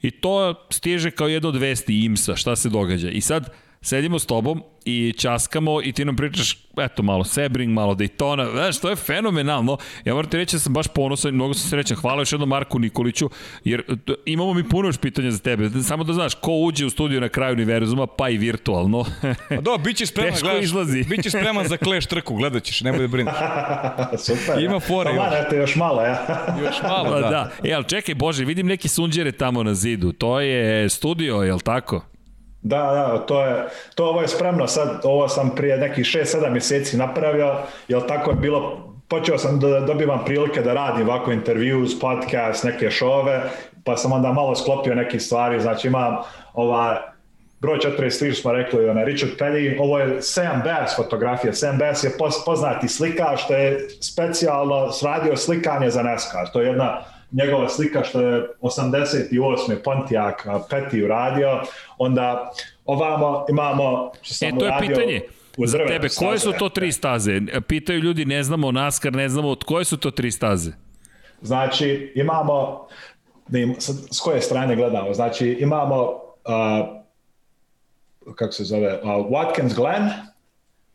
i to stiže kao jedno od vesti IMSA, šta se događa. I sad, sedimo s tobom i časkamo i ti nam pričaš, eto, malo Sebring, malo Daytona, znaš, to je fenomenalno. Ja moram ti reći da sam baš ponosan, mnogo sam srećan. Hvala još jednom Marku Nikoliću, jer imamo mi puno još pitanja za tebe. Samo da znaš, ko uđe u studiju na kraju univerzuma, pa i virtualno. A do, bit će spreman, Teško gledaš, izlazi. bit će spreman za kleš trku, gledat ćeš, nemoj da brineš. Super. Ima fora još. Pa još malo, ja. još malo, da. da. E, ali čekaj, Bože, vidim neki sunđere tamo na zidu. To je studio, je li tako? Da, da, to je, to ovo je spremno sad, ovo sam prije nekih 6-7 mjeseci napravio, jer tako je bilo, počeo sam da dobivam prilike da radim ovako intervju, podcast, neke šove, pa sam onda malo sklopio neke stvari, znači imam ova, broj 43 smo rekli, ona, Richard Petty, ovo je Sam Bass fotografija, Sam Bass je poznati slikač što je specijalno sradio slikanje za NASCAR, to je jedna njegova slika što je 88. Pontiac Peti uradio, onda ovamo imamo što sam e, to je uradio, pitanje za tebe, koje su to tri staze? Pitaju ljudi, ne znamo NASCAR, ne znamo, koje su to tri staze? Znači, imamo, da im, s koje strane gledamo, znači imamo, uh, kako se zove, uh, Watkins Glen,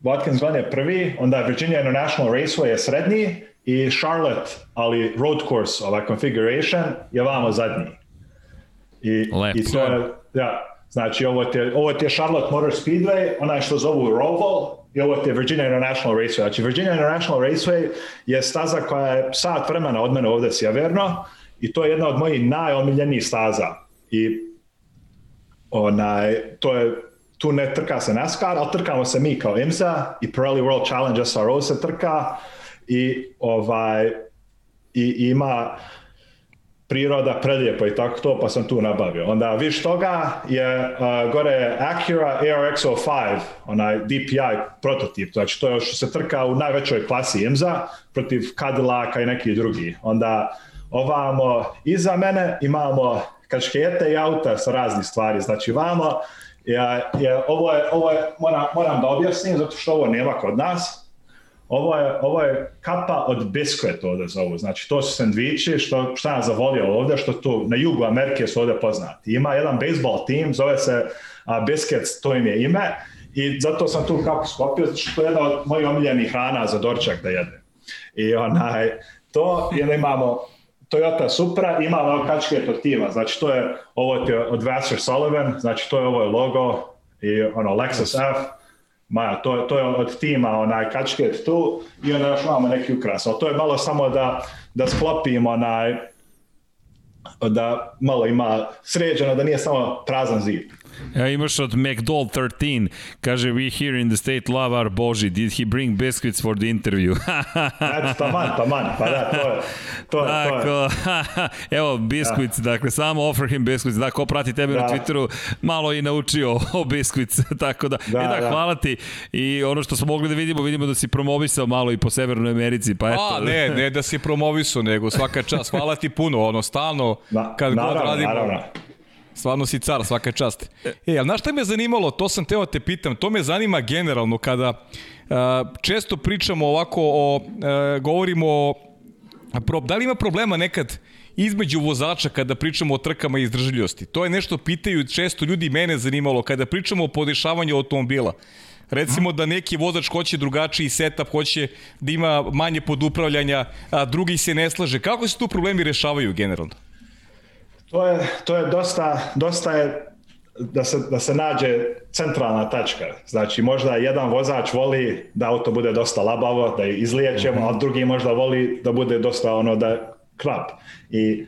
Watkins Glen je prvi, onda Virginia International Raceway je srednji, i Charlotte, ali road course, ova configuration, je vamo zadnji. I, Lep. i to je, ja, znači ovo ti, je, ovo ti je Charlotte Motor Speedway, onaj što zovu Roval, i ovo ti je Virginia International Raceway. Znači Virginia International Raceway je staza koja je sat vremena od mene ovde sjeverno i to je jedna od mojih najomiljenijih staza. I onaj, to je tu ne trka se NASCAR, ali trkamo se mi kao IMSA i Pirelli World Challenge SRO se trka i ovaj i ima priroda prelijepo i tako to, pa sam tu nabavio. Onda viš toga je uh, gore Acura ARX05, onaj DPI prototip, znači to je što se trka u najvećoj klasi IMSA protiv Cadillaca i neki drugi. Onda ovamo iza mene imamo kaškete i auta sa raznih stvari, znači vamo je, je, ovo je, ovo je moram, moram da objasnim zato što ovo nema kod nas, ovo je, ovo je kapa od biskvet ovde zovu, znači to su sandviči, što, šta ja zavolio ovde, što tu na jugu Amerike su ovde poznati. Ima jedan baseball tim, zove se uh, Biscuits, to im je ime, i zato sam tu kapu skopio, što je jedna od mojih omiljenih hrana za dorčak da jedem. I onaj, to, jer imamo Toyota Supra, imamo kačket od tima, znači to je, ovo je od Vassar Sullivan, znači to je ovo je logo i ono Lexus F, Ma, to, to je od tima onaj kačket tu i onda još imamo neki ukras. Ali to je malo samo da, da sklopimo onaj, da malo ima sređeno, da nije samo prazan zid. Ja, imaš od McDowell 13, kaže, we here in the state love our Boži, did he bring biscuits for the interview? Eto, taman, taman, pa da, to je, to je, Tako, to je. Evo, biscuits, da. dakle, samo offer him biscuits, da, ko prati tebe da. na Twitteru, malo i naučio o biscuits, tako da, da, e da, da, hvala ti. I ono što smo mogli da vidimo, vidimo da si promovisao malo i po Severnoj Americi, pa eto. A, ne, ne da si promovisao, nego svaka čast, hvala ti puno, ono, stalno, kad naravno, god radimo, naravno Stvarno si car, svaka čast. E, ali znaš šta me zanimalo, to sam teo da te pitam, to me zanima generalno kada uh, često pričamo ovako o, uh, govorimo o, pro, da li ima problema nekad između vozača kada pričamo o trkama i izdržljivosti? To je nešto pitaju često ljudi mene zanimalo kada pričamo o podešavanju automobila. Recimo da neki vozač hoće drugačiji setup, hoće da ima manje podupravljanja, a drugi se ne slaže. Kako se tu problemi rešavaju generalno? To je, to je dosta, dosta je da se, da se nađe centralna tačka. Znači možda jedan vozač voli da auto bude dosta labavo, da je izliječemo, mm -hmm. a drugi možda voli da bude dosta ono da krap. I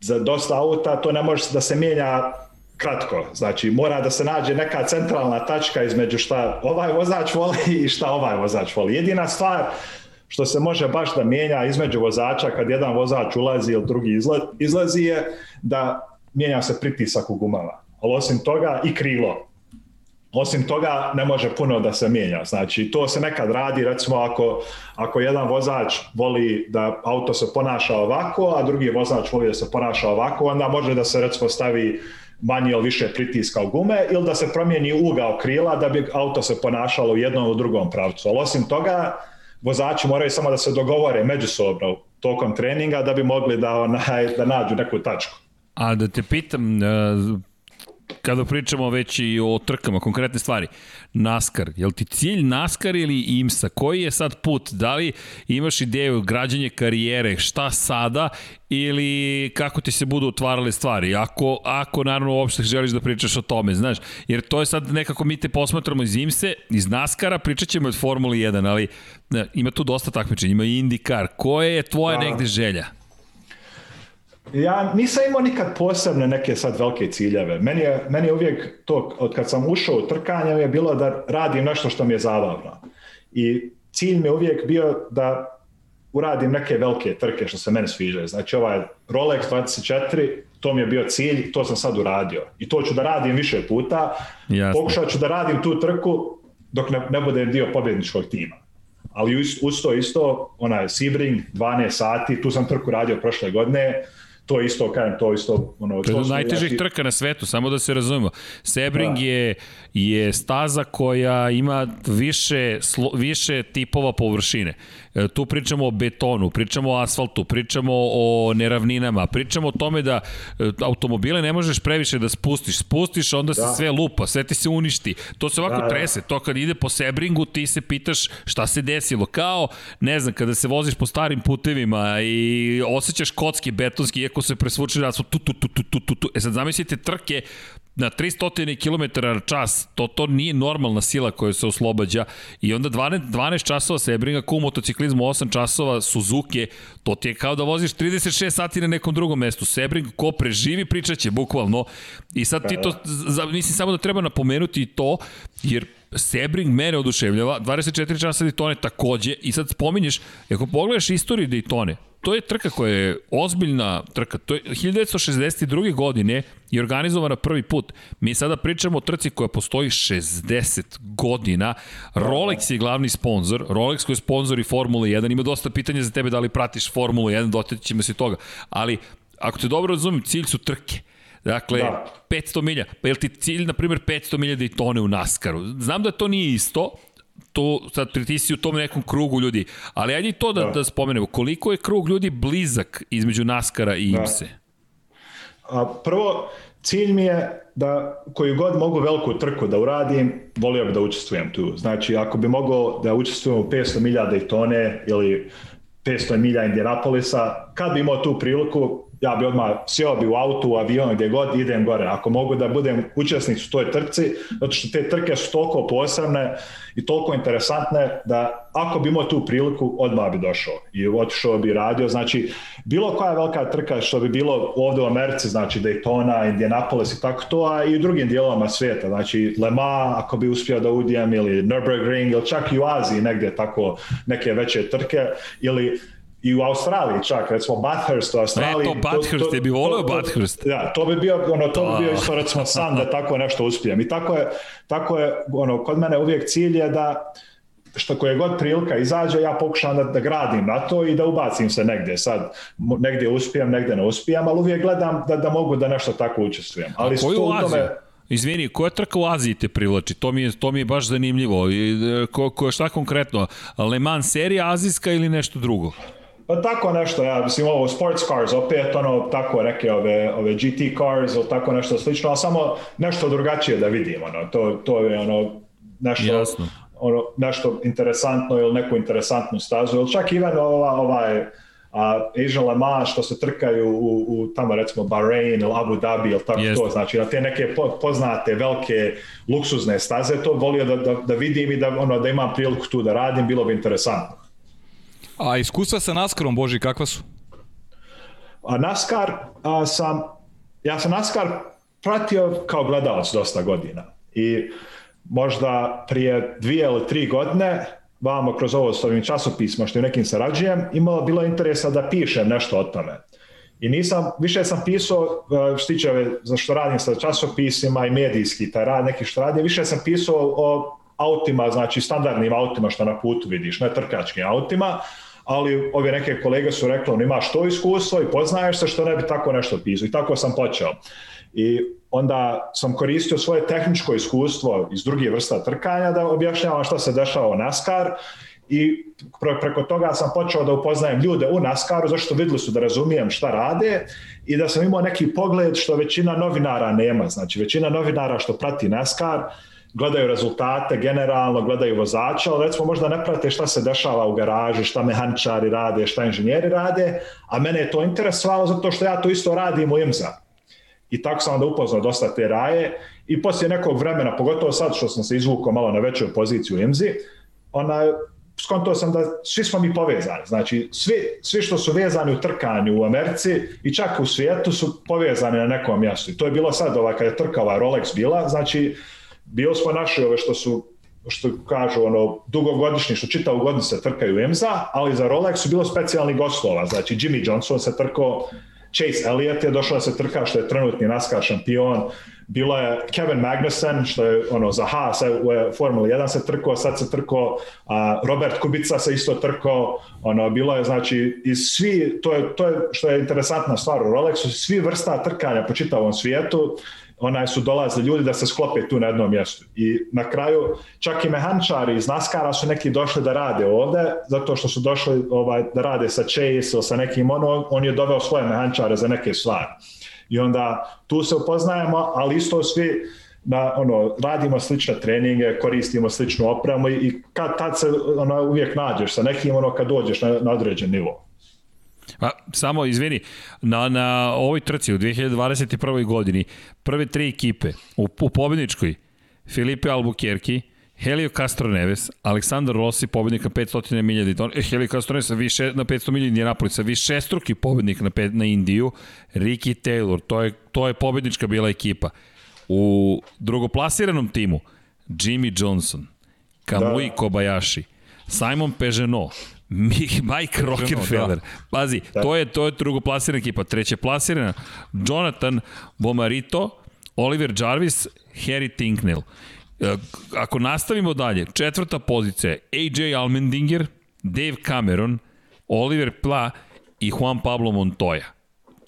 za dosta auta to ne može da se mijenja kratko. Znači mora da se nađe neka centralna tačka između šta ovaj vozač voli i šta ovaj vozač voli. Jedina stvar što se može baš da mijenja između vozača kad jedan vozač ulazi ili drugi izlazi je da mijenja se pritisak u gumama. Ali osim toga i krilo. Osim toga ne može puno da se mijenja. Znači to se nekad radi recimo ako, ako jedan vozač voli da auto se ponaša ovako, a drugi vozač voli da se ponaša ovako, onda može da se recimo stavi manje ili više pritiska u gume ili da se promijeni ugao krila da bi auto se ponašalo u jednom ili drugom pravcu. Ali osim toga, vozači moraju samo da se dogovore međusobno tokom treninga da bi mogli da, onaj, da nađu neku tačku. A da te pitam, e, kada pričamo već i o trkama, konkretne stvari, NASCAR, je li ti cilj NASCAR ili IMSA? Koji je sad put? Da li imaš ideju građanje karijere, šta sada ili kako ti se budu otvarale stvari? Ako, ako naravno uopšte želiš da pričaš o tome, znaš, jer to je sad nekako mi te posmatramo iz IMSE, iz NASCAR-a, pričat ćemo od Formule 1, ali ne, ima tu dosta takmičenja, ima i IndyCar. Koja je tvoja da. negde želja? Ja nisam imao nikad posebne neke sad velike ciljeve. Meni je, meni je uvijek to, od kad sam ušao u trkanje, je bilo da radim nešto što mi je zabavno. I cilj mi je uvijek bio da uradim neke velike trke što se meni sviđa. Znači ovaj Rolex 24, to mi je bio cilj, to sam sad uradio. I to ću da radim više puta. Jasne. Pokušat ću da radim tu trku dok ne, ne budem dio pobjedničkog tima. Ali uz, uz to isto, onaj Sebring, 12 sati, tu sam trku radio prošle godine, to je isto, kažem, to je isto... Ono, to je najtežih trka na svetu, samo da se razumemo. Sebring da. je, je staza koja ima više, slo, više tipova površine. E, tu pričamo o betonu, pričamo o asfaltu, pričamo o neravninama, pričamo o tome da e, automobile ne možeš previše da spustiš. Spustiš, onda se da. sve lupa, sve ti se uništi. To se ovako da, da. trese. To kad ide po Sebringu, ti se pitaš šta se desilo. Kao, ne znam, kada se voziš po starim putevima i osjećaš kocki betonski, iako se presvuče na tu, tu, tu, tu, tu, tu, tu. E sad zamislite trke na 300 km čas, to, to nije normalna sila koja se oslobađa. I onda 12, 12 časova Sebringa ku motociklizmu, 8 časova Suzuki, to ti je kao da voziš 36 sati na nekom drugom mestu. Sebring ko preživi pričaće bukvalno. I sad ti to, za, mislim samo da treba napomenuti to, jer Sebring mene oduševljava, 24 časa Daytone takođe i sad spominješ, ako pogledaš istoriju Daytone, to je trka koja je ozbiljna trka. To je 1962. godine i organizovana prvi put. Mi sada pričamo o trci koja postoji 60 godina. Rolex je glavni sponsor. Rolex koji je sponsor i Formula 1. Ima dosta pitanja za tebe da li pratiš Formulu 1, doteći ćemo se toga. Ali, ako te dobro razumim, cilj su trke. Dakle, da. 500 milja. Pa je li ti cilj, na primjer, 500 milja da i tone u Naskaru? Znam da to nije isto, to sad ti u tom nekom krugu ljudi, ali ajde to da, da. da spomenemo, koliko je krug ljudi blizak između Naskara i IMSE? Da. A, prvo, cilj mi je da koju god mogu veliku trku da uradim, volio bih da učestvujem tu. Znači, ako bi mogao da učestvujem u 500 milja Daytone ili 500 milja Indianapolisa, kad bi imao tu priliku, ja bi odmah sjeo bi u auto, u avion, gdje god idem gore. Ako mogu da budem učesnik u toj trci, zato što te trke su toliko posebne i toliko interesantne da ako bi imao tu priliku, odmah bi došao i otišao bi radio. Znači, bilo koja velika trka što bi bilo ovde u Americi, znači Daytona, Indianapolis i tako to, a i u drugim dijelovima svijeta, znači Le Mans, ako bi uspio da udijem, ili Nürburgring, ili čak i u Aziji negdje tako neke veće trke, ili i u Australiji čak, recimo Bathurst u Australiji. E, to Bathurst, to, to, je bi volio Bathurst. Da, to bi bio, ono, to bi bio da. isto recimo san da tako nešto uspijem. I tako je, tako je, ono, kod mene uvijek cilj je da što koje god prilika izađe, ja pokušam da, da gradim na to i da ubacim se negdje. Sad, negdje uspijem, negdje ne uspijem, ali uvijek gledam da, da mogu da nešto tako učestvujem. Ali A koju tome... Izvini, koja trka u Aziji te privlači? To mi je, to mi je baš zanimljivo. I, e, ko, ko, šta konkretno? Le Mans serija azijska ili nešto drugo? Pa tako nešto, ja mislim ovo sports cars, opet ono tako neke ove, ove GT cars ili tako nešto slično, ali samo nešto drugačije da vidim, ono, to, to je ono nešto, Jasno. ono, nešto interesantno ili neku interesantnu stazu, ili čak i ova, ovaj, a Asian Le Mans što se trkaju u, u tamo recimo Bahrain ili Abu Dhabi ili tako Jest. to, znači na te neke poznate velike luksuzne staze, to volio da, da, da vidim i da, ono, da imam priliku tu da radim, bilo bi interesantno. A iskustva sa NASCARom, Boži, kakva su? A NASCAR a, sam, ja sam NASCAR pratio kao gledalac dosta godina i možda prije dvije ili tri godine vamo kroz ovo s ovim časopisima što je nekim sarađujem, imalo bilo interesa da pišem nešto o tome. I nisam, više sam pisao, e, što tiče za što radim sa časopisima i medijski, taj rad neki što radim, više sam pisao o autima, znači standardnim autima što na putu vidiš, ne trkačkim autima, ali ove neke kolege su rekli, on imaš to iskustvo i poznaješ se što ne bi tako nešto pisao. I tako sam počeo. I onda sam koristio svoje tehničko iskustvo iz drugih vrsta trkanja da objašnjavam šta se dešava u NASCAR i preko toga sam počeo da upoznajem ljude u NASCAR-u, zašto videli su da razumijem šta rade i da sam imao neki pogled što većina novinara nema. Znači, većina novinara što prati NASCAR gledaju rezultate generalno, gledaju vozača, ali recimo možda ne prate šta se dešava u garaži, šta mehaničari rade, šta inženjeri rade, a mene je to interesovalo zato što ja to isto radim u IMZA. I tako sam onda upoznao dosta te raje i poslije nekog vremena, pogotovo sad što sam se izvukao malo na veću poziciju u IMZI, ona, skontao sam da svi smo mi povezani. Znači, svi, svi što su vezani u trkanju u Americi i čak u svijetu su povezani na nekom mjestu. I to je bilo sad, ovaj, kada je trka ova Rolex bila, znači, bio smo naši ove što su što kažu ono dugogodišnji što čitavu godinu se trkaju EMSA, ali za Rolex su bilo specijalni gostova, znači Jimmy Johnson se trkao, Chase Elliott je došao da se trka što je trenutni NASCAR šampion, bilo je Kevin Magnussen što je ono za Haas u Formula 1 se trkao, sad se trkao, a Robert Kubica se isto trkao, ono bilo je znači iz svi to je to je što je interesantna stvar u Rolexu, svi vrsta trkanja po čitavom svijetu onaj su dolazili ljudi da se sklope tu na jednom mjestu. I na kraju čak i mehaničari iz Naskara su neki došli da rade ovde, zato što su došli ovaj, da rade sa Chase ili sa nekim ono, on je doveo svoje mehančare za neke stvari. I onda tu se upoznajemo, ali isto svi da ono, radimo slične treninge, koristimo sličnu opremu i kad tad se ono, uvijek nađeš sa nekim ono kad dođeš na, na određen nivo. Pa, samo, izvini, na, na ovoj trci u 2021. godini, prve tri ekipe u, u pobedničkoj, Filipe Albuquerque, Helio Castro Neves, Aleksandar Rossi, pobednik na 500 milija Daytona, eh, Helio Castro Neves više, na 500 milija Indianapolisa, više struki pobednik na, pet, na Indiju, Ricky Taylor, to je, to je pobednička bila ekipa. U drugoplasiranom timu, Jimmy Johnson, Kamui da. Kobayashi, Simon Peženot, Mike Rockefeller. Da. Pazi, da. to je to je drugoplasirana ekipa, treće plasirana Jonathan Bomarito, Oliver Jarvis, Harry Tinknell. E, ako nastavimo dalje, četvrta pozicija AJ Almendinger, Dave Cameron, Oliver Pla i Juan Pablo Montoya.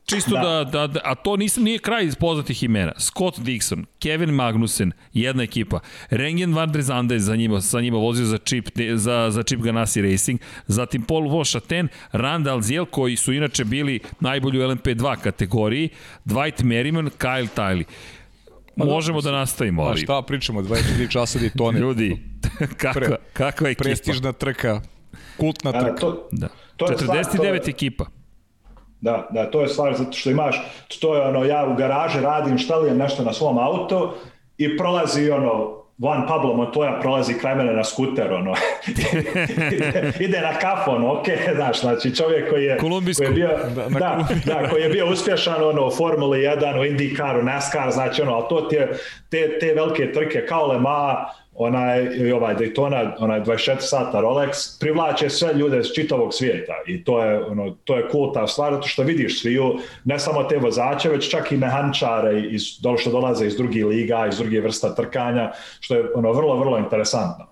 Čisto da. Da, da, a to nisam, nije kraj iz poznatih imena. Scott Dixon, Kevin Magnussen, jedna ekipa. Rengen van der Zande za njima, sa njima vozio za Chip, za, za Chip Ganassi Racing. Zatim Paul Vochaten, Rand Alziel, koji su inače bili najbolji u LMP2 kategoriji. Dwight Merriman, Kyle Tiley. Možemo da nastavimo, ali... A šta pričamo, 24 časa di tone. Ljudi, kakva, Pre, kakva ekipa. Prestižna trka, kultna trka. to, da. To 49 ekipa. Da, da, to je stvar zato što imaš, to je ono, ja u garaži radim, štalijem nešto na svom auto i prolazi ono, Van Pablo Montoya prolazi kraj mene na skuter, ono, ide, ide na kafu, ono, ok, znaš, znači čovjek koji je, koji je bio, da, da, da, koji je bio uspješan, ono, u Formuli 1, u IndyCaru, NASCAR, znači, ono, ali to ti je, te, te velike trke kao Le Mans, onaj, ovaj Daytona, onaj 24 sata Rolex, privlače sve ljude iz čitavog svijeta. I to je, ono, to je cool ta stvar, zato što vidiš sviju, ne samo te vozače, već čak i mehančare iz, što dolaze iz drugih liga, iz drugih vrsta trkanja, što je ono, vrlo, vrlo interesantno.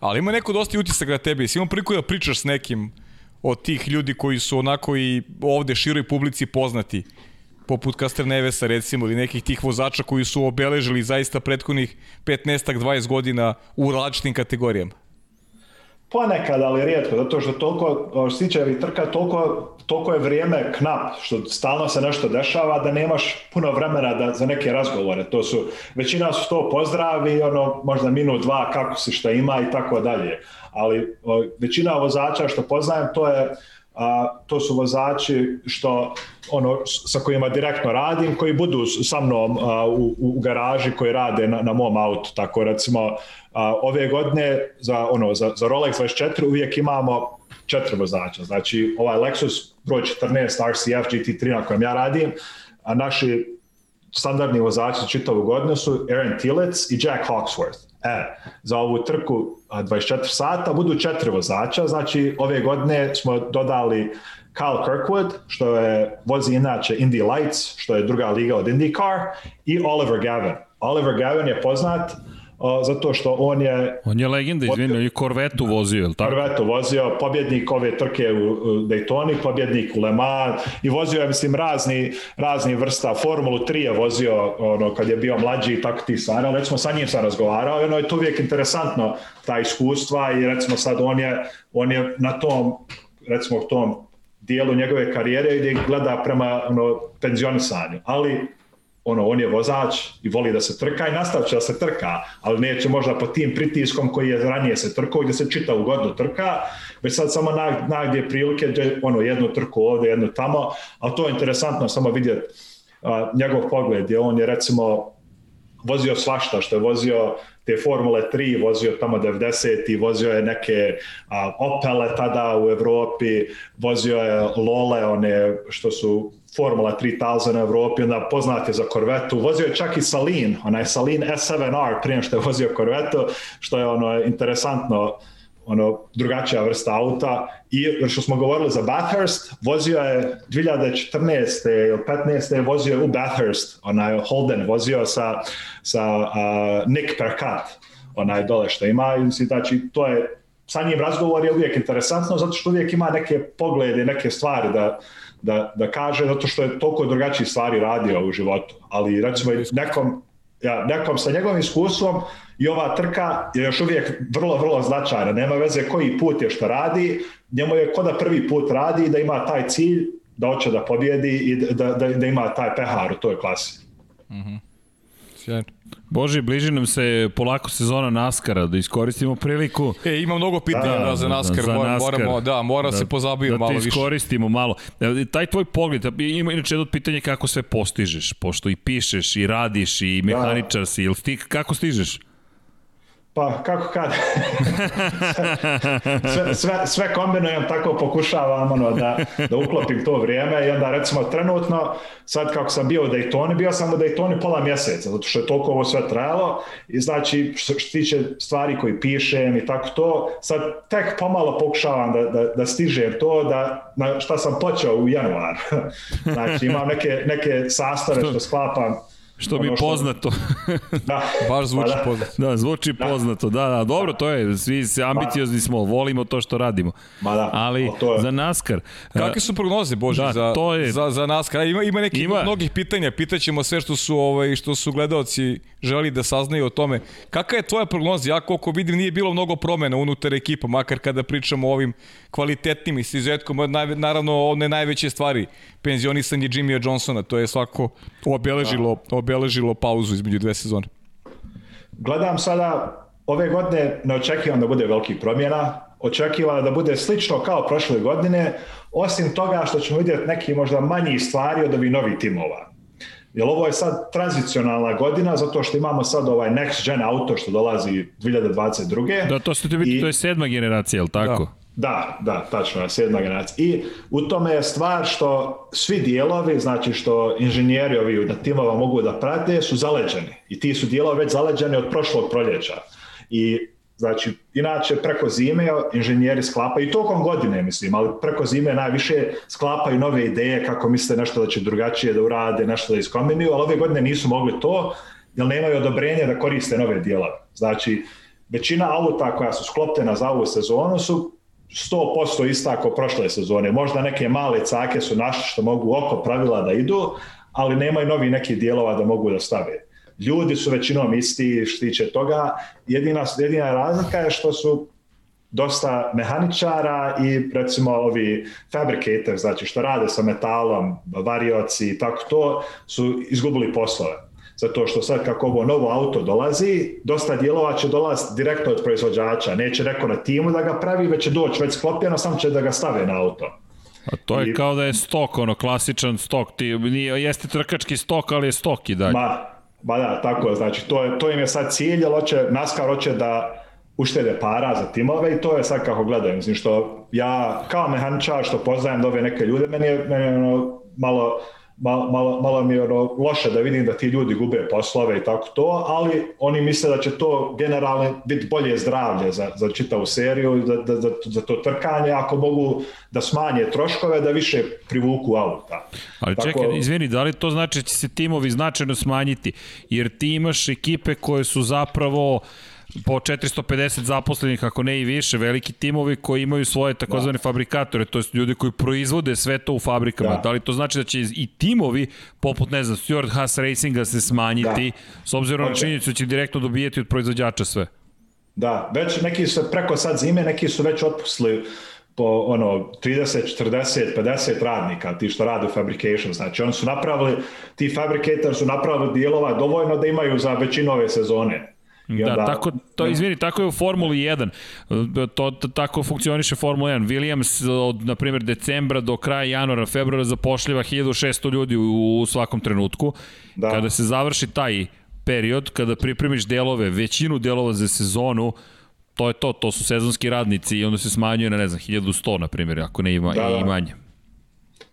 Ali ima neko dosta utisak na tebi, si imao priliku da pričaš s nekim od tih ljudi koji su onako i ovde široj publici poznati poput Kaster Nevesa recimo ili nekih tih vozača koji su obeležili zaista prethodnih 15-20 godina u različitim kategorijama? Ponekad, ali rijetko, zato što toliko, stičevi trka, toliko, toliko je vrijeme knap, što stalno se nešto dešava, da nemaš puno vremena da, za neke razgovore. To su, većina su to pozdravi, ono, možda minut, dva, kako si, šta ima i tako dalje. Ali o, većina vozača što poznajem, to je, a, to su vozači što ono sa kojima direktno radim, koji budu sa mnom a, u, u garaži koji rade na, na mom autu. Tako recimo a, ove godine za, ono, za, za Rolex 24 uvijek imamo četiri vozača. Znači ovaj Lexus broj 14 RCF GT3 na kojem ja radim, a naši standardni vozači čitavu godinu su Aaron Tilitz i Jack Hawksworth. E, za ovu trku 24 sata budu četiri vozača, znači ove godine smo dodali Kyle Kirkwood, što je vozi inače Indy Lights, što je druga liga od IndyCar, i Oliver Gavin. Oliver Gavin je poznat uh, zato što on je... On je legenda, izvini, i Corvette vozio, je li tako? Corvette vozio, pobjednik ove trke u Daytoni, pobjednik u Le Mans i vozio je, mislim, razni, razni vrsta. Formulu 3 je vozio ono, kad je bio mlađi i tako ti stvari, ali recimo sa njim sam razgovarao i ono je to uvijek interesantno, ta iskustva i recimo sad on je, on je na tom, recimo tom dijelu njegove karijere gdje gleda prema ono, penzionisanju, ali ono, on je vozač i voli da se trka i nastavit će da se trka, ali neće možda po tim pritiskom koji je ranije se trkao gdje se čita ugodno trka, već sad samo nagdje prilike gdje ono, jednu trku ovdje, jednu tamo, ali to je interesantno samo vidjeti uh, njegov pogled, gdje on je recimo vozio svašta, što je vozio te Formule 3, vozio tamo 90 i vozio je neke a, Opele tada u Evropi, vozio je Lole, one što su Formula 3000 u Evropi, onda poznat je za Corvettu, vozio je čak i Salin, onaj Salin S7R prije što je vozio Corvettu, što je ono interesantno, ono drugačija vrsta auta i što smo govorili za Bathurst, vozio je 2014. ili 15. vozio u Bathurst, onaj Holden vozio sa, sa uh, Nick Percat, onaj dole što ima, i znači to je sa njim razgovor je uvijek interesantno zato što uvijek ima neke poglede, neke stvari da, da, da kaže, zato što je toliko drugačiji stvari radio u životu. Ali recimo nekom, ja, nekom sa njegovim iskustvom i ova trka je još uvijek vrlo, vrlo značajna. Nema veze koji put je što radi, njemu je ko da prvi put radi da ima taj cilj, da hoće da pobjedi i da, da, da ima taj pehar u toj klasi. Mm -hmm. Sjajno. Boži, bliži nam se polako sezona Naskara, da iskoristimo priliku. E, ima mnogo pitanja da, da, za Naskar, za Naskar moramo, da, mora da, se pozabavimo da malo više. Da iskoristimo malo. E, taj tvoj pogled, ima inače jedno pitanje kako sve postižeš, pošto i pišeš, i radiš, i da. mehaničar si, ili ti, kako stižeš? Pa, kako kad? sve, sve, sve kombinujem, tako pokušavam ono, da, da uklopim to vrijeme i onda recimo trenutno, sad kako sam bio u Daytoni, bio sam u Daytoni pola mjeseca, zato što je toliko ovo sve trajalo i znači što, što tiče stvari koji pišem i tako to, sad tek pomalo pokušavam da, da, da stižem to, da, na šta sam počeo u januar. znači imam neke, neke sastave što sklapam Što bi što... poznato. da. Baš zvuči pa da. poznato. Da, zvuči da. poznato. Da, da, dobro, to je, svi se ambiciozni smo, volimo to što radimo. Ma da. Ali to je. za NASCAR... Kakve su prognoze, Bože, da, za, to je... za, za NASCAR? Ima, ima nekih ima... mnogih pitanja, pitaćemo sve što su, ovaj, što su gledalci želi da saznaju o tome. Kakva je tvoja prognoza? Ja koliko vidim nije bilo mnogo promena unutar ekipa, makar kada pričamo o ovim kvalitetnim i s izuzetkom, naravno one najveće stvari, penzionisanje Jimmya Johnsona, to je svako obeležilo, da. obeležilo pauzu između dve sezone. Gledam sada, ove godine ne očekivam da bude velikih promjena, očekivam da bude slično kao prošle godine, osim toga što ćemo vidjeti neki možda manji stvari od ovih novih timova. Jer ovo je sad tranzicionalna godina zato što imamo sad ovaj next gen auto što dolazi 2022. Da, to, ste biti, I, to je sedma generacija, je li tako? Da. Da, da, tačno je, sedma generacija. I u tome je stvar što svi dijelovi, znači što inženjeri ovi na timova mogu da prate, su zaleđeni. I ti su dijelovi već zaleđeni od prošlog proljeća. I Znači, inače preko zime inženjeri sklapaju, i tokom godine mislim, ali preko zime najviše sklapaju nove ideje kako misle nešto da će drugačije da urade, nešto da iskombinuju, ali ove godine nisu mogli to, jer nemaju odobrenje da koriste nove dijelove. Znači, većina auta koja su sklopljena za ovu sezonu su 100% ista ako prošle sezone. Možda neke male cake su našli što mogu oko pravila da idu, ali nemaju novi neki dijelova da mogu da stave. Ljudi su većinom isti što tiče toga. Jedina, jedina razlika je što su dosta mehaničara i recimo ovi fabricators, znači što rade sa metalom, varioci i tako to, su izgubili poslove zato što sad kako ovo novo auto dolazi, dosta dijelova će dolaziti direktno od proizvođača, neće neko na timu da ga pravi, već će doći već sklopljeno, sam će da ga stave na auto. A to je I, kao da je stok, ono, klasičan stok, ti, nije, jeste trkački stok, ali je stok i dalje. Ma, ma da, tako je, znači, to, je, to im je sad cilj, ali hoće, NASCAR hoće da uštede para za timove i to je sad kako gledaju, mislim, što ja kao mehaničar što poznajem da ove neke ljude, meni je, meni je ono, malo malo, malo, malo mi je ono loše da vidim da ti ljudi gube poslove i tako to, ali oni misle da će to generalno biti bolje zdravlje za, za čitavu seriju, za, za, za, za to trkanje, ako mogu da smanje troškove, da više privuku auta. Ali tako... čekaj, izvini, da li to znači da će se timovi značajno smanjiti? Jer ti imaš ekipe koje su zapravo po 450 zaposlenih, ako ne i više, veliki timovi koji imaju svoje takozvane da. fabrikatore, to jest ljudi koji proizvode sve to u fabrikama. Da. da li to znači da će i timovi, poput, ne znam, Stuart Haas Racinga se smanjiti, da. s obzirom na činjenicu da će direktno dobijeti od proizvođača sve? Da, već neki su preko sad zime, neki su već otpustili po ono 30, 40, 50 radnika ti što rade u fabrication. Znači oni su napravili, ti fabricator su napravili dijelova dovoljno da imaju za većinu ove sezone. I da, tako, to, izvini, tako je u Formuli 1. To, to, tako funkcioniše Formula 1. Williams od, na primjer, decembra do kraja januara, februara zapošljiva 1600 ljudi u, u svakom trenutku. Da. Kada se završi taj period, kada pripremiš delove, većinu delova za sezonu, to je to, to su sezonski radnici i onda se smanjuje na, ne znam, 1100, na primjer, ako ne ima da, da. i manje.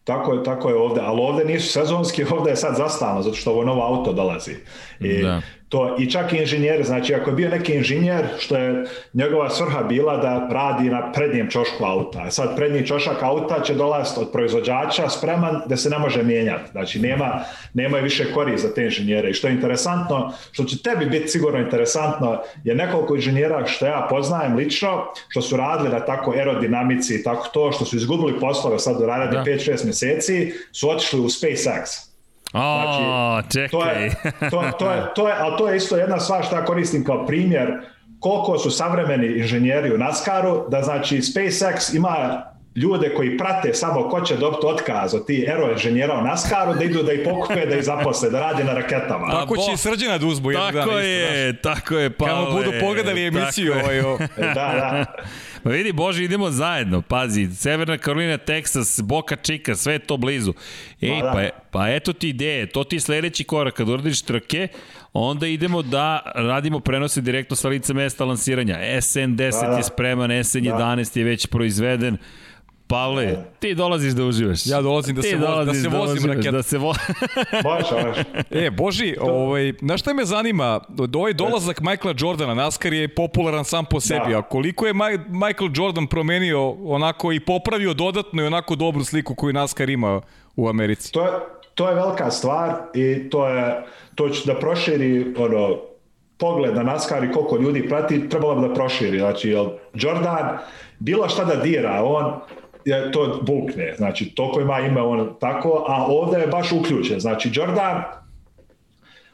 Tako je, tako je ovde, ali ovde nisu sezonski, ovde je sad zastano, zato što ovo novo auto dolazi. I da to i čak i inženjer, znači ako je bio neki inženjer što je njegova svrha bila da radi na prednjem čošku auta. E sad prednji čošak auta će dolaziti od proizvođača spreman da se ne može mijenjati. Znači nema, nema više kori za te inženjere. I što je interesantno, što će tebi biti sigurno interesantno, je nekoliko inženjera što ja poznajem lično, što su radili na tako aerodinamici i tako to, što su izgubili poslove sad do radi da. 5-6 meseci, su otišli u SpaceX Znači, čekaj. To je, to, to, je, to je, ali to je isto jedna stvar što ja koristim kao primjer koliko su savremeni inženjeri u NASCAR-u, da znači SpaceX ima ljude koji prate samo ko će dobiti otkaz od ti ero inženjera u NASCAR-u da idu da ih pokupe, da ih zaposle, da radi na raketama. Tako će i srđana da uzbu. Tako je, isto, tako je, Pavle. Kamo budu pogledali emisiju. Ovaj, da, da. Ma vidi, Bože, idemo zajedno. Pazi, Severna Karolina, Texas, Boca Chica, sve je to blizu. Ej, pa, pa, pa eto ti ideje, to ti sledeći korak. Kad uradiš trke, onda idemo da radimo prenose direktno sa lica mesta lansiranja. SN10 da, da. je spreman, SN11 da. je već proizveden. Pavle, ti dolaziš da uživaš. Ja dolazim da, se, voz, da se da vozim da raket. Da se vo... baš, baš. E, Boži, ovaj, na šta me zanima, ovaj dolazak Michaela Jordana, NASCAR je popularan sam po sebi, da. a koliko je Michael Jordan promenio onako i popravio dodatno i onako dobru sliku koju NASCAR ima u Americi? To je, to je velika stvar i to je, to će da proširi ono, pogled na NASCAR i koliko ljudi prati, trebalo bi da proširi. Znači, Jordan, bilo šta da dira, on je to bukne, znači toliko ima ime on tako, a ovde je baš uključen, znači Jordan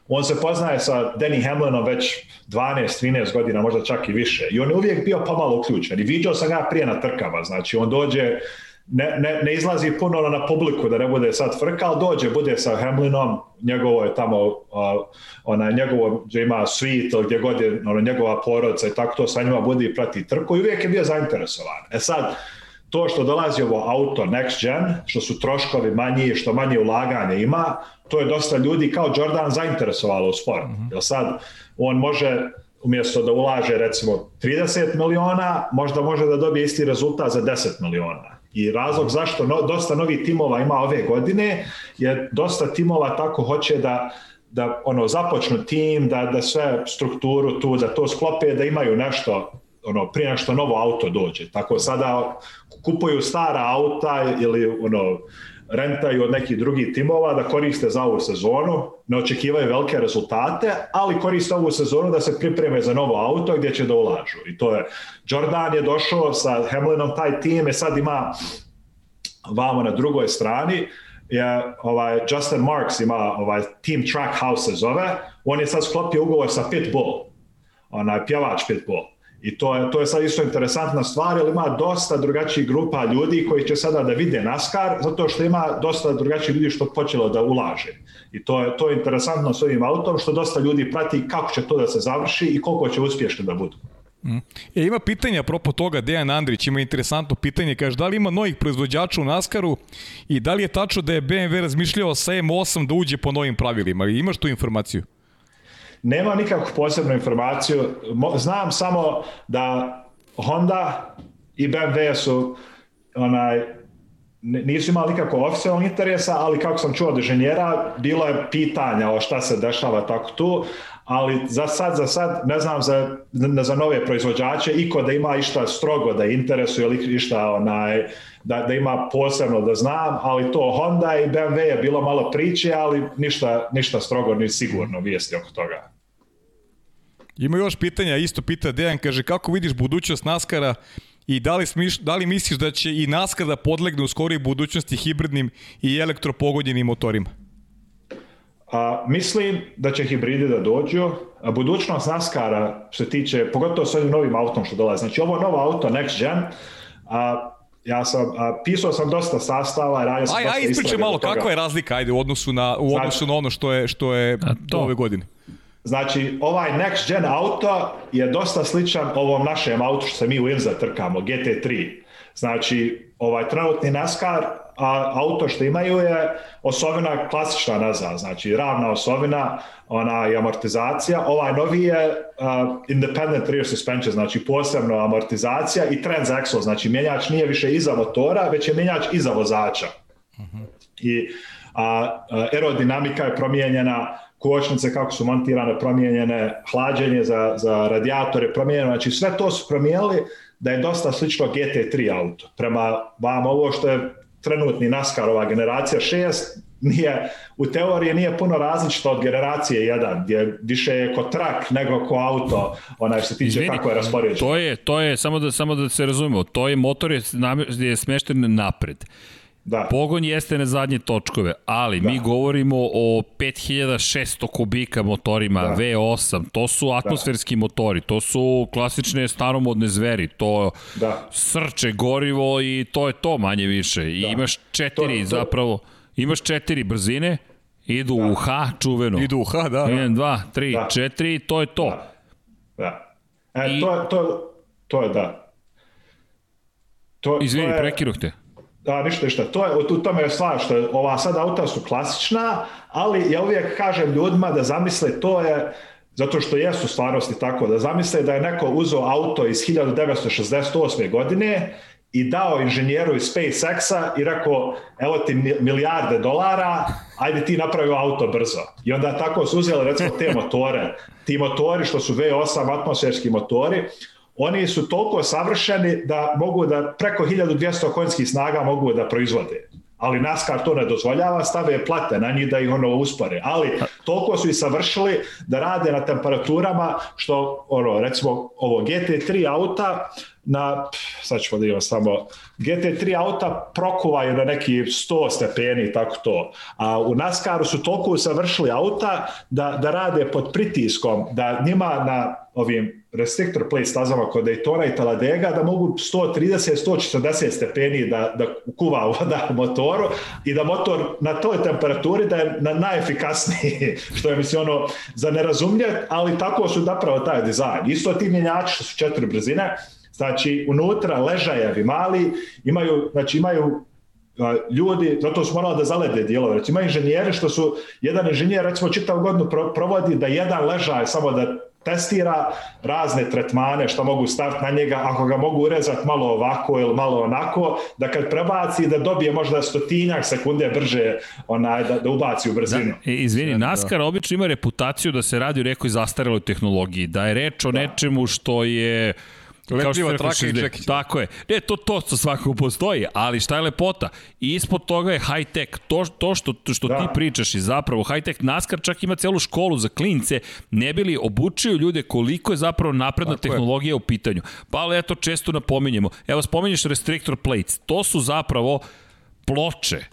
on se poznaje sa Danny Hamlinom već 12-13 godina, možda čak i više. I on je uvijek bio pomalo uključen. I vidio sam ga prije na trkama, znači on dođe ne, ne, ne izlazi puno na publiku da ne bude sad frka, ali dođe, bude sa Hamlinom, njegovo je tamo, uh, ona, njegovo, gdje ima suite, gdje god je ona, njegova porodica i tako to sa njima bude i prati trku i uvijek je bio zainteresovan. E sad, to što dolazi ovo auto next gen, što su troškovi manji, što manje ulaganja ima, to je dosta ljudi kao Jordan zainteresovalo u sport. Mm -hmm. Jer sad on može umjesto da ulaže recimo 30 miliona, možda može da dobije isti rezultat za 10 miliona. I razlog zašto no, dosta novih timova ima ove godine je dosta timova tako hoće da da ono započnu tim, da da sve strukturu tu, da to sklope, da imaju nešto ono prije što novo auto dođe. Tako sada kupuju stara auta ili ono, rentaju od nekih drugih timova da koriste za ovu sezonu, ne očekivaju velike rezultate, ali koriste ovu sezonu da se pripreme za novo auto gdje će da ulažu. I to je, Jordan je došao sa Hamlinom taj tim i sad ima vamo na drugoj strani, je ovaj Justin Marks ima ovaj Team Trackhouse se zove, on je sad sklopio ugovor sa Pitbull, onaj pjevač Pitbull I to je, to je sad isto interesantna stvar, jer ima dosta drugačijih grupa ljudi koji će sada da vide NASCAR, zato što ima dosta drugačijih ljudi što počelo da ulaže. I to je, to je interesantno s ovim autom, što dosta ljudi prati kako će to da se završi i koliko će uspješno da budu. Mm. E, ima pitanja apropo toga, Dejan Andrić ima interesantno pitanje, kaže da li ima novih proizvođača u NASCAR-u i da li je tačno da je BMW razmišljao sa M8 da uđe po novim pravilima? Imaš tu informaciju? Nema nikakvu posebnu informaciju. Znam samo da Honda i BMW su onaj nisu imali nikako oficijalnog interesa, ali kako sam čuo od inženjera, bilo je pitanja o šta se dešava tako tu, ali za sad, za sad ne znam za, za nove proizvođače iko da ima išta strogo da interesuje ili išta onaj, da, da ima posebno da znam, ali to Honda i BMW je bilo malo priče, ali ništa, ništa strogo ni sigurno vijesti oko toga. Ima još pitanja, isto pita Dejan, kaže kako vidiš budućnost Naskara i da li, smiš, da li misliš da će i NASCAR da podlegne u skorijoj budućnosti hibridnim i elektropogodjenim motorima? A, mislim da će hibridi da dođu. A budućnost NASCAR-a se tiče, pogotovo s ovim novim autom što dolaze. Znači ovo novo auto Next Gen, a, ja sam, a, pisao sam dosta sastava, radio sam aj, dosta aj, ispričaj malo, kakva je razlika ajde, u odnosu na, u odnosu znači, na ono što je, što je to. ove godine? Znači, ovaj next gen auto je dosta sličan ovom našem autu što se mi u Inza trkamo, GT3. Znači, ovaj trenutni NASCAR a auto što imaju je osovina klasična nazad, znači ravna osovina, ona i amortizacija. Ovaj novi je uh, independent rear suspension, znači posebno amortizacija i transaxle, znači mjenjač nije više iza motora, već je mjenjač iza vozača. Uh. -huh. I a, aerodinamika je promijenjena, kočnice kako su montirane, promijenjene, hlađenje za, za radijatore promijenjeno, znači sve to su promijenili da je dosta slično GT3 auto. Prema vam ovo što je trenutni NASCAR ova generacija 6 nije, u teoriji nije puno različito od generacije 1, gdje više je ko trak nego ko auto, onaj što se tiče Izvini, kako je raspoređeno. To je, to je, samo da, samo da se razumemo, to je motor je, je smešten napred. Da. Pogon jeste na zadnje točkove, ali da. mi govorimo o 5600 kubika motorima da. V8, to su atmosferski da. motori, to su klasične staromodne zveri, to da. srče gorivo i to je to manje više. I da. imaš četiri to, to... zapravo, imaš četiri brzine, idu da. u H čuveno. Idu u H, da. 1, 2, 3, da. 4, to je to. Da. da. E, I... to, to, to je da. To, Izvini, to je... prekiruh te. Da, ništa, ništa. To je, u tome je stvar što je, ova sad auta su klasična, ali ja uvijek kažem ljudima da zamisle to je zato što jesu stvarnosti tako, da zamisle da je neko uzeo auto iz 1968. godine i dao inženjeru iz SpaceX-a i rekao, evo ti milijarde dolara, ajde ti napravi auto brzo. I onda tako su uzeli recimo te motore, ti motori što su V8 atmosferski motori, oni su toliko savršeni da mogu da preko 1200 konjskih snaga mogu da proizvode ali NASCAR to ne dozvoljava, stave plate na njih da ih ono uspore. Ali toliko su i savršili da rade na temperaturama što, ono, recimo, ovo GT3 auta na, sad ćemo da imamo samo, GT3 auta prokuvaju na neki 100 stepeni tako to. A u NASCARu su toliko usavršili auta da, da rade pod pritiskom, da njima na ovim restrictor plate stazama kod Daytona i Taladega da mogu 130-140 stepeni da, da kuva voda u motoru i da motor na toj temperaturi da je na najefikasniji, što je mislim ono za nerazumljet, ali tako su napravo taj dizajn. Isto ti mjenjači su četiri brzine, Znači, unutra ležajevi mali, imaju, znači, imaju ljudi, zato su morali da zalede dijelove. Recimo, ima inženjeri što su, jedan inženjer recimo čitav godinu provodi da jedan ležaj samo da testira razne tretmane što mogu staviti na njega, ako ga mogu urezati malo ovako ili malo onako, da kad prebaci da dobije možda stotinjak sekunde brže onaj, da, da ubaci u brzinu. Da, izvini, NASCAR obično ima reputaciju da se radi o nekoj zastareloj tehnologiji, da je reč o da. nečemu što je Lepljiva traka i čekić. Tako je. Ne, to, to, to svakako postoji, ali šta je lepota? I ispod toga je high tech. To, to što, što da. ti pričaš i zapravo high tech NASCAR čak ima celu školu za klince, ne bili obučio ljude koliko je zapravo napredna Tako tehnologija je. u pitanju. Pa ali eto često napominjemo. Evo spominješ restrictor plates. To su zapravo ploče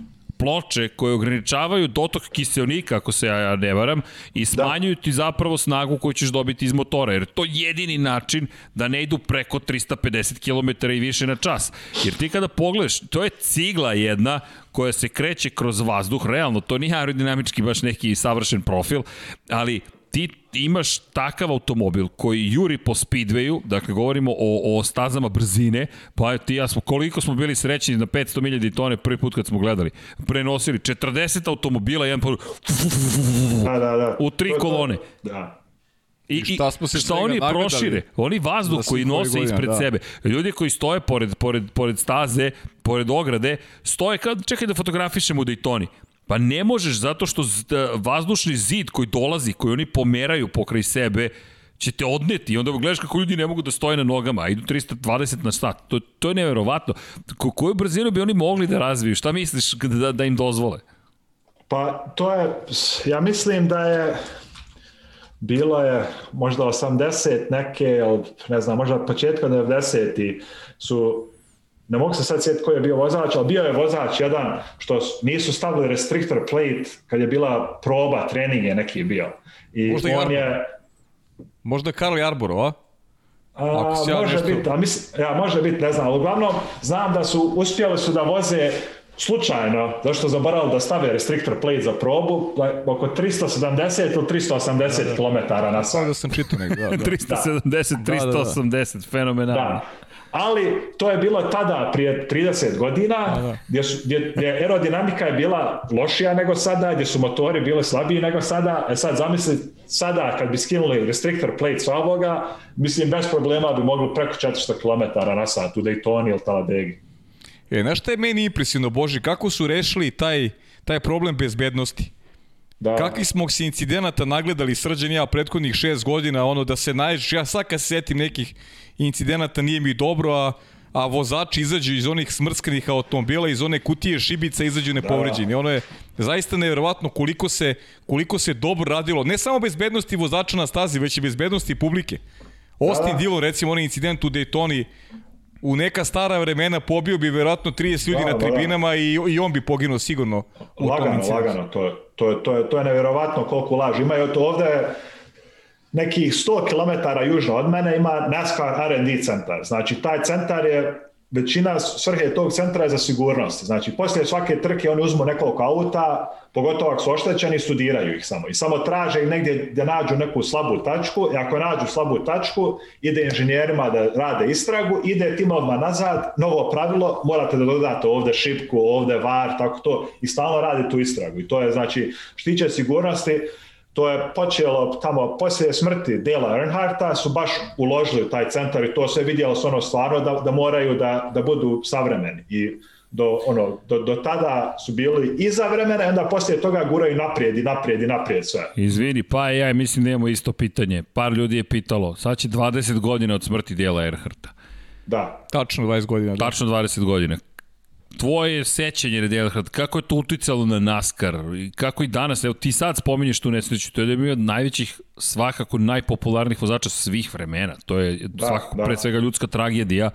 ploče koje ograničavaju dotok kiselnika, ako se ja ne varam, i da. smanjuju da. ti zapravo snagu koju ćeš dobiti iz motora, jer to je jedini način da ne idu preko 350 km i više na čas. Jer ti kada pogledaš, to je cigla jedna koja se kreće kroz vazduh, realno, to nije aerodinamički baš neki savršen profil, ali ti imaš takav automobil koji juri po speedwayu, dakle govorimo o, o stazama brzine, pa ti ja smo, koliko smo bili srećni na 500 milijadi tone prvi put kad smo gledali, prenosili 40 automobila, jedan po... Da, da, da. U tri to, kolone. To, da. I, I šta smo se šta oni nagledali prošire? Oni vazduh za koji nose godina, ispred da. sebe. Ljudi koji stoje pored, pored, pored staze, pored ograde, stoje kao, čekaj da fotografišemo u Daytoni. Pa ne možeš zato što da, vazdušni zid koji dolazi, koji oni pomeraju pokraj sebe, će te odneti i onda gledaš kako ljudi ne mogu da stoje na nogama, a idu 320 na sat. To, to je neverovatno. Ko, koju brzinu bi oni mogli da razviju? Šta misliš da, da im dozvole? Pa to je, ja mislim da je bilo je možda 80 neke, ili ne znam, možda od početka 90 su ne mogu se sad sjetiti koji je bio vozač, ali bio je vozač jedan što nisu stavili restrictor plate kad je bila proba, trening je neki bio. I Možda on Arbor. je, Možda Karl Arboro, a? A, Ako si ja može nešto- biti, a mislim, ja, može biti, ne znam, ali uglavnom znam da su, uspjeli su da voze slučajno, zašto zaboravili da stave restrictor plate za probu, oko 370 ili 380 km na Samo sat. da sam čitao nek, da, da. 370, Da, da, da. 380, fenomenalno. Da. Ali to je bilo tada prije 30 godina da. gdje, su, gdje, gdje aerodinamika je bila lošija nego sada, gdje su motori bili slabiji nego sada. E sad zamisli sada kad bi skinuli restrictor plate sa ovoga, mislim bez problema bi mogli preko 400 km na sat u Daytoni ili Talladegi. E, znaš šta je meni impresivno, Boži, kako su rešili taj, taj problem bezbednosti? Da. Kakvi smo se incidenata nagledali srđan ja prethodnih šest godina, ono da se naješ, ja sad kad se setim nekih incidenata nije mi dobro, a, a vozači izađu iz onih smrskanih automobila, iz one kutije šibica izađu nepovređeni. Ono je zaista nevjerovatno koliko se, koliko se dobro radilo, ne samo bezbednosti vozača na stazi, već i bezbednosti publike. Austin Da. Dillon, recimo onaj incident u Daytoni, u neka stara vremena pobio bi verovatno 30 ljudi Da, na da, da. tribinama i, i on bi poginuo sigurno u tom Lagano, incidentu. lagano, to je, to je, to je, to je nevjerovatno koliko laži. Imaju to ovde nekih 100 km južno od mene ima NASCAR R&D centar. Znači, taj centar je većina svrhe tog centra je za sigurnost. Znači, poslije svake trke oni uzmu nekoliko auta, pogotovo ako su oštećeni, studiraju ih samo. I samo traže ih negdje gdje nađu neku slabu tačku i ako nađu slabu tačku, ide inženjerima da rade istragu, ide tim odmah nazad, novo pravilo, morate da dodate ovde šipku, ovde var, tako to, i stalno radi tu istragu. I to je, znači, štiće sigurnosti, to je počelo tamo poslije smrti Dela Earnhardta su baš uložili u taj centar i to se vidjelo se ono stvarno da, da moraju da, da budu savremeni i do, ono, do, do tada su bili iza vremena i onda poslije toga guraju naprijed i naprijed i naprijed sve. Izvini, pa ja mislim da imamo isto pitanje. Par ljudi je pitalo, sad će 20 godina od smrti dijela Erharta. Da. Tačno 20 godina. Da. Tačno 20 godina. Tvoje sećanje Earnhardt, kako je to uticalo na NASCAR? I kako i danas, evo ti sad spominješ tu nesreću, to je bio od najvećih, svakako najpopularnijih vozača svih vremena. To je da, svakako da. pre svega ljudska tragedija.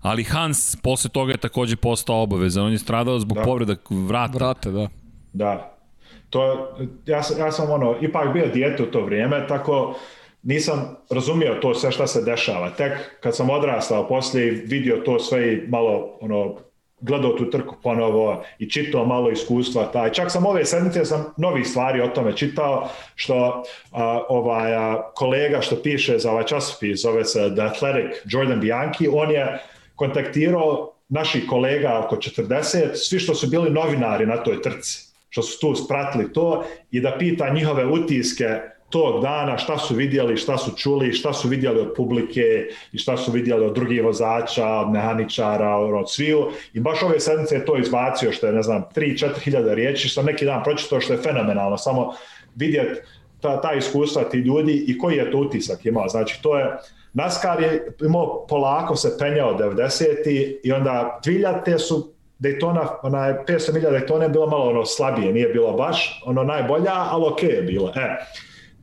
Ali Hans posle toga je takođe postao obavezan. On je stradao zbog da. povreda vrata. Vrate, da. Da. To, ja, sam, ja sam ono, ipak bio dijete u to vrijeme, tako nisam razumio to sve šta se dešava. Tek kad sam odrastao poslije i vidio to sve i malo ono, gledao tu trku ponovo i čitao malo iskustva taj. Čak sam ove sedmice sam novih stvari o tome čitao što a, ovaj a, kolega što piše za ovaj časopis zove se The Athletic Jordan Bianchi, on je kontaktirao naših kolega oko 40, svi što su bili novinari na toj trci, što su tu spratili to i da pita njihove utiske tog dana, šta su vidjeli, šta su čuli, šta su vidjeli od publike i šta su vidjeli od drugih vozača, od mehaničara, od sviju. I baš ove sedmice je to izbacio, što je, ne znam, 3-4 hiljada riječi, što neki dan pročitao, što je fenomenalno. Samo vidjeti ta, ta iskustva ti ljudi i koji je to utisak imao. Znači, to je, NASCAR je imao polako se penjao 90. i onda 2000 su Daytona, onaj 500 milija Daytona je bilo malo ono slabije, nije bilo baš ono najbolja, ali ok je bilo. E,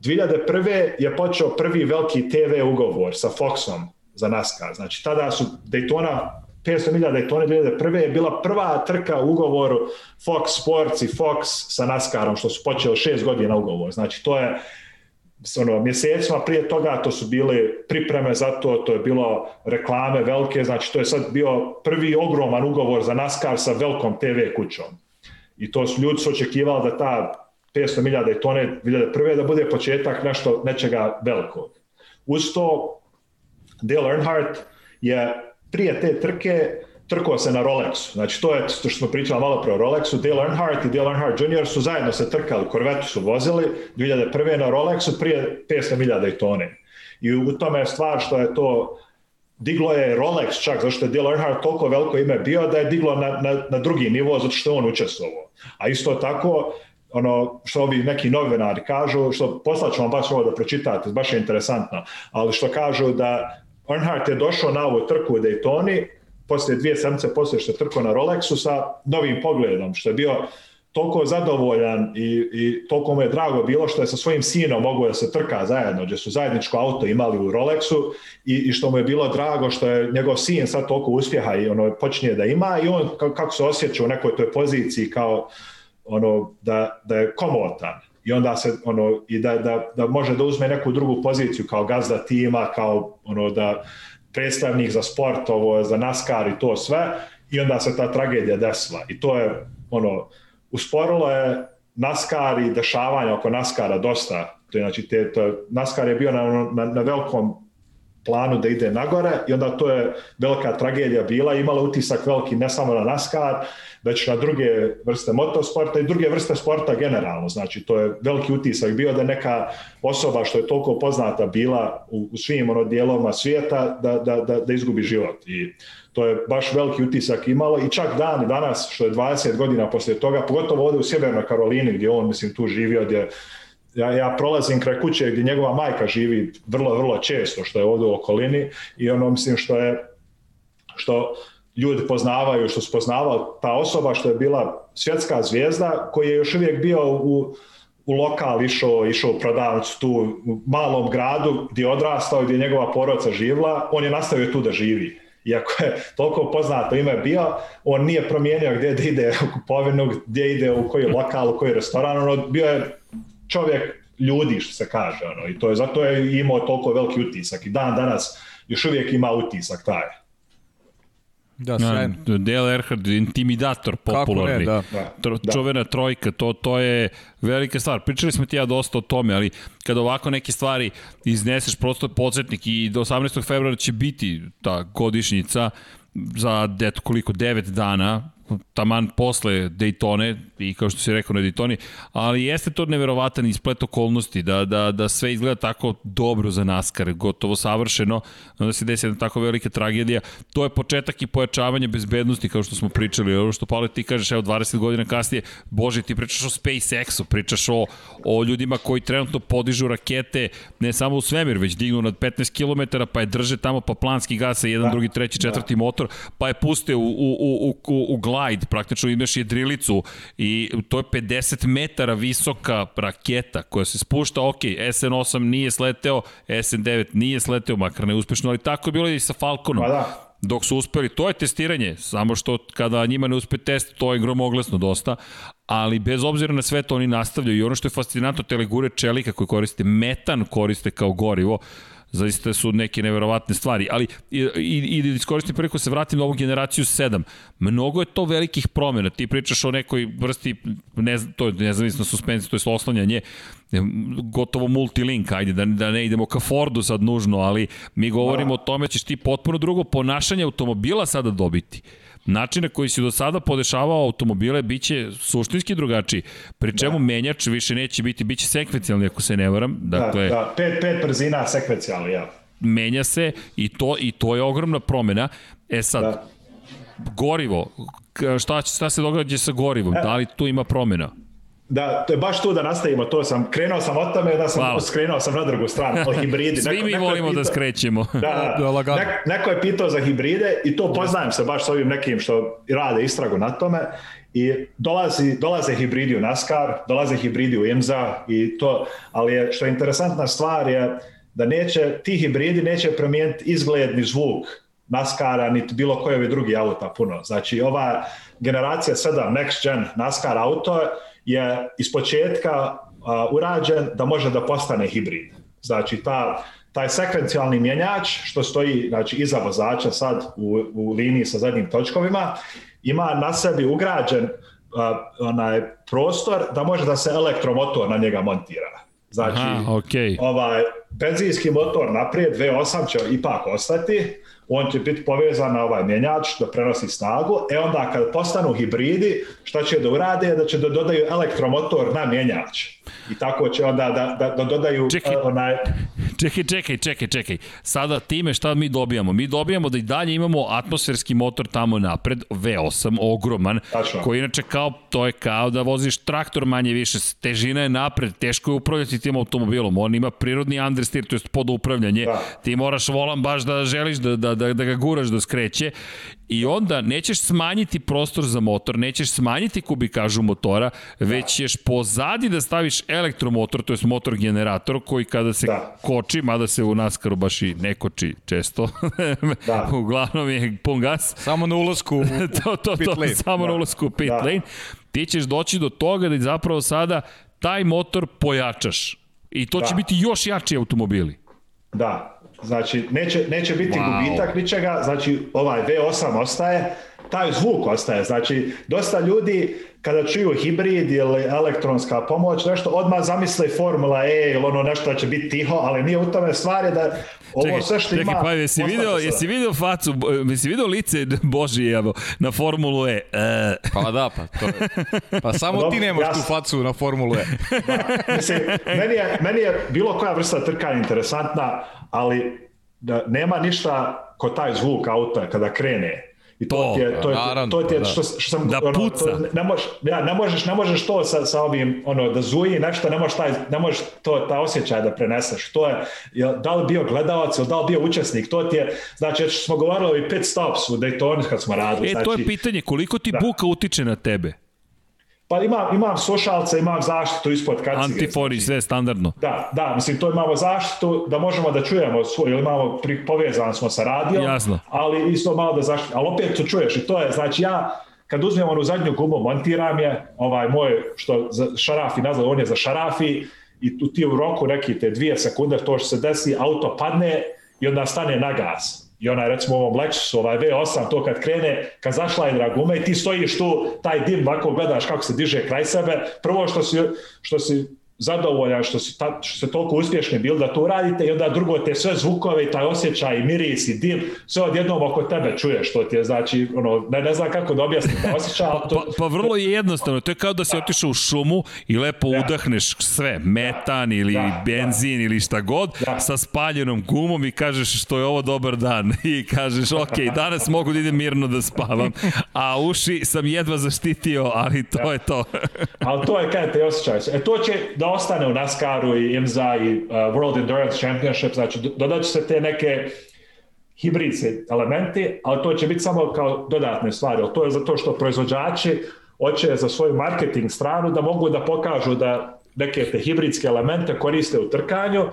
2001. je počeo prvi veliki TV ugovor sa Foxom za NASCAR. Znači, tada su Daytona, 500 milija Daytona 2001. je bila prva trka u ugovoru Fox Sports i Fox sa NASCARom, što su počeli šest godina ugovor. Znači, to je ono, mjesecima prije toga to su bili pripreme za to, to je bilo reklame velike, znači to je sad bio prvi ogroman ugovor za NASCAR sa velkom TV kućom. I to su ljudi su očekivali da ta 500 milijada i tone 2001. da bude početak nešto, nečega velikog. Uz to Dale Earnhardt je prije te trke trkao se na Rolexu. Znači, to je to što smo pričali malo pre o Rolexu. Dale Earnhardt i Dale Earnhardt Jr. su zajedno se trkali, Corvette su vozili 2001. na Rolexu prije 500 milija Daytone. I u tome je stvar što je to diglo je Rolex čak, zašto je Dale Earnhardt toliko veliko ime bio da je diglo na, na, na drugi nivo zato što je on učestvovao. A isto tako, ono što ovi neki novinari kažu, što poslaću vam baš ovo da pročitate, baš je interesantno, ali što kažu da Earnhardt je došao na ovu trku u Daytoni, poslije dvije sedmice poslije što je trkao na Rolexu sa novim pogledom, što je bio toliko zadovoljan i, i toliko mu je drago bilo što je sa svojim sinom mogu da se trka zajedno, gdje su zajedničko auto imali u Rolexu i, i što mu je bilo drago što je njegov sin sad toliko uspjeha i ono počinje da ima i on kako se osjeća u nekoj toj poziciji kao ono da, da je komotan i onda se ono i da, da, da može da uzme neku drugu poziciju kao gazda tima, kao ono da predstavnik za sport, ovo za NASCAR i to sve i onda se ta tragedija desila i to je ono usporilo je NASCAR i dešavanja oko NASCARa dosta. To je, znači, te, to, NASCAR je bio na, na, na velikom planu da ide nagore i onda to je velika tragedija bila, imala utisak veliki ne samo na NASCAR, već na druge vrste motosporta i druge vrste sporta generalno. Znači, to je veliki utisak bio da neka osoba što je toliko poznata bila u, u svim ono dijelovima svijeta da, da, da, da izgubi život. I to je baš veliki utisak imalo i čak dan danas, što je 20 godina poslije toga, pogotovo ovde u Sjevernoj Karolini gdje on, mislim, tu živio, gdje ja, ja prolazim kraj kuće gdje njegova majka živi vrlo, vrlo često, što je ovde u okolini i ono, mislim, što je, što ljudi poznavaju, što se poznavao ta osoba što je bila svjetska zvijezda, koji je još uvijek bio u, u lokal išao, išao u prodavnicu tu u malom gradu gdje je odrastao, gdje je njegova porodica živla, on je nastavio tu da živi iako je toliko poznato ime bio, on nije promijenio gdje da ide u kupovinu, gdje ide u koji lokal, u koji restoran, ono, bio je čovjek ljudi, što se kaže, ono, i to je, zato je imao toliko veliki utisak i dan danas još uvijek ima utisak taj. Da, sjajno. Dale Earnhardt, intimidator popularni. Ne, da. Tro, da. Čovena trojka, to, to je velika stvar. Pričali smo ti ja dosta o tome, ali kada ovako neke stvari izneseš, prosto podsjetnik i do 18. februara će biti ta godišnjica za eto koliko 9 dana taman posle Daytone i kao što si rekao na Daytoni, ali jeste to neverovatan isplet okolnosti da, da, da sve izgleda tako dobro za NASCAR, gotovo savršeno, onda se desi jedna tako velika tragedija. To je početak i pojačavanje bezbednosti kao što smo pričali, ovo što Pavle ti kažeš, evo 20 godina kasnije, bože ti pričaš o SpaceX-u, pričaš o, o ljudima koji trenutno podižu rakete ne samo u svemir, već dignu nad 15 km, pa je drže tamo pa planski gasa jedan, da, drugi, treći, četvrti da. motor, pa je puste u, u, u, u, u glide, praktično imaš jedrilicu i to je 50 metara visoka raketa koja se spušta, ok, SN8 nije sleteo, SN9 nije sleteo, makar neuspešno, ali tako je bilo i sa Falconom. Pa da dok su uspeli, to je testiranje, samo što kada njima ne uspe test, to je gromoglasno dosta, ali bez obzira na sve to oni nastavljaju i ono što je fascinantno, telegure čelika koje koriste, metan koriste kao gorivo, zaista su neke neverovatne stvari, ali i, i, i da iskoristim priliku da se vratim na ovu generaciju 7. Mnogo je to velikih promjena. Ti pričaš o nekoj vrsti, ne, to je nezavisna suspenzija, to je oslanjanje, gotovo multilink, ajde, da, da ne idemo ka Fordu sad nužno, ali mi govorimo da. o tome da ćeš ti potpuno drugo ponašanje automobila sada dobiti način na koji si do sada podešavao automobile biće suštinski drugačiji. Pri čemu da. menjač više neće biti, biće sekvencijalni ako se ne varam. Da, dakle, da, da, pet, pet brzina sekvencijalni, ja. Menja se i to, i to je ogromna promena. E sad, da. gorivo, šta, šta se događa sa gorivom? E. Da li tu ima promena? Da, to je baš tu da nastavimo, to sam, krenuo sam od tome da sam Hvala. skrenuo sam na drugu stranu, o hibridi. Svi neko, mi neko volimo pitao, da skrećemo. Da, da, da nek, neko je pitao za hibride i to poznajem se baš s ovim nekim što rade istragu na tome i dolazi, dolaze hibridi u NASCAR, dolaze hibridi u IMSA i to, ali je, što je interesantna stvar je da neće, ti hibridi neće promijeniti izgled ni zvuk NASCAR-a, niti bilo koje drugi auta puno. Znači, ova generacija 7 Next Gen NASCAR auto je iz početka urađen da može da postane hibrid. Znači, ta, taj sekvencijalni mjenjač što stoji znači, iza vozača sad u, u liniji sa zadnjim točkovima, ima na sebi ugrađen uh, onaj prostor da može da se elektromotor na njega montira. Znači, Aha, okay. ovaj benzinski motor naprijed V8 će ipak ostati, on će biti povezan na ovaj mjenjač da prenosi snagu, e onda kad postanu hibridi, šta će da urade, da će da dodaju elektromotor na mjenjač. I tako će onda da, da, da dodaju čekaj, uh, onaj... Čekaj, čekaj, čekaj, čekaj. Sada time šta mi dobijamo? Mi dobijamo da i dalje imamo atmosferski motor tamo napred, V8, ogroman, Tačno. koji inače kao, to je kao da voziš traktor manje više, težina je napred, teško je upravljati tim automobilom, on ima prirodni understeer, to je pod upravljanje, da. ti moraš volan baš da želiš da, da, da, da ga guraš da skreće i onda nećeš smanjiti prostor za motor, nećeš smanjiti kubikažu motora, već ćeš pozadi da staviš elektromotor, to je motor generator koji kada se da. koči, mada se u naskaru baš i ne koči često, da. uglavnom je pun gas. Samo na ulazku u to, to, pit lane. Samo da. na ulazku u pit da. lane. Ti ćeš doći do toga da zapravo sada taj motor pojačaš. I to da. će biti još jači automobili. Da, Znači, neće, neće biti wow. gubitak ničega, znači ovaj V8 ostaje, taj zvuk ostaje. Znači, dosta ljudi kada čuju hibrid ili elektronska pomoć, nešto odmah zamisle Formula E ili ono nešto da će biti tiho, ali nije u tome stvari da ovo čekaj, sve što čekaj, ima... Pa, jesi video, jesi video facu, jesi video lice Boži, evo, na Formulu E? E. Pa da, pa to je. Pa samo Dobre, ti nemaš jasno. tu facu na Formulu E. Da, mislim, meni je, meni je bilo koja vrsta trkanja interesantna, ali da nema ništa ko taj zvuk auta kada krene. I to, to ti je, to je, naravno, to ti je da. što, što sam, da ono, puca. To, ne, možeš, ja, ne, možeš, ne možeš to sa, sa ovim, ono, da zuji nešto, ne možeš, taj, ne možeš to, ta osjećaj da preneseš. To je, je da li bio gledalac ili da li bio učesnik, to ti je, znači, smo govorili o pit stops u Daytona kad smo radili. E, znači, to je pitanje, koliko ti da. buka utiče na tebe? Pa imam, imam slušalce, imam zaštitu ispod kacige. Antifori, sve standardno. Da, da, mislim, to imamo zaštitu da možemo da čujemo svoj, ili imamo pri, povezan smo sa radijom, Jasno. ali isto malo da zaštitu, ali opet to čuješ i to je, znači ja, kad uzmem onu zadnju gumu, montiram je, ovaj moj, što za šarafi nazad, on je za šarafi, i tu ti u roku neki te dvije sekunde to što se desi, auto padne i onda stane na gas i onaj recimo ovom Lexusu, ovaj V8, to kad krene, kad zašla je dragume i ti stojiš tu, taj dim ovako gledaš kako se diže kraj sebe, prvo što si, što si zadovoljan što, si ta, što ste toliko uspješni bili da to uradite i onda drugo te sve zvukove i taj osjećaj i miris i dim, sve odjednom oko tebe čuješ što ti je, znači, ono, ne, ne znam kako da objasnim ta osjećaj, ali to... Pa, pa vrlo je jednostavno, to je kao da si da. otišao u šumu i lepo da. udahneš sve, metan ili da, da. benzin da. ili šta god, da. sa spaljenom gumom i kažeš što je ovo dobar dan i kažeš, ok, danas mogu da idem mirno da spavam, a uši sam jedva zaštitio, ali to da. je to. ali to je kada te osjećaj. E to će da ostane u NASCAR-u i IMSA i uh, World Endurance Championship, znači dodat će se te neke hibridske elementi, ali to će biti samo kao dodatne stvari, ali to je zato što proizvođači hoće za svoju marketing stranu da mogu da pokažu da neke te hibridske elemente koriste u trkanju,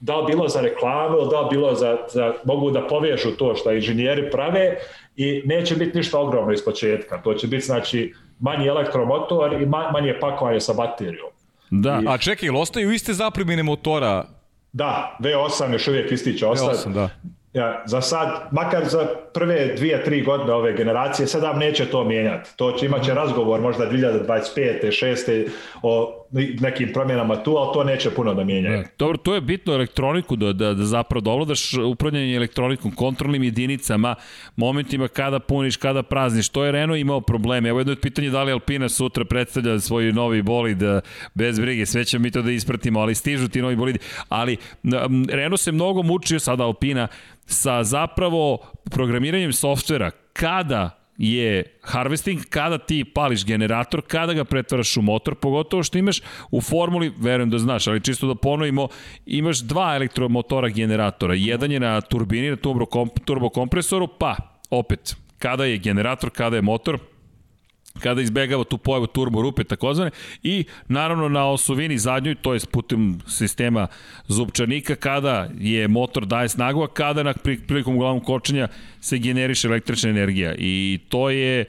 da li bilo za reklamu, da li bilo za, za, mogu da povežu to što inženjeri prave i neće biti ništa ogromno iz početka. To će biti znači manji elektromotor i manje pakovanje sa baterijom. Da. I... A čekaj, ili ostaju iste zapremine motora? Da, V8 još uvijek isti će ostati. V8, da. Ja, za sad, makar za prve dvije, tri godine ove generacije, sad neće to mijenjati. To će imaće razgovor možda 2025. 6. o nekim promjenama tu, ali to neće puno da mijenja. Da. Dobro, to je bitno elektroniku, da, da, da zapravo dovladaš upravljanje elektronikom, kontrolnim jedinicama, momentima kada puniš, kada prazniš. To je Renault imao probleme. Evo jedno je pitanje da li Alpina sutra predstavlja svoj novi bolid bez brige, sve ćemo mi to da ispratimo, ali stižu ti novi bolidi. Ali Renault se mnogo mučio, sada Alpina, sa zapravo programiranjem softvera kada je harvesting kada ti pališ generator, kada ga pretvaraš u motor, pogotovo što imaš u formuli, verujem da znaš, ali čisto da ponovimo, imaš dva elektromotora generatora. Jedan je na turbini, na turbokompresoru, pa opet, kada je generator, kada je motor, kada izbegava tu pojavu turbo rupe takozvane i naravno na osovini zadnjoj, to je putem sistema zupčanika, kada je motor daje snagu, a kada na prilikom glavnog kočenja se generiše električna energija i to je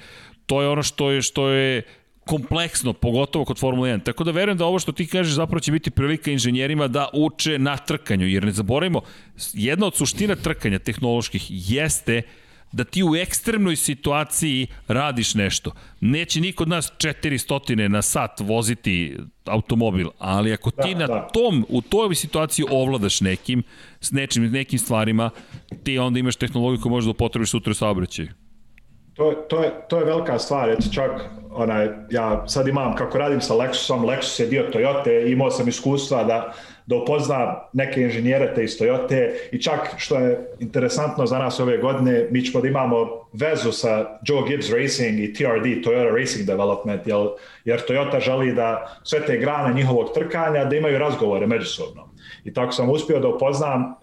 to je ono što je što je kompleksno, pogotovo kod Formule 1. Tako da verujem da ovo što ti kažeš zapravo će biti prilika inženjerima da uče na trkanju, jer ne zaboravimo, jedna od suština trkanja tehnoloških jeste da ti u ekstremnoj situaciji radiš nešto. Neće niko od nas 400 na sat voziti automobil, ali ako ti da, na da. tom, u toj situaciji ovladaš nekim, s nečim, nekim stvarima, ti onda imaš tehnologiju koju možeš da upotrebiš sutra u saobraćaju. To, to, je, to je velika stvar, eto čak onaj, ja sad imam, kako radim sa Lexusom, Lexus je dio Toyota, imao sam iskustva da da upozna neke inženjere te iz Toyota i čak što je interesantno za nas ove godine, mi ćemo da imamo vezu sa Joe Gibbs Racing i TRD, Toyota Racing Development, jer, jer Toyota želi da sve te grane njihovog trkanja da imaju razgovore međusobno. I tako sam uspio da upoznam uh,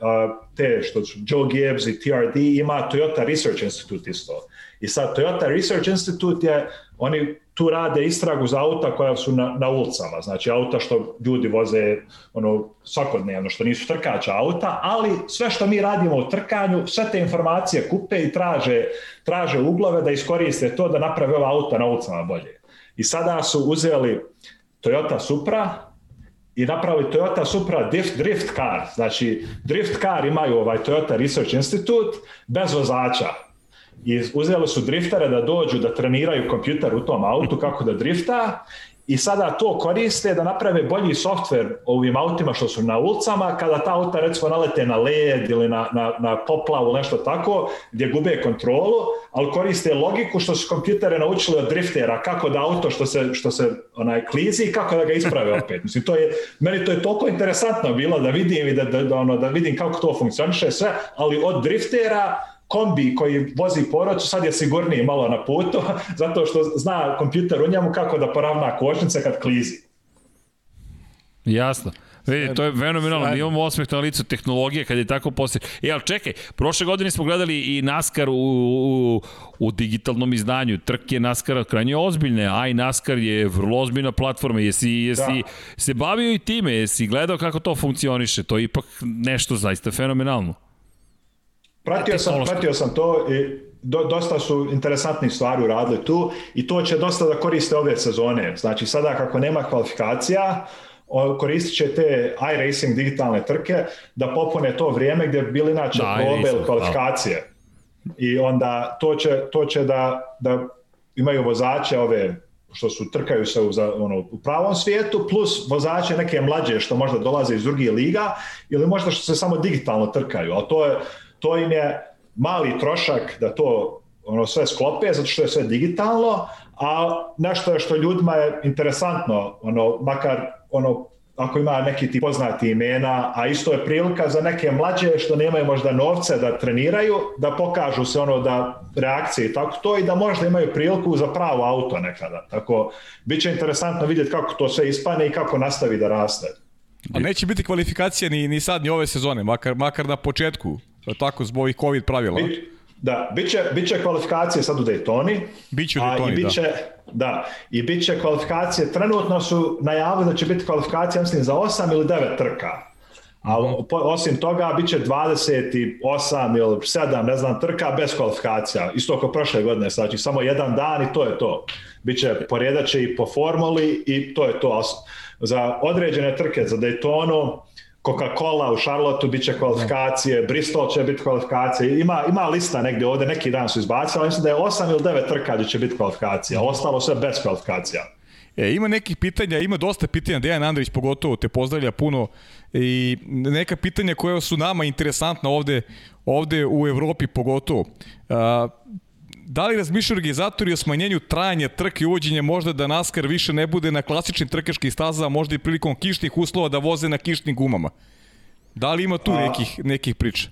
te što su Joe Gibbs i TRD, ima Toyota Research Institute isto. I sad Toyota Research Institute je, oni tu rade istragu za auta koja su na, na ulicama, znači auta što ljudi voze ono, svakodnevno, što nisu trkača auta, ali sve što mi radimo u trkanju, sve te informacije kupe i traže, traže uglove da iskoriste to da naprave ova auta na ulicama bolje. I sada su uzeli Toyota Supra, i napravili Toyota Supra drift, drift car, znači drift car imaju ovaj Toyota Research Institute bez vozača, i uzeli su driftere da dođu da treniraju kompjuter u tom autu kako da drifta i sada to koriste da naprave bolji softver ovim autima što su na ulicama, kada ta auta recimo nalete na led ili na, na, na poplavu, nešto tako, gdje gube kontrolu, ali koriste logiku što su kompjutere naučili od driftera, kako da auto što se, što se onaj klizi, kako da ga isprave opet. Mislim, to je, meni to je toliko interesantno bilo da vidim i da, da, da, ono, da vidim kako to funkcioniše sve, ali od driftera kombi koji vozi porodicu sad je sigurniji malo na putu, zato što zna kompjuter u njemu kako da poravna kočnice kad klizi. Jasno. Vidi, to je fenomenalno. Mi imamo osmeh na licu tehnologije kad je tako poslije. E, ali čekaj, prošle godine smo gledali i NASCAR u, u, u digitalnom izdanju. Trke NASCAR krajnje ozbiljne, a i NASCAR je vrlo ozbiljna platforma. Jesi, jesi da. se bavio i time? Jesi gledao kako to funkcioniše? To je ipak nešto zaista fenomenalno. Pratio sam, pratio sam to i do, dosta su interesantnih stvari uradili tu i to će dosta da koriste ove sezone. Znači sada kako nema kvalifikacija, koristit će te iRacing digitalne trke da popune to vrijeme gdje bi bili inače da, global da. kvalifikacije. I onda to će, to će da, da imaju vozače ove što su trkaju se u, za, ono, u pravom svijetu, plus vozače neke mlađe što možda dolaze iz drugih liga ili možda što se samo digitalno trkaju, ali to je, to im je mali trošak da to ono sve sklope, zato što je sve digitalno, a nešto što ljudima je interesantno, ono, makar ono, ako ima neki ti poznati imena, a isto je prilika za neke mlađe što nemaju možda novce da treniraju, da pokažu se ono da reakcije i tako to i da možda imaju priliku za pravo auto nekada. Tako, bit će interesantno vidjeti kako to sve ispane i kako nastavi da raste. A neće biti kvalifikacija ni, ni sad, ni ove sezone, makar, makar na početku tako zbog ovih COVID pravila. Bi, da, biće, biće kvalifikacije sad u Daytoni. Biće u Daytoni, i biće, da. da. I biće kvalifikacije, trenutno su najavili da će biti kvalifikacija, mislim, za 8 ili 9 trka. A osim toga, bit će 28 ili 7, ne znam, trka bez kvalifikacija. Isto kao prošle godine, znači samo jedan dan i to je to. Biće poredače i po formuli i to je to. Za određene trke, za Daytonu, Coca-Cola u Charlotteu bit će kvalifikacije, Bristol će biti kvalifikacije, ima, ima lista negdje ovde, neki dan su izbacili, ali mislim da je 8 ili 9 trka gdje će biti kvalifikacija, ostalo sve bez kvalifikacija. E, ima nekih pitanja, ima dosta pitanja, Dejan Andrić pogotovo te pozdravlja puno i neka pitanja koja su nama interesantna ovde, ovde u Evropi pogotovo. Uh, da li razmišljaju organizatori o smanjenju trajanja trke i uvođenja možda da NASCAR više ne bude na klasičnim trkaškim stazama, možda i prilikom kišnih uslova da voze na kišnim gumama? Da li ima tu nekih, nekih priča?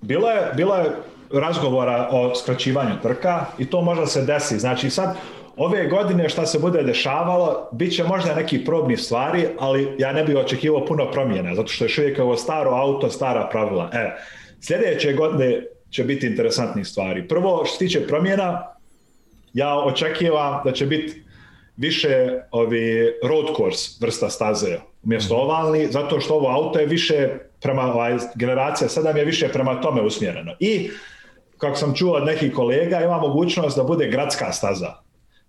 Bilo je, bilo je razgovora o skraćivanju trka i to možda se desi. Znači sad, ove godine šta se bude dešavalo, bit će možda neki probni stvari, ali ja ne bih očekivao puno promjena, zato što je uvijek ovo staro auto, stara pravila. E, sljedeće godine će biti interesantnih stvari. Prvo, što se tiče promjena, ja očekivam da će biti više ovi road course vrsta staze umjesto mhm. ovalni, zato što ovo auto je više prema, ovaj, generacija 7 je više prema tome usmjereno. I, kako sam čuo od nekih kolega, ima mogućnost da bude gradska staza.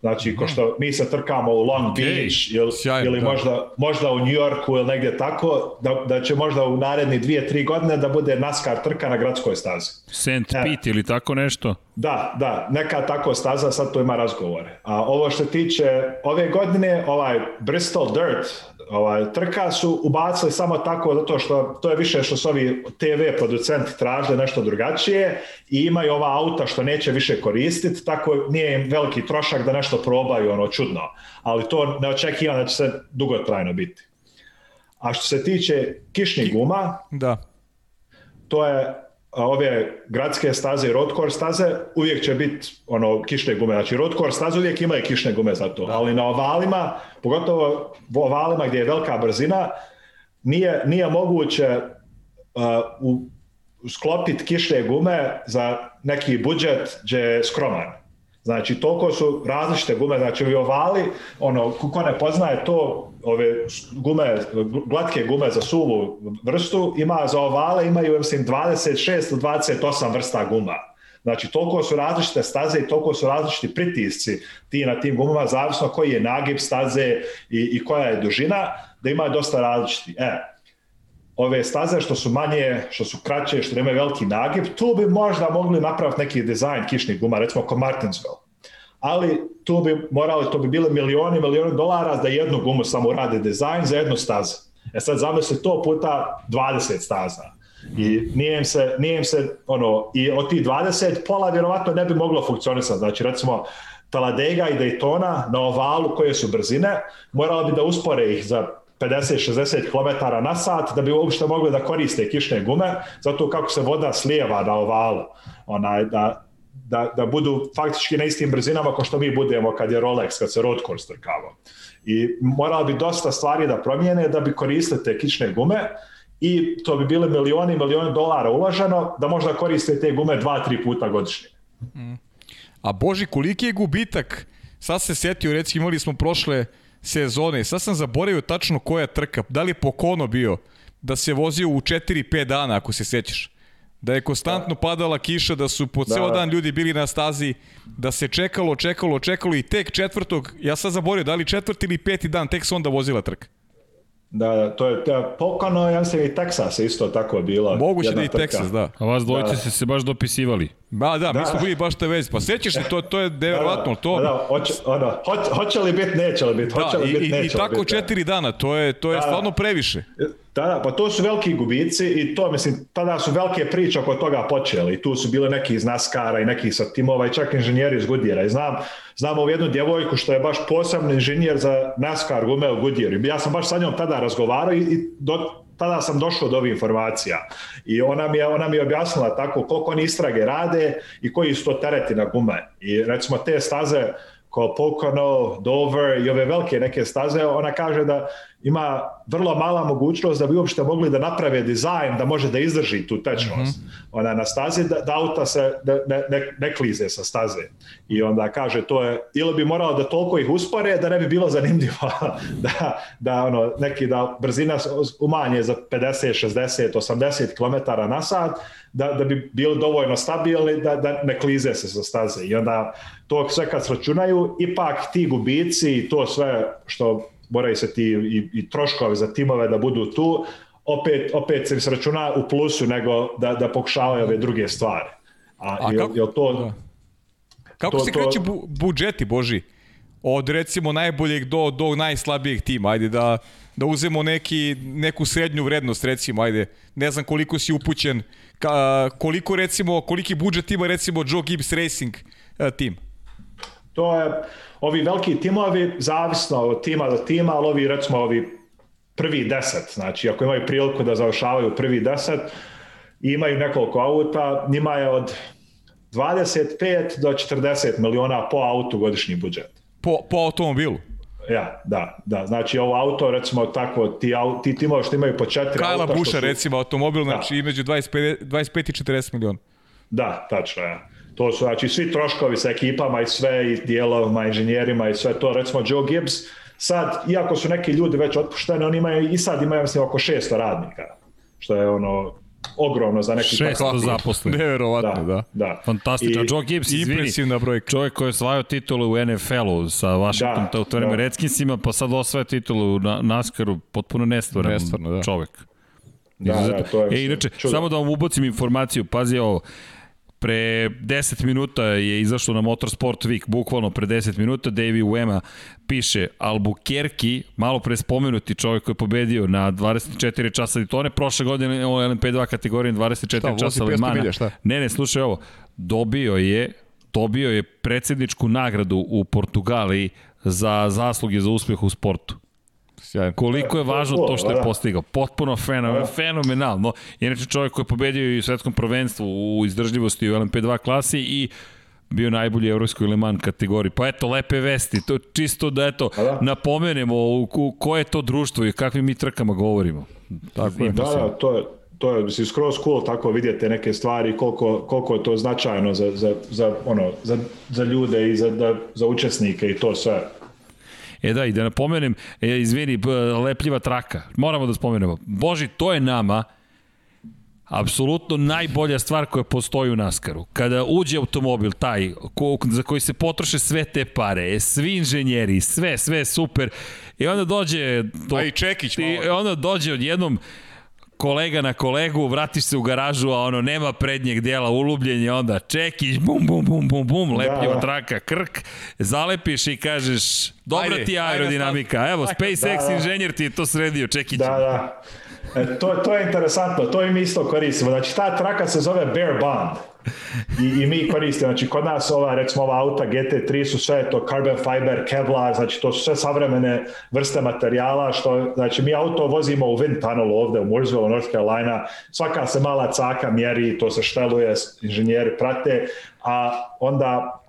Znači, ko što mi se trkamo u Long Ok, Beach ili, sjajno, ili da. možda, možda u New Yorku ili negdje tako, da, da će možda u naredni dvije, tri godine da bude NASCAR trka na gradskoj stazi. St. E. Pete ili tako nešto? Da, da, neka tako staza, sad tu ima razgovore. A ovo što tiče ove godine, ovaj Bristol Dirt, ovaj, trka su ubacili samo tako zato što to je više što su ovi TV producenti traže nešto drugačije i imaju ova auta što neće više koristiti, tako nije im veliki trošak da nešto probaju, ono čudno. Ali to ne očekivam da će se dugotrajno biti. A što se tiče kišnih guma, Da. to je a, ove gradske staze i course staze uvijek će biti ono kišne gume. Znači course staze uvijek imaju kišne gume za to, ali na ovalima, pogotovo u ovalima gdje je velika brzina, nije, nije moguće uh, u, sklopiti kišne gume za neki budžet gdje je skroman. Znači, toliko su različite gume, znači ovi ovali, ono, ko ne poznaje to, ove gume, glatke gume za suvu vrstu, ima za ovale, imaju, mislim, 26 ili 28 vrsta guma. Znači, toliko su različite staze i toliko su različiti pritisci ti na tim gumama, zavisno koji je nagib staze i, i koja je dužina, da ima dosta različiti. E, ove staze što su manje, što su kraće, što nemaju veliki nagib, tu bi možda mogli napraviti neki dizajn kišnih guma, recimo kao Martinsville. Ali tu bi morali, to bi bile milioni, milioni dolara da jednu gumu samo urade dizajn za jednu stazu. E sad zamisli to puta 20 staza. I nije im se, nije im se ono, i od tih 20 pola vjerovatno ne bi moglo funkcionisati. Znači recimo Talladega i Daytona na ovalu koje su brzine, moralo bi da uspore ih za 50-60 km na sat da bi uopšte mogli da koriste kišne gume, zato kako se voda slijeva na ovalu, onaj, da, da, da budu faktički na istim brzinama kao što mi budemo kad je Rolex, kad se road course trkava. I moralo bi dosta stvari da promijene da bi koristili te kišne gume i to bi bile milioni, milioni dolara uloženo da možda koriste te gume dva, tri puta godišnje. A Boži, koliki je gubitak? Sad se setio, recimo imali smo prošle sezone, sad sam zaboravio tačno koja trka, da li je Pokono bio, da se vozio u 4-5 dana, ako se sećaš. Da je konstantno padala kiša, da su po ceo Da. dan ljudi bili na stazi, da se čekalo, čekalo, čekalo i tek četvrtog, ja sad zaboravio, da li četvrti ili peti dan, tek se onda vozila trka. Da, da, to je, to je Pocono, ja mislim i Texas isto tako bila. Moguće da i trka. Texas, da. A vas dvojice Da. ste se baš dopisivali. Ba, da, mi Da. smo bili baš te vezi. Pa sećaš se, to, to je nevjerovatno. To, Da, da, hoće, ono, hoće, hoće li biti, neće li biti, hoće Da, li i, biti, i, neće i li tako biti. da. četiri dana, to je, to je Da, da. stvarno previše. Da, da, pa to su veliki gubici i to, mislim, tada su velike priče oko toga počeli. I tu su bile neki iz NASCAR-a i neki sa timova i čak inženjeri iz Goodyeara. I znam, znam ovu jednu djevojku što je baš posebni inženjer za NASCAR gume u Goodyearu. Ja sam baš sa njom tada razgovarao i, i do, tada sam došao do ovih informacija. I ona mi je, ona mi je objasnila tako koliko oni istrage rade i koji su to tereti na gume. I recimo te staze kao Pocono, Dover i ove velike neke staze, ona kaže da ima vrlo mala mogućnost da bi uopšte mogli da naprave dizajn da može da izdrži tu tečnost. Mm -hmm. Ona na stazi da, da auta se ne, ne, ne, ne klize sa staze. I onda kaže to je, ili bi moralo da toliko ih uspore da ne bi bilo zanimljivo da, da ono, neki da brzina umanje za 50, 60, 80 km na sat, da, da bi bili dovoljno stabilni da, da ne klize se sa staze. I onda to sve kad sračunaju, ipak ti gubici i to sve što moraju se ti i, i troškovi za timove da budu tu, opet, opet se sračuna u plusu nego da, da pokušavaju ove druge stvari. A, A jel, kako- jel to... da. Kako To- se kreće bu, budžeti, Boži? Od recimo najboljeg do, do najslabijeg tima, ajde da, da uzemo neki, neku srednju vrednost recimo, ajde, ne znam koliko si upućen, ka, koliko recimo, koliki budžet ima recimo Joe Gibbs Racing uh, tim? To je, ovi veliki timovi, zavisno od tima do tima, ali ovi, recimo, ovi prvi deset, znači ako imaju priliku da završavaju prvi deset imaju nekoliko auta, njima je od 25 do 40 miliona po autu godišnji budžet. Po, po automobilu. Ja, da, da. Znači ovo auto, recimo tako, ti, ti timovi što imaju po četiri Kajla auta... što Buša su- recimo automobil, znači između 25, 25 i 40 miliona. Da, tačno je. To su znači svi troškovi sa ekipama i sve i dijelovima, inženjerima i sve to. Recimo Joe Gibbs, sad, iako su neki ljudi već otpušteni, oni imaju i sad imaju mislim oko 600 radnika. Što je ono ogromno za neki 600 zaposlenih. Neverovatno, da. da. da. Fantastično. I, Joe Gibbs, izvini, impresivna brojka. čovjek koji je osvajao titulu u NFL-u sa Washington, da, u to vreme da. Redskinsima, pa sad osvaja titulu na NASCAR-u, potpuno nestvoran Nestvarno, da. čovek. Da, da, to je e, inače, čudo. samo da vam ubacim informaciju, pazi ovo, Pre 10 minuta je izašlo na Motorsport Week, bukvalno pre 10 minuta, Davey Wema piše Albuquerque, malo pre spomenuti čovjek koji je pobedio na 24 časa Ditone, prošle godine u LMP2 kategoriji 24 šta, časa Limana. Milja, šta? Ne, ne, slušaj ovo, dobio je dobio je predsedničku nagradu u Portugaliji za zasluge za uspeh u sportu. Sjajno. Koliko je važno to što je da. postigao. Potpuno fenomenalno. fenomenalno. Inače čovjek koji je pobedio i u svetskom prvenstvu u izdržljivosti u LMP2 klasi i bio najbolji evropskoj Le Mans kategoriji. Pa eto, lepe vesti, to čisto da eto, da. napomenemo u, u koje je to društvo i kakvim mi trkama govorimo. Tako je. Da, da, to je, to je mislim, skroz cool tako vidjeti neke stvari, koliko, koliko je to značajno za, za, za, ono, za, za ljude i za, da, za učesnike i to sve. E da, i da napomenem, e, izvini, lepljiva traka. Moramo da spomenemo. Boži, to je nama apsolutno najbolja stvar koja postoji u Naskaru. Kada uđe automobil taj ko, za koji se potroše sve te pare, svi inženjeri, sve, sve super, i onda dođe... To, A i Čekić malo. I onda dođe odjednom kolega na kolegu, vratiš se u garažu, a ono, nema prednjeg dijela, ulubljenje, onda čekić, bum, bum, bum, bum, bum, lepljiva da, da. traka, krk, zalepiš i kažeš, dobra ajde, ti aerodinamika, ajde, evo, SpaceX da, da. inženjer ti je to sredio, čekić. Da, da. E, to, to je interesantno, to im isto koristimo. Znači, ta traka se zove Bear Bond. I, I mi koristimo, znači kod nas ova, recimo ova auta GT3 su sve to carbon fiber, Kevlar, znači to su sve savremene vrste materijala, što, znači mi auto vozimo u wind tunnelu ovde u Mooresville, North Carolina, svaka se mala caka mjeri, to se šteluje, inženjeri prate, a onda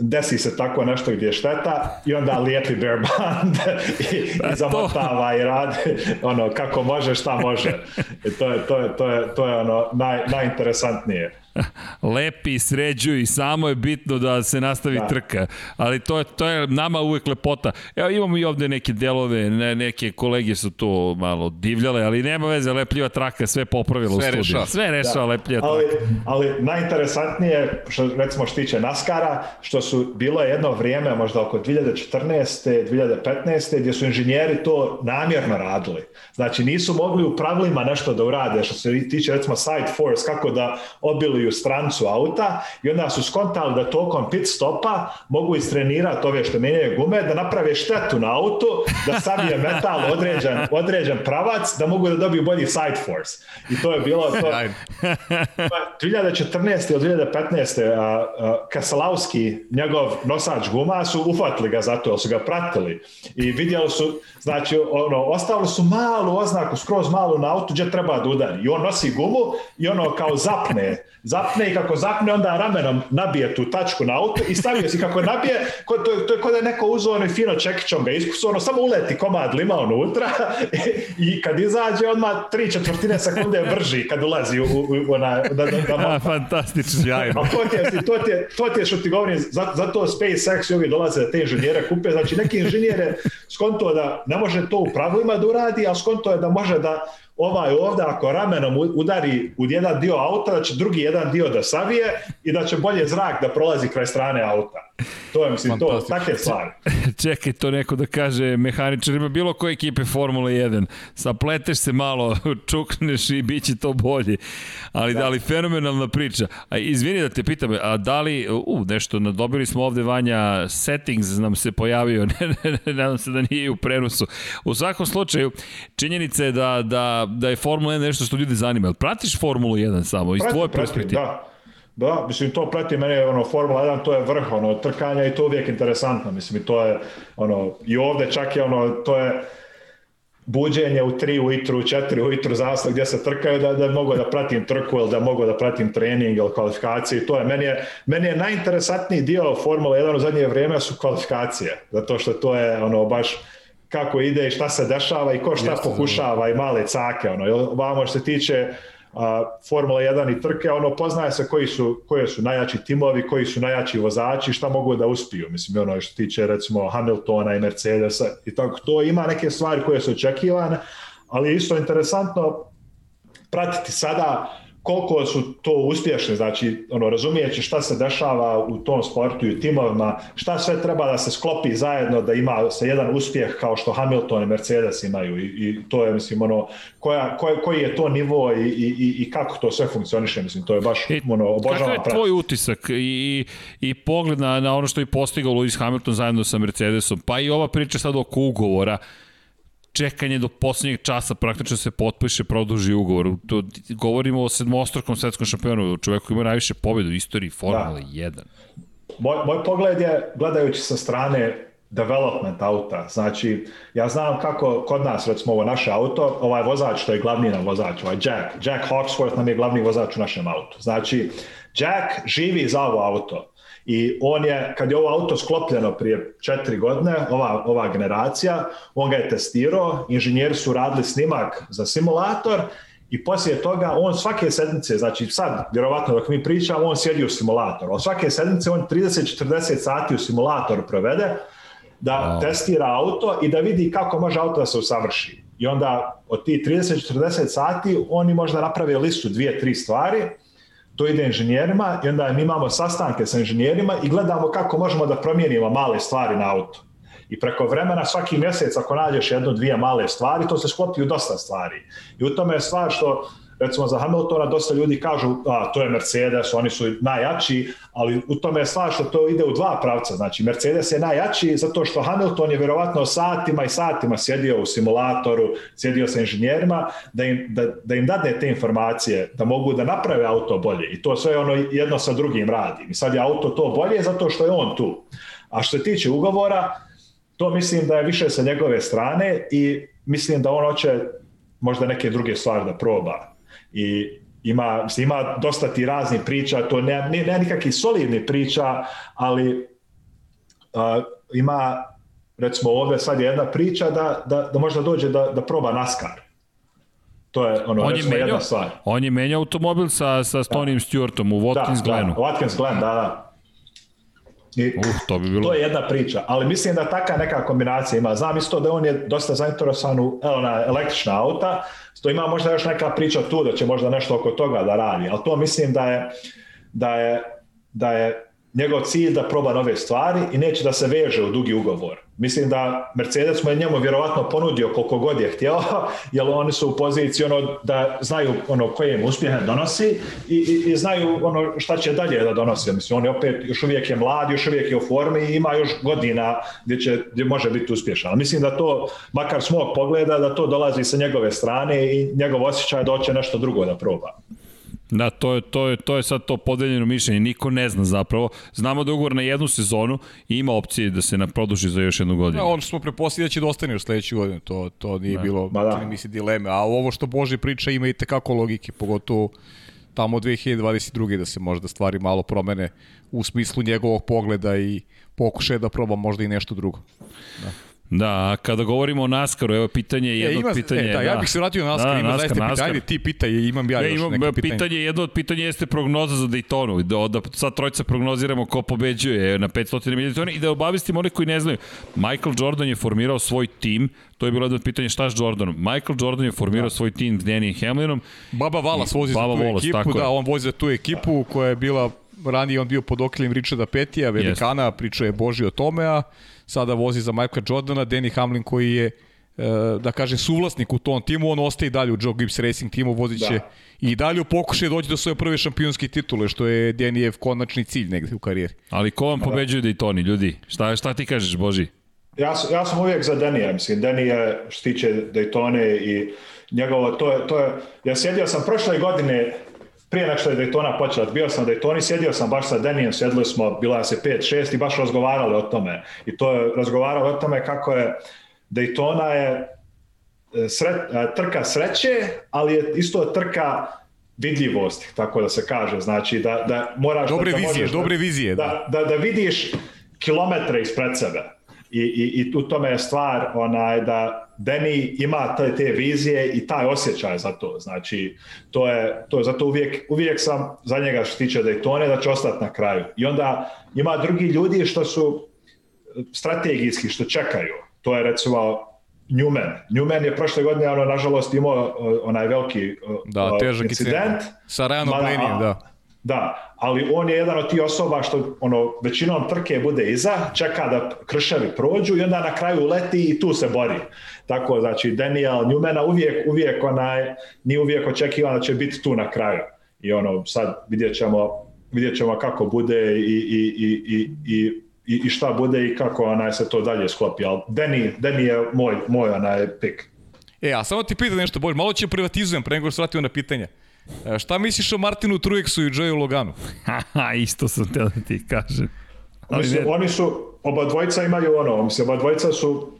desi se tako nešto gdje je šteta i onda lijepi bear band i, i pa zamotava i radi ono kako može šta može. I to je, to je, to je, to je ono naj, najinteresantnije. lepi, sređuju i samo je bitno da se nastavi da. trka. Ali to je, to je nama uvek lepota. Evo imamo i ovde neke delove, ne, neke kolege su to malo divljale, ali nema veze, lepljiva traka sve popravila sve u studiju. Rešava. Sve rešava da. lepljiva ali, traka. Ali najinteresantnije, što recimo što tiče Naskara, što su bilo jedno vrijeme, možda oko 2014. 2015. gdje su inženjeri to namjerno radili. Znači nisu mogli u pravilima nešto da urade, što se tiče recimo side force, kako da obiluju u strancu auta i onda su skontali da tokom pit stopa mogu istrenirati ove što menjaju gume, da naprave štetu na auto, da savije metal određen, određen pravac, da mogu da dobiju bolji side force. I to je bilo to. 2014. ili 2015. A, a, Kasalauski, njegov nosač guma, su ufatili ga zato, su ga pratili i vidjeli su, znači, ono, ostavili su malu oznaku, skroz malu na autu gdje treba da udari. I on nosi gumu i ono kao zapne zapne i kako zapne onda ramenom nabije tu tačku na auto i stavio si kako nabije, ko, to, to je kod da je neko uzeo ono fino čekićom ga iskusu, ono samo uleti komad lima unutra i, kad izađe odmah tri četvrtine sekunde je brži kad ulazi u, u, u ona, da, da, da, da Fantastično, sjajno. A to ti je, to ti je, to ti je što ti govorim, zato, zato SpaceX i ovi dolaze da te inženjere kupe, znači neki inženjere skonto da ne može to u pravilima da uradi, a skonto je da može da ovaj ovde ako ramenom udari u jedan dio auta, da će drugi jedan dio da savije i da će bolje zrak da prolazi kraj strane auta. To je, mislim, to, takve stvari. Čekaj, to neko da kaže mehaničarima bilo koje ekipe Formule 1. Sapleteš se malo, čukneš i bit će to bolje. Ali, da. ali fenomenalna priča. A, izvini da te pitam, a da li, u, nešto, dobili smo ovde Vanja, settings nam se pojavio, ne, ne, ne, nadam se da nije u prenosu. U svakom slučaju, činjenica je da, da, da je Formula 1 nešto što ljudi zanima. Pratiš Formulu 1 samo, iz tvoje perspektive? Da, Da, mislim, to prati mene, ono, Formula 1, to je vrh, ono, trkanja i to uvijek interesantno, mislim, i to je, ono, i ovde čak je, ono, to je, buđenje u 3 ujutru, u 4 ujutru, zavisno gdje se trkaju, da, da mogu da pratim trku ili da mogu da pratim trening ili kvalifikacije. To je, meni je, meni je najinteresantniji dio Formula 1 u zadnje vrijeme su kvalifikacije, zato što to je ono baš kako ide i šta se dešava i ko šta Jeste, pokušava i male cake. Ono. Vamo što se tiče a, Formula 1 i trke, ono poznaje se koji su, koje su najjači timovi, koji su najjači vozači, šta mogu da uspiju. Mislim, ono što tiče recimo Hamiltona i Mercedesa i tako, to ima neke stvari koje su očekivane, ali isto interesantno pratiti sada koliko su to uspješni, znači ono, razumijeći šta se dešava u tom sportu i u timovima, šta sve treba da se sklopi zajedno da ima se jedan uspjeh kao što Hamilton i Mercedes imaju. I, i to je, mislim, ono, koja, koji, koji je to nivo i, i, i kako to sve funkcioniše, mislim, to je baš, I, ono, obožavam Kakav je tvoj utisak i, i pogled na, na ono što je postigao Lewis Hamilton zajedno sa Mercedesom, pa i ova priča sad oko ugovora, čekanje do poslednjeg časa praktično se potpiše, produži ugovor. To, govorimo o sedmostrokom svetskom šampionu, čovjeku koji ima najviše pobjeda u istoriji Formule da. 1. Moj, moj pogled je, gledajući sa strane development auta. Znači, ja znam kako kod nas, recimo ovo naše auto, ovaj vozač, to je glavni nam vozač, ovaj Jack, Jack Hawksworth nam je glavni vozač u našem autu. Znači, Jack živi za ovo auto. I on je, kad je ovo auto sklopljeno prije četiri godine, ova, ova generacija, on ga je testirao, inženjeri su radili snimak za simulator i poslije toga on svake sedmice, znači sad, vjerovatno dok mi pričamo, on sjedi u simulatoru. Od svake sedmice on 30-40 sati u simulatoru provede da wow. testira auto i da vidi kako može auto da se usavrši. I onda od tih 30-40 sati oni možda naprave listu dvije, tri stvari to ide inženjerima i onda mi imamo sastanke sa inženjerima i gledamo kako možemo da promijenimo male stvari na auto. I preko vremena svaki mjesec ako nađeš jednu, dvije male stvari, to se sklopi u dosta stvari. I u tome je stvar što recimo za Hamiltona dosta ljudi kažu a, to je Mercedes, oni su najjači, ali u tome je stvar što to ide u dva pravca. Znači Mercedes je najjači zato što Hamilton je vjerovatno satima i satima sjedio u simulatoru, sjedio sa inženjerima da im, da, da im dadne te informacije, da mogu da naprave auto bolje. I to sve ono jedno sa drugim radi. I sad je auto to bolje zato što je on tu. A što se tiče ugovora, to mislim da je više sa njegove strane i mislim da on hoće možda neke druge stvari da proba i ima, ima dosta ti razni priča, to ne, ne, ne nikakvi solidni priča, ali uh, ima recimo ovde sad je jedna priča da, da, da možda dođe da, da proba NASCAR. To je ono, on je menjao, jedna stvar. On je menjao automobil sa, sa Stonim da. Stewartom u Watkins da, Glenu. Da, Watkins Glen, da, da. I, uh, to, bi bilo... to je jedna priča, ali mislim da taka neka kombinacija ima. Znam isto da on je dosta zainteresovan u na električna auta, to ima možda još neka priča tu da će možda nešto oko toga da radi, ali to mislim da je, da je, da je njegov cilj da proba nove stvari i neće da se veže u dugi ugovor. Mislim da Mercedes mu je njemu vjerovatno ponudio koliko god je htio, jer oni su u poziciji ono da znaju ono koje im uspjehe donosi i, i, i znaju ono šta će dalje da donosi. Mislim, on je opet još uvijek je mlad, još uvijek je u formi i ima još godina gdje, će, gdje može biti uspješan. Mislim da to, makar s mog pogleda, da to dolazi sa njegove strane i njegov osjećaj da hoće nešto drugo da proba. Da, to je, to, je, to je sad to podeljeno mišljenje, niko ne zna zapravo. Znamo da ugovor na jednu sezonu i ima opcije da se na produži za još jednu godinu. Da, ono što smo preposlili da će da ostane još sledeću godinu, to, to nije da. bilo, ba da. misli, dileme. A ovo što Bože priča ima i tekako logike, pogotovo tamo 2022. da se možda stvari malo promene u smislu njegovog pogleda i pokušaje da proba možda i nešto drugo. Da. Da, kada govorimo o NASCAR-u, evo pitanje, jedno e, ima, pitanje... E, da, ja bih se vratio na NASCAR, da, ima NASCAR, zaista NASCAR. pitanje, ti pitaj, imam ja ne, još imam, neka pitanje. Pitanje, jedno od pitanja jeste prognoza za Daytonu, da, da sad trojca prognoziramo ko pobeđuje na 500 milijuna i da obavestimo one koji ne znaju. Michael Jordan je formirao svoj tim, to je bilo jedno od pitanja šta s Jordanom. Michael Jordan je formirao da. svoj tim s Danny Hamlinom. Baba Valas vozi Baba za tu Wallace, ekipu, da, on vozi za tu ekipu koja je bila ranije on bio pod okriljem Richarda Petija, velikana, yes. priča je Boži o tome, a sada vozi za Michael Jordana, Danny Hamlin koji je e, da kaže suvlasnik u tom timu, on ostaje i dalje u Joe Gibbs Racing timu, vozit će da. i dalje u pokušaju doći do svoje prve šampionske titule, što je Denijev konačni cilj negde u karijeri. Ali ko vam pobeđuje Daytoni, ljudi? Šta, šta ti kažeš, Boži? Ja, ja sam uvijek za Denija, mislim, Deni je što tiče Daytone i njegovo, to je, to je, ja sjedio sam prošle godine prije nek što je Daytona počela, bio sam Daytoni, sjedio sam baš sa Denijem, sjedili smo, bila se 5-6 i baš razgovarali o tome. I to je razgovarali o tome kako je Daytona je e, sre, e, trka sreće, ali je isto trka vidljivosti, tako da se kaže. Znači da, da moraš... Dobre da, da vizije, možeš, dobre vizije. Da, da, da vidiš kilometre ispred sebe. I, i, i u tome je stvar onaj, da Deni ima te, te vizije i taj osjećaj za to. Znači, to je, to je zato uvijek, uvijek sam za njega što tiče Daytone da će ostati na kraju. I onda ima drugi ljudi što su strategijski, što čekaju. To je recimo Newman. Newman je prošle godine, ono, nažalost, imao onaj veliki da, težak incident. Sa Ryanom Blaneyem, da. Da, ali on je jedan od tih osoba što ono, većinom trke bude iza, čeka da krševi prođu i onda na kraju leti i tu se bori. Tako, znači, Daniel Newmana uvijek, uvijek onaj, nije uvijek očekivan da će biti tu na kraju. I ono, sad vidjet ćemo, vidjet ćemo kako bude i, i, i, i, i i, i šta bude i kako onaj se to dalje sklopi, ali Deni, Deni je moj, moj onaj pik. E, a samo ti pitam nešto, bolj, malo će privatizujem pre nego što vratimo na pitanje. E, šta misliš o Martinu Truexu i Joeju Loganu? Haha, isto sam te da ti kažem. Ali mislim, ne... oni su, oba dvojica imaju ono, mislim, oba dvojica su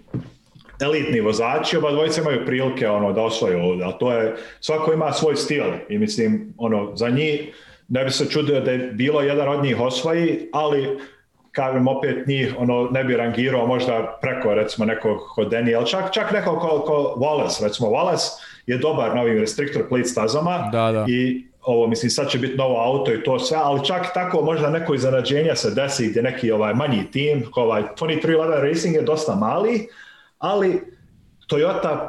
elitni vozači, oba dvojica imaju prilike ono, da osvoje ovdje, ali to je, svako ima svoj stil i mislim, ono, za njih ne bi se čudio da je bilo jedan od njih osvoji, ali kažem opet njih ono ne bi rangirao možda preko recimo nekog kod Daniel, čak, čak nekog ko, ko Wallace, recimo Wallace je dobar na ovim restrictor plate stazama da, da. i ovo mislim sad će biti novo auto i to sve, ali čak tako možda neko iznenađenja se desi gdje neki ovaj manji tim, ovaj 2311 Racing je dosta mali, ali Toyota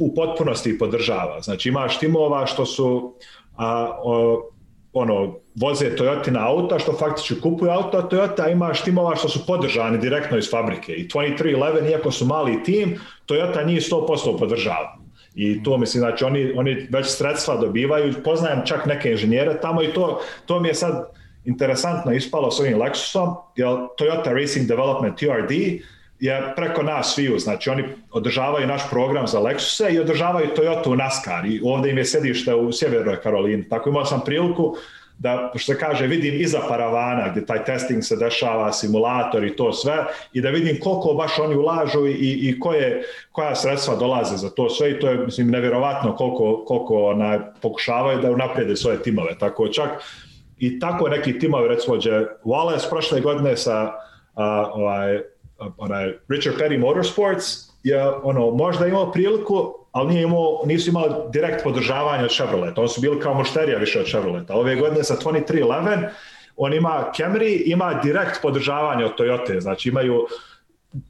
u potpunosti podržava. Znači imaš timova što su a, o, ono, voze Toyotina auta, što faktički kupuju auto, a Toyota ima štimova što su podržani direktno iz fabrike. I 2311, iako su mali tim, Toyota njih 100% podržava. I to mislim, znači oni, oni već sredstva dobivaju, poznajem čak neke inženjere tamo i to, to mi je sad interesantno ispalo s ovim Lexusom, jer Toyota Racing Development TRD je preko nas sviju, znači oni održavaju naš program za Lexuse i održavaju Toyota u NASCAR i ovde im je sedište u Sjevernoj Karolini. Tako imao sam priliku da, što kaže, vidim iza paravana gdje taj testing se dešava, simulator i to sve i da vidim koliko baš oni ulažu i, i koje, koja sredstva dolaze za to sve i to je, mislim, nevjerovatno koliko, koliko onaj, pokušavaju da unaprijede svoje timove. Tako čak i tako neki timovi, recimo, Wallace prošle godine sa a, ovaj, onaj Richard Petty Motorsports je ono možda imao priliku, ali nije imao, nisu imali direkt podržavanje od Chevroleta. Oni su bili kao mošterija više od Chevroleta. Ove godine sa 2311 on ima Camry, ima direkt podržavanje od Toyota. Znači imaju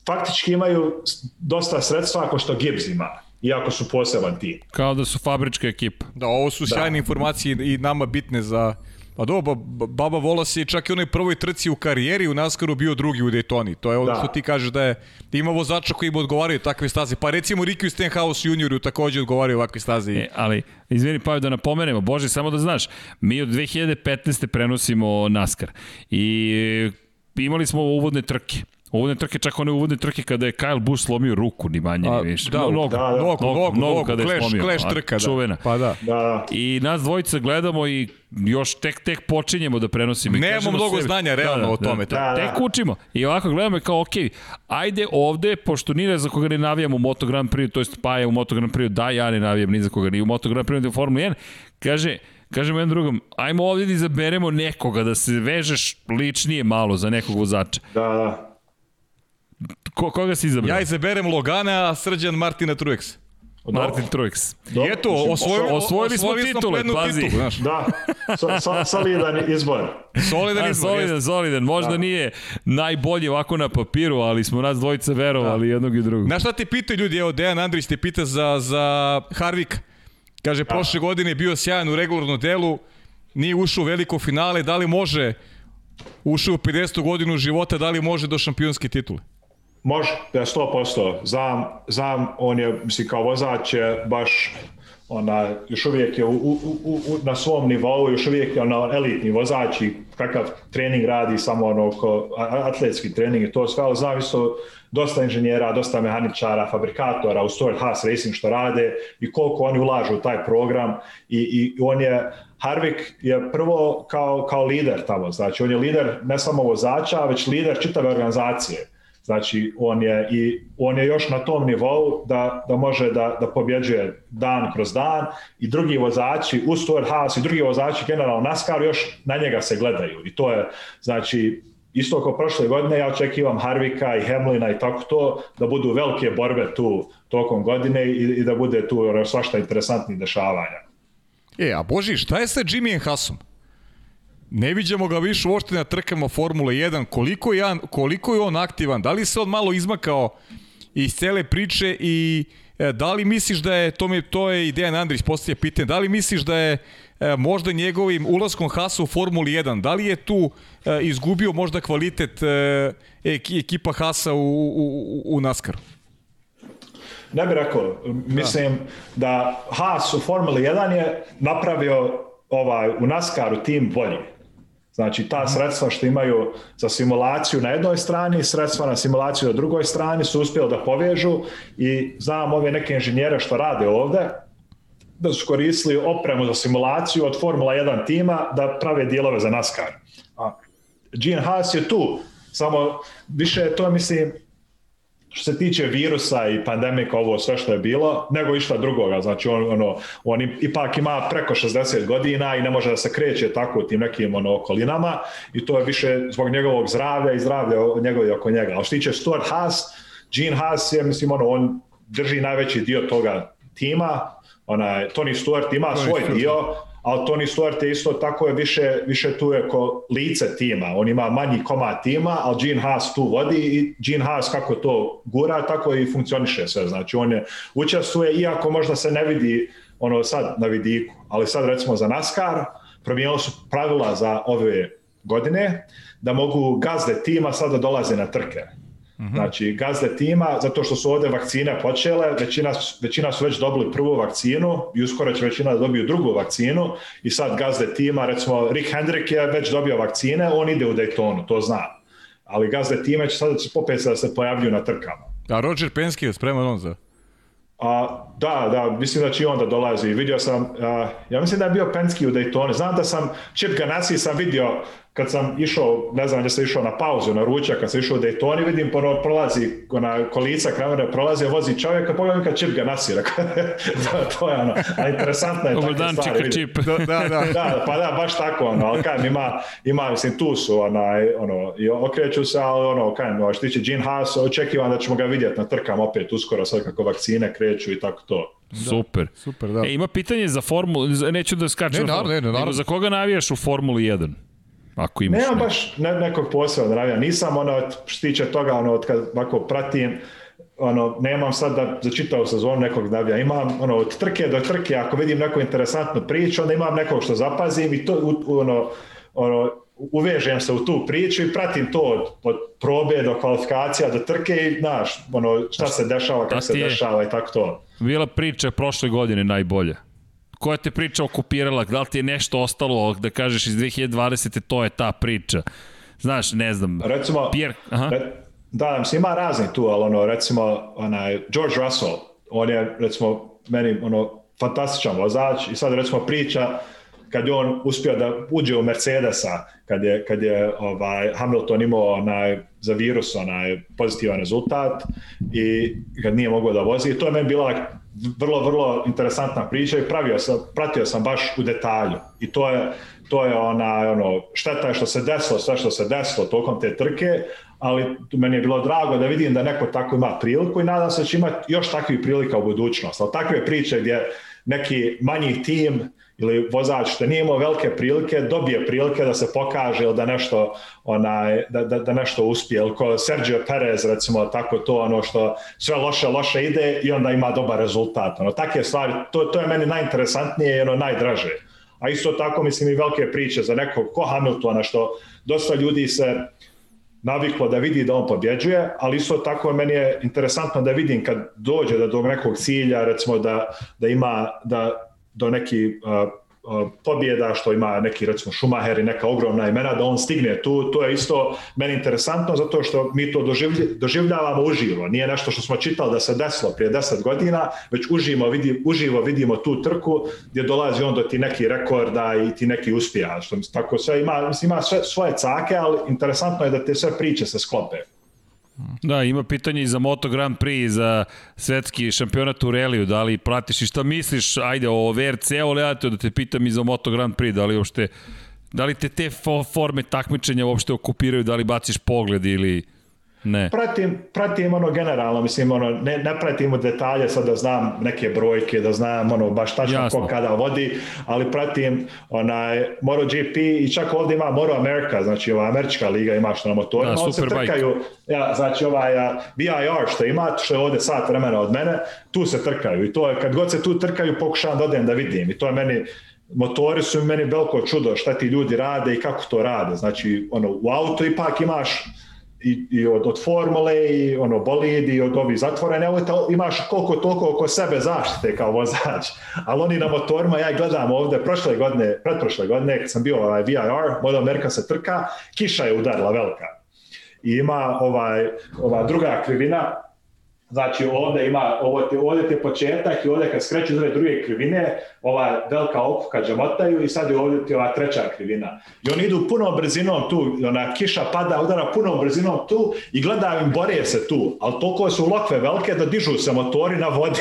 faktički imaju dosta sredstva ako što Gibbs ima iako su poseban tim. Kao da su fabrička ekipa. Da, ovo su sjajne da. informacije i nama bitne za Pa do, Baba Volas je čak i onoj prvoj trci u karijeri u Naskaru bio drugi u Daytoni. To je ono da. što ti kažeš da je da ima vozača koji im odgovaraju takve staze. Pa recimo Ricky Stenhouse junior takođe odgovaraju ovakve staze. E, ali, izvini pa da napomenemo, Bože, samo da znaš, mi od 2015. prenosimo Naskar i imali smo uvodne trke Uvodne trke, čak one uvodne trke kada je Kyle Busch slomio ruku, ni manje, ni više. Da, nogu, da, da. nogu, nogu, nogu, kada je slomio. Kleš trka, da. Čuvena. Pa da. da. I nas dvojica gledamo i još tek tek počinjemo da prenosimo. Nemamo mnogo sebi, znanja realno da, da, o tome. Da, da, tek učimo. I ovako gledamo i kao, ok, ajde ovde, pošto nije za koga ne navijam u Moto Grand Prix, to jest pa je u Moto Grand Prix, da, ja ne navijam ni za koga, ni u Moto Grand Prix, ni u Formula 1, kaže, kažemo jednom drugom, ajmo ovde da izaberemo nekoga, da se vežeš ličnije malo za nekog vozača. Da, da. Ko, koga si izabrao? Ja izaberem Logana, a Srđan Martina Truex. Martin Truex. I eto, osvojili, osvojili smo titule, pazi. Titul, znaš. Da, so, so, solidan izbor. Solidan da, izbor. Solidan, solidan. Možda da. nije najbolji ovako na papiru, ali smo nas dvojice verovali da. jednog i drugog. Znaš šta te pitaju ljudi? Evo, Dejan Andrić te pita za, za Harvika. Kaže, da. prošle godine je bio sjajan u regularnom delu, nije ušao u veliko finale, da li može ušao u 50. godinu života, da li može do šampionske titule? Može, da 100%. Znam, znam, on je, mislim, kao vozač je baš ona, još uvijek je u, u, u, na svom nivou, još uvijek je ona elitni vozač i kakav trening radi, samo ono ko atletski trening i to sve, ali znam isto dosta inženjera, dosta mehaničara, fabrikatora u Stuart Haas Racing što rade i koliko oni ulažu u taj program i, i on je, Harvik je prvo kao, kao lider tamo, znači on je lider ne samo vozača, već lider čitave organizacije Znači, on je, i, on je još na tom nivou da, da može da, da pobjeđuje dan kroz dan i drugi vozači, u Haas i drugi vozači generalno NASCAR još na njega se gledaju. I to je, znači, isto kao prošle godine, ja očekivam Harvika i Hemlina i tako to, da budu velike borbe tu tokom godine i, i da bude tu svašta interesantnih dešavanja. E, a Boži, šta je sa Jimmy Haasom? Ne viđamo ga više uopšte na trkama Formule 1. Koliko je, koliko je on aktivan? Da li se on malo izmakao iz cele priče i e, da li misliš da je, to, mi, to je Dejan Andrić postavlja pitanje, da li misliš da je e, možda njegovim ulaskom Hasa u Formuli 1, da li je tu e, izgubio možda kvalitet ekipa Hasa u, u, u NASCAR-u? Ne bih rekao. Mislim da, da Haas u Formuli 1 je napravio ovaj, u NASCAR-u tim bolji. Znači ta sredstva što imaju za simulaciju na jednoj strani, sredstva na simulaciju na drugoj strani su uspjeli da povežu i znam ove neke inženjere što rade ovde, da su koristili opremu za simulaciju od Formula 1 tima da prave dijelove za NASCAR. A Gene Haas je tu, samo više to, mislim, što se tiče virusa i pandemika, ovo sve što je bilo, nego išta drugoga. Znači, on, ono, on ipak ima preko 60 godina i ne može da se kreće tako u tim nekim ono, okolinama i to je više zbog njegovog zdravlja i zdravlja njegovih oko njega. A što tiče Stuart Haas, Gene Haas je, mislim, ono, on drži najveći dio toga tima, onaj, Tony Stewart ima Tony svoj Stewart. dio, ali Tony Stewart je isto tako je više, više tu je ko lice tima, on ima manji komad tima, ali Gene Haas tu vodi i Gene Haas kako to gura, tako i funkcioniše sve, znači on je učestvuje, iako možda se ne vidi ono sad na vidiku, ali sad recimo za NASCAR, promijenili su pravila za ove godine, da mogu gazde tima sada da dolaze na trke. -hmm. Znači, gazde tima, zato što su ovde vakcine počele, većina, većina su već dobili prvu vakcinu i uskoro će većina da dobiju drugu vakcinu i sad gazde tima, recimo Rick Hendrick je već dobio vakcine, on ide u Daytonu, to zna. Ali gazde time će sada popet da se pojavljuju na trkama. A Roger Penske je spreman on za? A, da, da, mislim da će i onda dolazi. Vidio sam, a, ja mislim da je bio Penski u Daytoni. Znam da sam, Chip Ganassi sam vidio kad sam išao, ne znam gdje sam išao na pauzu, na ručak, kad sam išao u Daytoni, vidim, pono, prolazi, ona kolica kramera prolazi, vozi čovjek, a pogledam kad čip ga nasi, rekao, da, to je ono, a interesantno je Dobar dan, čika čip. da, da, da. da, pa da, baš tako, ono, ali kajem, ima, ima, mislim, tu su, onaj, ono, i okreću se, ali ono, kajem, ono, što tiče Gene Haas, očekivam da ćemo ga vidjeti na trkama opet uskoro, sad kako vakcine kreću i tako to. Super. Da, super, da. E, ima pitanje za formulu, neću da skačem. Ne, naravno, ne, naravno. Za koga navijaš u Formuli 1? Ako imaš Nemam baš ne, nekog posebnog navija. Nisam ono, što tiče toga, ono, od kad ovako pratim, ono, nemam sad da za čitavu sezonu nekog navija. Imam ono, od trke do trke, ako vidim neku interesantnu priču, onda imam nekog što zapazim i to, ono, ono, uvežem se u tu priču i pratim to od, od probe do kvalifikacija do trke i znaš, ono, šta se dešava, kako se dešava i tako to. Bila priča prošle godine najbolja koja te priča okupirala, da li ti je nešto ostalo da kažeš iz 2020. to je ta priča. Znaš, ne znam. Recimo, Pierre, aha. Re, da, mislim, ima razni tu, ali ono, recimo, onaj, George Russell, on je, recimo, meni, ono, fantastičan vozač i sad, recimo, priča kad je on uspio da uđe u Mercedesa, kad je, kad je ovaj, Hamilton imao onaj, za virus onaj pozitivan rezultat i kad nije mogao da vozi, to je meni bila vrlo, vrlo interesantna priča i pravio sam, pratio sam baš u detalju. I to je, to je ona, ono, šteta je što se desilo, sve što se desilo tokom te trke, ali meni je bilo drago da vidim da neko tako ima priliku i nadam se da će imati još takvih prilika u budućnosti. Ali takve priče gdje neki manji tim ili vozač što nije imao velike prilike, dobije prilike da se pokaže ili da nešto, onaj, da, da, da nešto uspije. Ili ko Sergio Perez, recimo, tako to ono što sve loše, loše ide i onda ima dobar rezultat. Ono, takve stvari, to, to je meni najinteresantnije i ono, najdraže. A isto tako, mislim, i velike priče za nekog ko Hamiltona, što dosta ljudi se naviklo da vidi da on pobjeđuje, ali isto tako meni je interesantno da vidim kad dođe da do nekog cilja, recimo da, da ima, da do neki uh, pobjeda što ima neki recimo Schumacher i neka ogromna imena da on stigne tu, to je isto meni interesantno zato što mi to doživljavamo uživo, nije nešto što smo čitali da se desilo prije 10 godina, već uživo, vidi, uživo vidimo tu trku gdje dolazi on do ti neki rekorda i ti neki uspija, što tako sve ima, ima sve, svoje cake, ali interesantno je da te sve priče se sklope. Da, ima pitanje i za Moto Grand Prix, za svetski šampionat u reliju, da li pratiš i šta misliš, ajde, o VRC-u, ali ja te da te pitam i za Moto Grand Prix, da li uopšte, da li te te forme takmičenja uopšte okupiraju, da li baciš pogled ili Ne. Pratim, pratim ono generalno, mislim, ono, ne, ne pratim u detalje sad da znam neke brojke, da znam ono, baš tačno Jasno. ko kada vodi, ali pratim onaj MotoGP i čak ovdje ima Moto America, znači ova američka liga ima što na motorima, Da, se trkaju, ja, znači ovaj a, VIR što ima, što je ovdje sat vremena od mene, tu se trkaju i to je, kad god se tu trkaju pokušavam da odem da vidim i to je meni, motori su meni veliko čudo šta ti ljudi rade i kako to rade. Znači, ono, u auto ipak imaš i, i od, od formule i ono bolidi i od ovih zatvorene auta imaš koliko toliko oko sebe zaštite kao vozač. Ali oni na motorima, ja gledam ovde prošle godine, pretprošle godine, kad sam bio ovaj VIR, Moto Amerika se trka, kiša je udarila velika. I ima ovaj, ova druga krivina, Znači ovde ima, ovo ti, ovde ti je početak i ovde kad skreću iz ove druge krivine, ova velika opuka džamotaju i sad je ovde ti ova treća krivina. I oni idu punom brzinom tu, ona kiša pada, udara punom brzinom tu i gledaju im, bore se tu, ali toliko su lokve velike da dižu se motori na vode.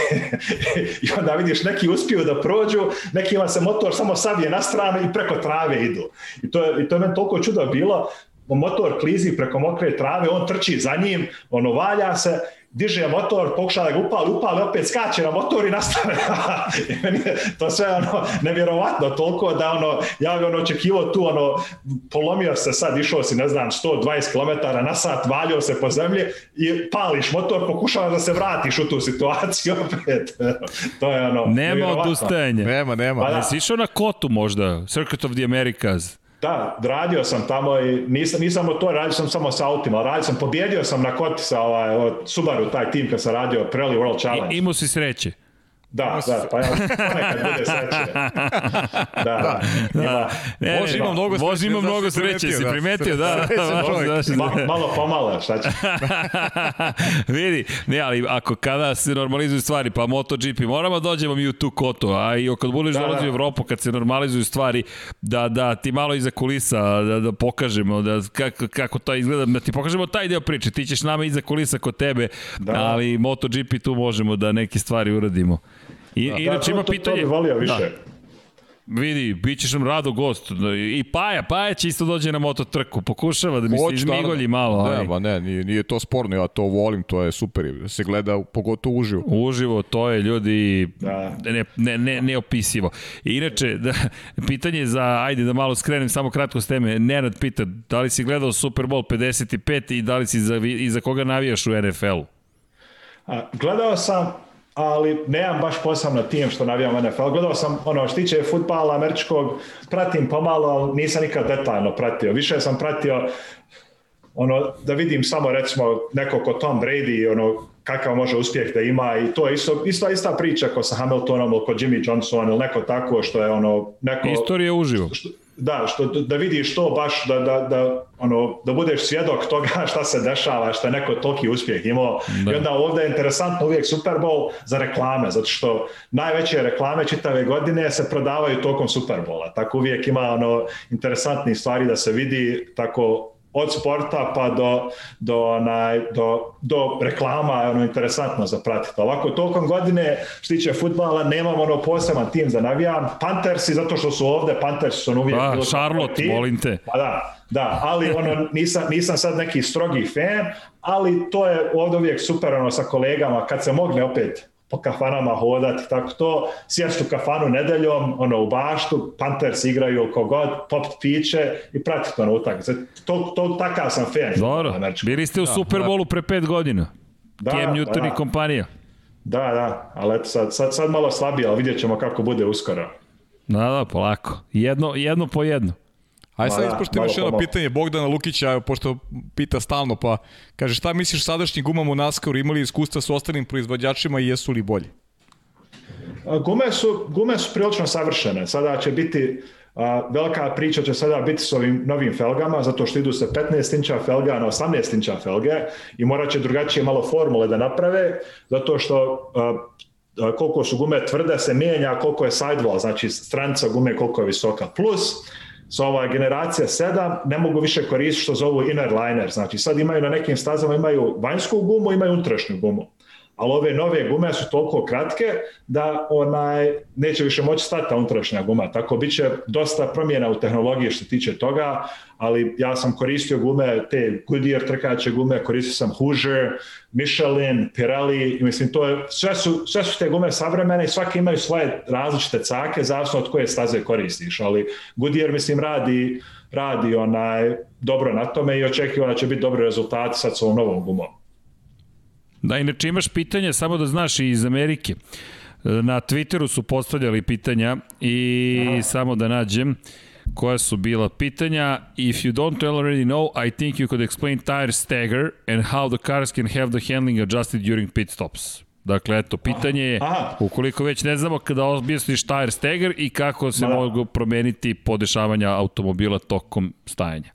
I onda vidiš, neki uspiju da prođu, nekima se motor samo savije na stranu i preko trave idu. I to je, i to je meni toliko čudo bilo, motor klizi preko mokre trave, on trči za njim, ono valja se, diže motor, pokuša da ga upali, upali, opet skače na motor i je to sve ono nevjerovatno toliko da ono, ja bi ono očekivao tu ono, polomio se sad, išao si ne znam 120 km na sat, valio se po zemlji i pališ motor, pokušavaš da se vratiš u tu situaciju opet. to je ono, Nema nevjerovatno. odustajanja. Nema, nema. Pa da. Jesi išao na kotu možda? Circuit of the Americas? Da, radio sam tamo i nisam, nisam motor, radio sam samo sa autima, radio sam, pobjedio sam na koti sa ovaj, Subaru, taj tim kad sam radio Pirelli World Challenge. I, imao si sreće. Da, da, pa ja, ponekad bude sreće. Da, da. Ima, Ne, ne, ima mnogo sreće, ima znaš, mnogo si primetio, sreće, si da. primetio, da. da, da, ma, malo pomalo, šta će? Vidi, ne, ali ako kada se normalizuju stvari, pa MotoGP, moramo da dođemo mi u tu kotu, a i kad budeš Da, da, dolazi u da. Evropu, kad se normalizuju stvari, da, da ti malo iza kulisa, da, da pokažemo da, kako, kako to izgleda, da ti pokažemo taj deo priče, ti ćeš nama iza kulisa kod tebe, Da. ali MotoGP tu možemo da neke stvari uradimo. I, Da, inače ima to, pitanje... To bi volio više. Da. Vidi, bit ćeš nam rado gost. I Paja, Paja će isto dođe na moto trku. Pokušava da mi se Hoću, izmigolji malo. Ne, ali ma ne, nije, nije to sporno, ja to volim, to je super, da se gleda pogotovo uživo. Uživo, to je ljudi Da. ne, ne, ne, neopisivo. I inače, da, pitanje za, ajde da malo skrenem samo kratko s teme, Nenad pita, da li si gledao Super Bowl 55 i da li si za, i za koga navijaš u NFL-u? A, gledao sam, ali nemam baš posebno tim što navijam NFL. Gledao sam ono što tiče futbala američkog, pratim pomalo, ali nisam nikad detaljno pratio. Više sam pratio ono da vidim samo recimo neko ko Tom Brady ono kakav može uspjeh da ima i to je isto, ista, ista priča ko sa Hamiltonom ili ko Jimmy Johnson ili neko tako što je ono neko Istorija uživo. što, da, što, da vidiš to baš, da, da, da, ono, da budeš svjedok toga šta se dešava, šta je neko toliki uspjeh imao. Da. I onda ovdje je interesantno uvijek Super Bowl za reklame, zato što najveće reklame čitave godine se prodavaju tokom Super Bowla. Tako uvijek ima ono, interesantnih stvari da se vidi, tako od sporta pa do, do, onaj, do, do reklama je ono interesantno za pratiti. Ovako, tokom godine, što tiče futbala, nemam ono poseban tim za navijam. Panthersi, zato što su ovde, Panthersi su ono uvijek... Da, Charlotte, molim te. Pa da, da, ali ono, nisam, nisam sad neki strogi fan, ali to je ovde uvijek super ono, sa kolegama, kad se mogne opet po kafanama hodati, tako to, sjest u kafanu nedeljom, ono, u baštu, Panthers igraju kogod, popit piće i pratiti ono utakmice. To, to, takav sam fan. Dobro, američkog. bili ste u Super Bowlu pre pet godina. Da, Cam Newton da. i kompanija. Da, da, ali eto sad, sad, sad malo slabije, ali vidjet ćemo kako bude uskoro. Da, da, polako. Jedno, jedno po jedno. Ajde sad da, ispoštimo malo još jedno pitanje Bogdana Lukića, pošto pita stalno, pa kaže šta misliš sadašnjim gumama u NASCAR imali iskustva sa ostalim proizvođačima i jesu li bolji? Gume su, gume su prilično savršene. Sada će biti, a, velika priča će sada biti s ovim novim felgama, zato što idu se 15 inča felga na 18 inča felge i morat će drugačije malo formule da naprave, zato što a, a, koliko su gume tvrde se mijenja, koliko je sidewall, znači stranica gume koliko je visoka. Plus, sa ova generacija 7 ne mogu više koristiti što zovu inner liner, znači sad imaju na nekim stazama imaju vanjsku gumu, imaju unutrašnju gumu ali ove nove gume su toliko kratke da onaj neće više moći stati ta unutrašnja guma. Tako bit će dosta promjena u tehnologiji što tiče toga, ali ja sam koristio gume, te Goodyear trkače gume, koristio sam Hoosier, Michelin, Pirelli, mislim to je, sve su, sve su te gume savremene i svaki imaju svoje različite cake, zavisno od koje staze koristiš, ali Goodyear mislim radi radi onaj dobro na tome i očekiva da će biti dobri rezultati sad s ovom novom gumom. Da, inače imaš pitanje, samo da znaš iz Amerike. Na Twitteru su postavljali pitanja i Aha. samo da nađem koja su bila pitanja. If you don't already know, I think you could explain tire stagger and how the cars can have the handling adjusted during pit stops. Dakle, eto, pitanje je, ukoliko već ne znamo kada objasniš tire stagger i kako se da. mogu promeniti podešavanja automobila tokom stajanja.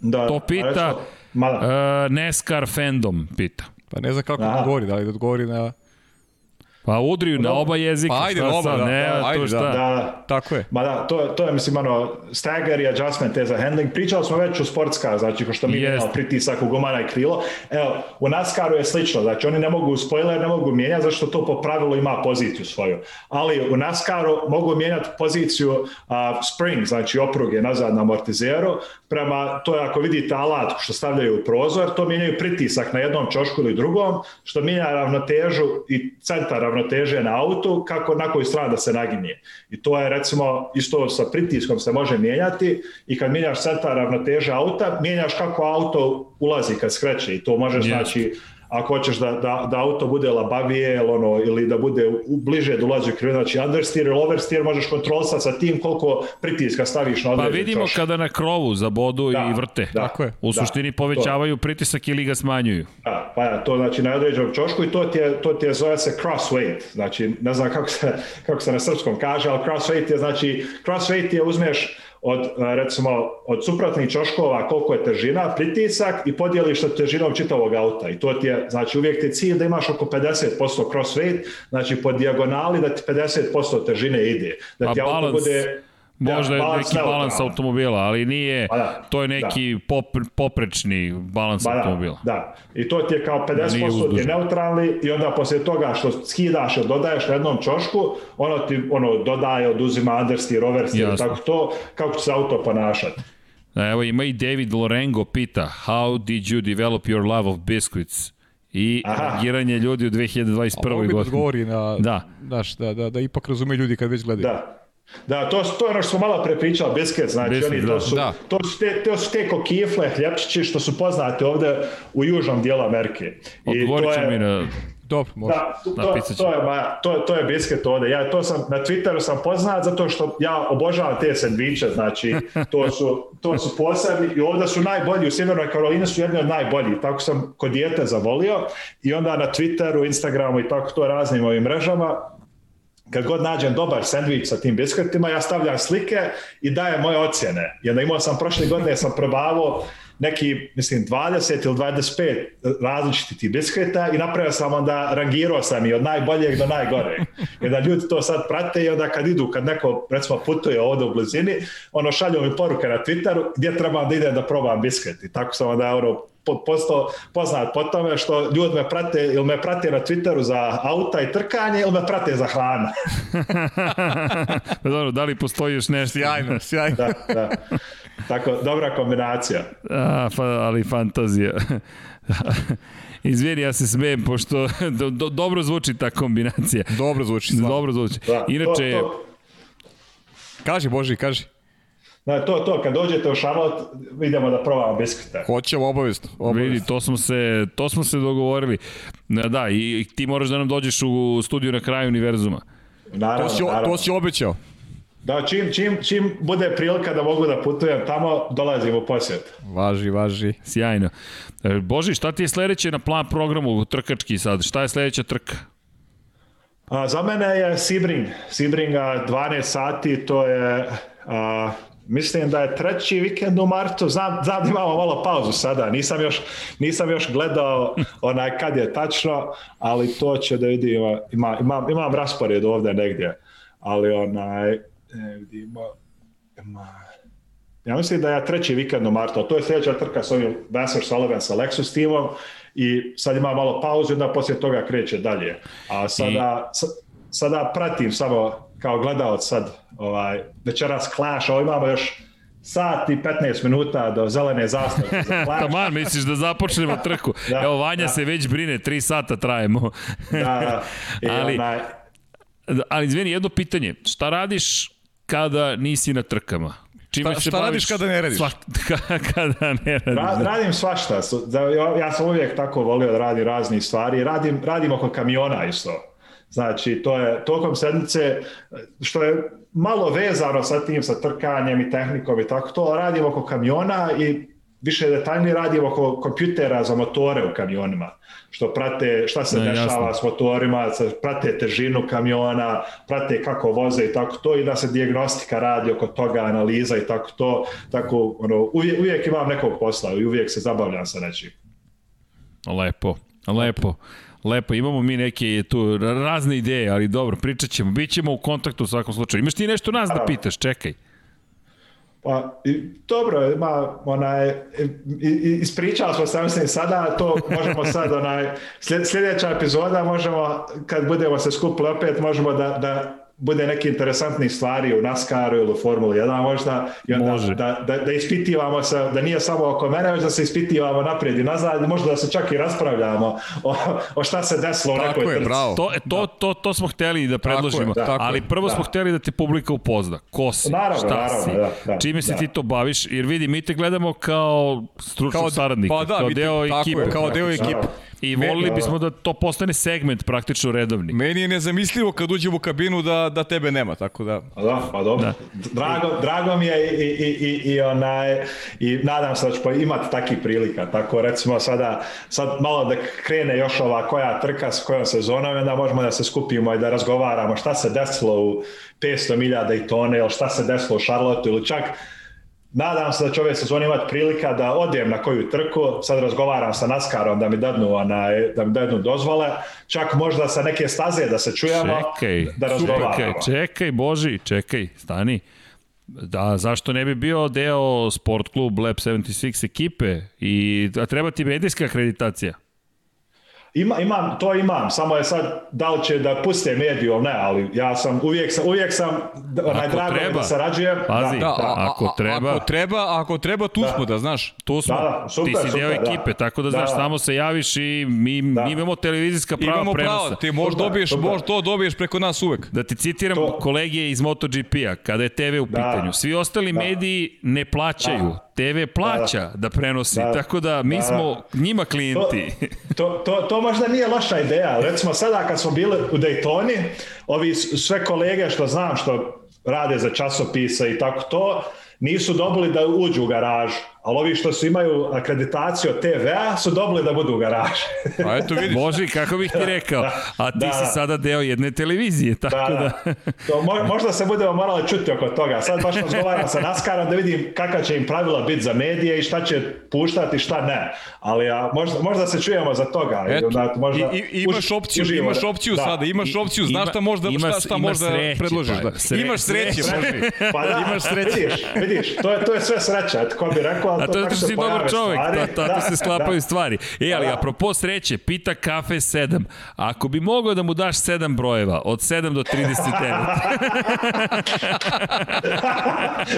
Da, to pita uh, Neskar Fandom, pita. Pa ne znam kako da. odgovori, da li da odgovori na Pa udriju na oba jezika. Pa ajde, šta oba, da, ne, da, ajde, to šta. Da, da, tako je. Ma da, to, to je, mislim, ono, stagger i adjustment je za handling. Pričali smo već u sportska, znači, ko što mi imamo pritisak u gumana i krilo. Evo, u NASCAR-u je slično, znači, oni ne mogu spoiler, ne mogu mijenjati, zašto to po pravilu ima poziciju svoju. Ali u NASCAR-u mogu mijenjati poziciju uh, spring, znači opruge nazad na amortizeru, prema, to je ako vidite alat što stavljaju u prozor, to mijenjaju pritisak na jednom čošku ili drugom, što mijenja ravnotežu i centar ravnoteže na autu, kako na koju stranu da se naginje. I to je recimo isto sa pritiskom se može mijenjati i kad mijenjaš centar ravnoteže auta, mijenjaš kako auto ulazi kad skreće i to može yes. znači ako hoćeš da, da, da auto bude labavije ili, ono, ili da bude u, bliže da ulazi u krivo, znači understeer ili oversteer možeš kontrolisati sa tim koliko pritiska staviš na pa određen Pa vidimo čoš. kada na krovu za bodu da, i vrte. Da, Tako je. U da, suštini povećavaju to. pritisak ili ga smanjuju. Da, pa ja, to znači na određenom čošku i to ti je, to ti je zove se cross weight. Znači, ne znam kako se, kako se na srpskom kaže, ali cross weight je znači, cross weight je uzmeš od, recimo, od suprotnih čoškova koliko je težina, pritisak i podijeliš sa težinom čitavog auta. I to ti je, znači uvijek ti je cilj da imaš oko 50% cross weight, znači po dijagonali da ti 50% težine ide. Da ti A auto balance. bude Možda je neki balans automobila, ali nije, ba da, to je neki da. popre, poprečni balans ba da, automobila. Da, i to ti je kao 50% da je neutralni i onda poslije toga što skidaš ili dodaješ na jednom čošku, ono ti ono, dodaje, oduzima understeer, oversteer, tako to, kako će se auto ponašati. Evo ima i David Lorengo pita, how did you develop your love of biscuits? i reagiranje ljudi u 2021. godini. A odgovori na, da. Daš, da, da, da ipak razume ljudi kad već gledaju. Da, Da, to, to je ono što smo malo prepričali, bisket, znači Biscuit, oni, to, da. su, da. to, su te, to su te kokifle, hljepčići što su poznate ovde u južnom dijelu Amerike. I Odgovorit ću mi na Dobro, može. Da, to, to, to, je, ma, to, to je bisket ovde. Ja to sam, na Twitteru sam poznat zato što ja obožavam te sandviče, znači to su, to su posebni i ovde su najbolji, u Sjevernoj Karolini su jedni od najboljih, tako sam kod dijete zavolio i onda na Twitteru, Instagramu i tako to raznim ovim mrežama kad god nađem dobar sandvič sa tim biskvitima, ja stavljam slike i dajem moje ocjene. I onda imao sam prošle godine, sam probavao neki, mislim, 20 ili 25 različiti ti biskvita i napravio sam onda, rangirao sam i od najboljeg do najgore. I da ljudi to sad prate i onda kad idu, kad neko, recimo, putuje ovde u blizini, ono šalju mi poruke na Twitteru gdje trebam da idem da probam biskvit. I tako sam onda ono, postao poznat po tome što ljudi me prate ili me prate na Twitteru za auta i trkanje ili me prate za hranu. Dobro, da li postoji još nešto? Sjajno, sjajno. da, da. Tako, dobra kombinacija. A, fa, ali fantazija. Izvijeni, ja se smijem, pošto do, do, dobro zvuči ta kombinacija. Dobro zvuči. Stvarno. Dobro zvuči. Da, Inače... To, to... Kaži, Boži, kaži. Da, to, to, kad dođete u Charlotte, idemo da probamo biskvita. Hoćemo obavisno. Vidi, to smo, se, to smo se dogovorili. Da, i ti moraš da nam dođeš u studiju na kraju univerzuma. Naravno, to si, naravno. To si obećao. Da, čim, čim, čim bude prilika da mogu da putujem tamo, dolazim u posjet. Važi, važi. Sjajno. E, Boži, šta ti je sledeće na plan programu trkački sad? Šta je sledeća trka? A, za mene je Sibring. Sibringa 12 sati, to je a, Mislim da je treći vikend u martu, znam, znam da imamo malo pauzu sada, nisam još, nisam još gledao onaj kad je tačno, ali to će da vidimo, ima, imam, imam raspored ovde negdje, ali onaj, ne vidimo, ima, ja mislim da je treći vikend u martu, to je sljedeća trka s ovim Vassar Sullivan sa Lexus timom i sad ima malo pauzu i onda poslije toga kreće dalje. A sada, I... sada pratim samo kao gledalac sad ovaj, večeras Clash, ovo imamo još sat i 15 minuta do zelene zastave. Taman, misliš da započnemo trku. da, Evo, Vanja da. se već brine, 3 sata trajemo. da, da. I ali, onaj... ali izvini, jedno pitanje. Šta radiš kada nisi na trkama? Čime šta, šta radiš kada ne radiš? Sva, kada ne radiš. Ra, radim svašta. Ja sam uvijek tako volio da radim razne stvari. Radim, radim oko kamiona isto. Znači, to je tokom sedmice, što je malo vezano sa tim, sa trkanjem i tehnikom i tako to, radimo oko kamiona i više detaljnije radimo oko kompjutera za motore u kamionima, što prate šta se ne, dešava jasno. s motorima, prate težinu kamiona, prate kako voze i tako to i da se diagnostika radi oko toga, analiza i tako to, tako ono, uvijek, uvijek imam nekog posla i uvijek se zabavljam sa nečim. Lepo, lepo. Lepo, imamo mi neke tu razne ideje, ali dobro, pričat ćemo. Bićemo u kontaktu u svakom slučaju. Imaš ti nešto nas da pitaš, čekaj. Pa, i, dobro, ima, onaj, ispričali smo se sada, to možemo sad, onaj, sljedeća epizoda možemo, kad budemo se skupili opet, možemo da, da bude neke interesantne stvari u NASCAR-u ili u Formuli 1 možda i onda Može. da, da, da ispitivamo se, da nije samo oko mene, već da se ispitivamo naprijed i nazad, možda da se čak i raspravljamo o, o šta se desilo tako u nekoj je, trci. Bravo. To, to, to, to smo hteli da predložimo, tako je, da, ali prvo da. smo hteli da te publika upozna. Ko si, naravno, šta naravno, si, da, da, čime se da. ti to baviš, jer vidi, mi te gledamo kao stručnog kao, saradnika, pa da, kao deo ekipe. Kao deo ekipe. I volili bismo da to postane segment praktično redovni. Meni je nezamislivo kad uđem u kabinu da, da tebe nema, tako da... Pa da, pa dobro. Da. Drago, drago mi je i, i, i, i, onaj, i nadam se da ću imati takih prilika. Tako recimo sada, sad malo da krene još ova koja trka s kojom sezonom, onda možemo da se skupimo i da razgovaramo šta se desilo u 500 miljada i tone, ili šta se desilo u Charlotte ili čak Nadam se da će ove sezone imati prilika da odijem na koju trku, sad razgovaram sa Naskarom da mi dadnu, onaj, da mi dadnu dozvole, čak možda sa neke staze da se čujemo, čekaj, da razgovaramo. Čekaj, čekaj, Boži, čekaj, stani. Da, zašto ne bi bio deo Sport Club Lab 76 ekipe i a treba ti medijska akreditacija? Ima, imam, to imam, samo je sad da li će da puste mediju ne, ali ja sam uvijek sam, uvijek sam onaj drago treba, da sarađujem. Pazi, da, da, ako treba. Ako treba, ako treba tu da. smo, da znaš. Tu smo, da, da, super, ti si super, deo da. ekipe, tako da, da znaš, da. samo se javiš i mi, da. mi imamo televizijska prava imamo prenosa. Imamo pravo, ti možeš dobiješ, možeš to dobiješ preko nas uvek. Da ti citiram to. kolegije iz MotoGP-a, kada je TV u da. pitanju. Svi ostali da. mediji ne plaćaju. Da TV plaća da, da. da prenosi, da, tako da mi da, smo njima klijenti. To, to, to, to možda nije loša ideja. Recimo sada kad smo bili u Daytoni, ovi sve kolege što znam što rade za časopise i tako to, nisu dobili da uđu u garažu ali ovi što su imaju akreditaciju od TV-a su dobili da budu u garaži. A eto vidiš. Može, kako bih ti rekao. A ti da, si sada deo jedne televizije, tako da. da. da. To, možda se budemo morali čuti oko toga. Sad baš razgovaram sa Naskarom da vidim kakva će im pravila biti za medije i šta će puštati, šta ne. Ali a, možda, možda se čujemo za toga. Eto, da, možda i, i, imaš opciju, uživamo. imaš opciju da. sada, imaš opciju, znaš šta možda, ima, šta, šta možda sreće, predložiš. Pa, da. Sre, imaš sreće, može. Pa da, imaš sreće. Vidiš, vidiš, to je, to je sve sreća. Ko bi rekao, A to, to si dobar čovek, stvari. ta, tako da, se sklapaju da. stvari. E, ali da. apropo sreće, pita kafe 7. Ako bi mogao da mu daš 7 brojeva, od 7 do 39.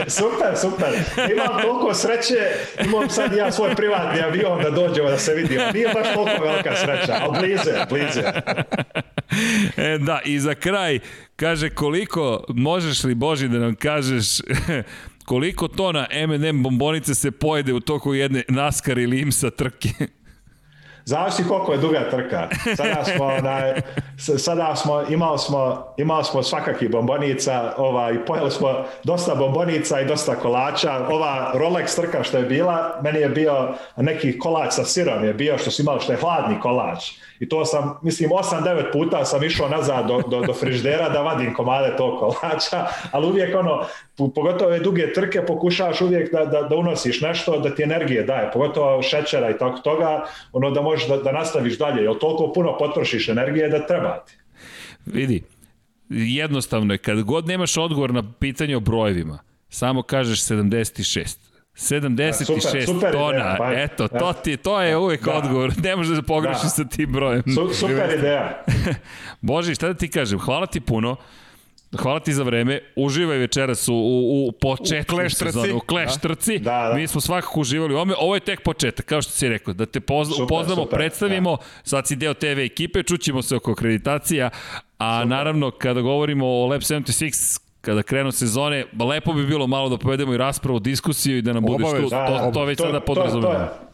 super, super. Imam toliko sreće, imam sad ja svoj privatni avion da dođemo da se vidimo. Nije baš toliko velika sreća, ali bliže, bliže. E, da, i za kraj, kaže koliko možeš li Boži da nam kažeš koliko tona M&M bombonice se pojede u toku jedne NASCAR ili IMSA trke? Zavisi koliko je duga trka. Sada smo, onaj, sada smo, imali smo, imali smo svakakih bombonica, ovaj, pojeli smo dosta bombonica i dosta kolača. Ova Rolex trka što je bila, meni je bio neki kolač sa sirom je bio što su imali što je hladni kolač. I to sam, mislim, 8-9 puta sam išao nazad do, do, do friždera da vadim komade tog kolača, ali uvijek ono, pogotovo je duge trke, pokušavaš uvijek da, da, da unosiš nešto, da ti energije daje, pogotovo šećera i tako toga, ono da možeš da, da nastaviš dalje, jer toliko puno potrošiš energije da treba ti. Vidi, jednostavno je, kad god nemaš odgovor na pitanje o brojevima, samo kažeš 76. 76 super, super tona, ideja, pa, eto, to, ti, to je uvek da. odgovor, ne možeš da pogrešiš da. sa tim brojem. Su, super ideja. Boži, šta da ti kažem, hvala ti puno, Hvala ti za vreme. Uživaj večeras u, u, u početku u sezone, u kleš trci. Da, da. Mi smo svakako uživali u ome. Ovo je tek početak, kao što si rekao, da te pozna, super, upoznamo, super, predstavimo. Da. Sad si deo TV ekipe, čućemo se oko akreditacija. A super. naravno, kada govorimo o Lab 76, kada krenu sezone, lepo bi bilo malo da povedemo i raspravu, diskusiju i da nam budeš tu. Da, to, to već to, sada podrazumemo. To, to,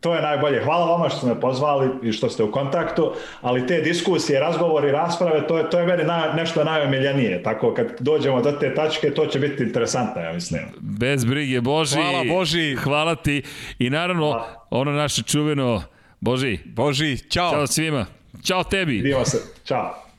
To je najbolje. Hvala vama što ste me pozvali i što ste u kontaktu, ali te diskusije, razgovori, rasprave, to je, to je meni na, nešto najomiljenije. Tako kad dođemo do te tačke, to će biti interesantno, ja mislim. Bez brige, Boži. Hvala, Boži. Hvala ti. I naravno, Hvala. ono naše čuveno, Boži. Boži, čao. Ćao svima. Ćao tebi. Vidimo se. Ćao.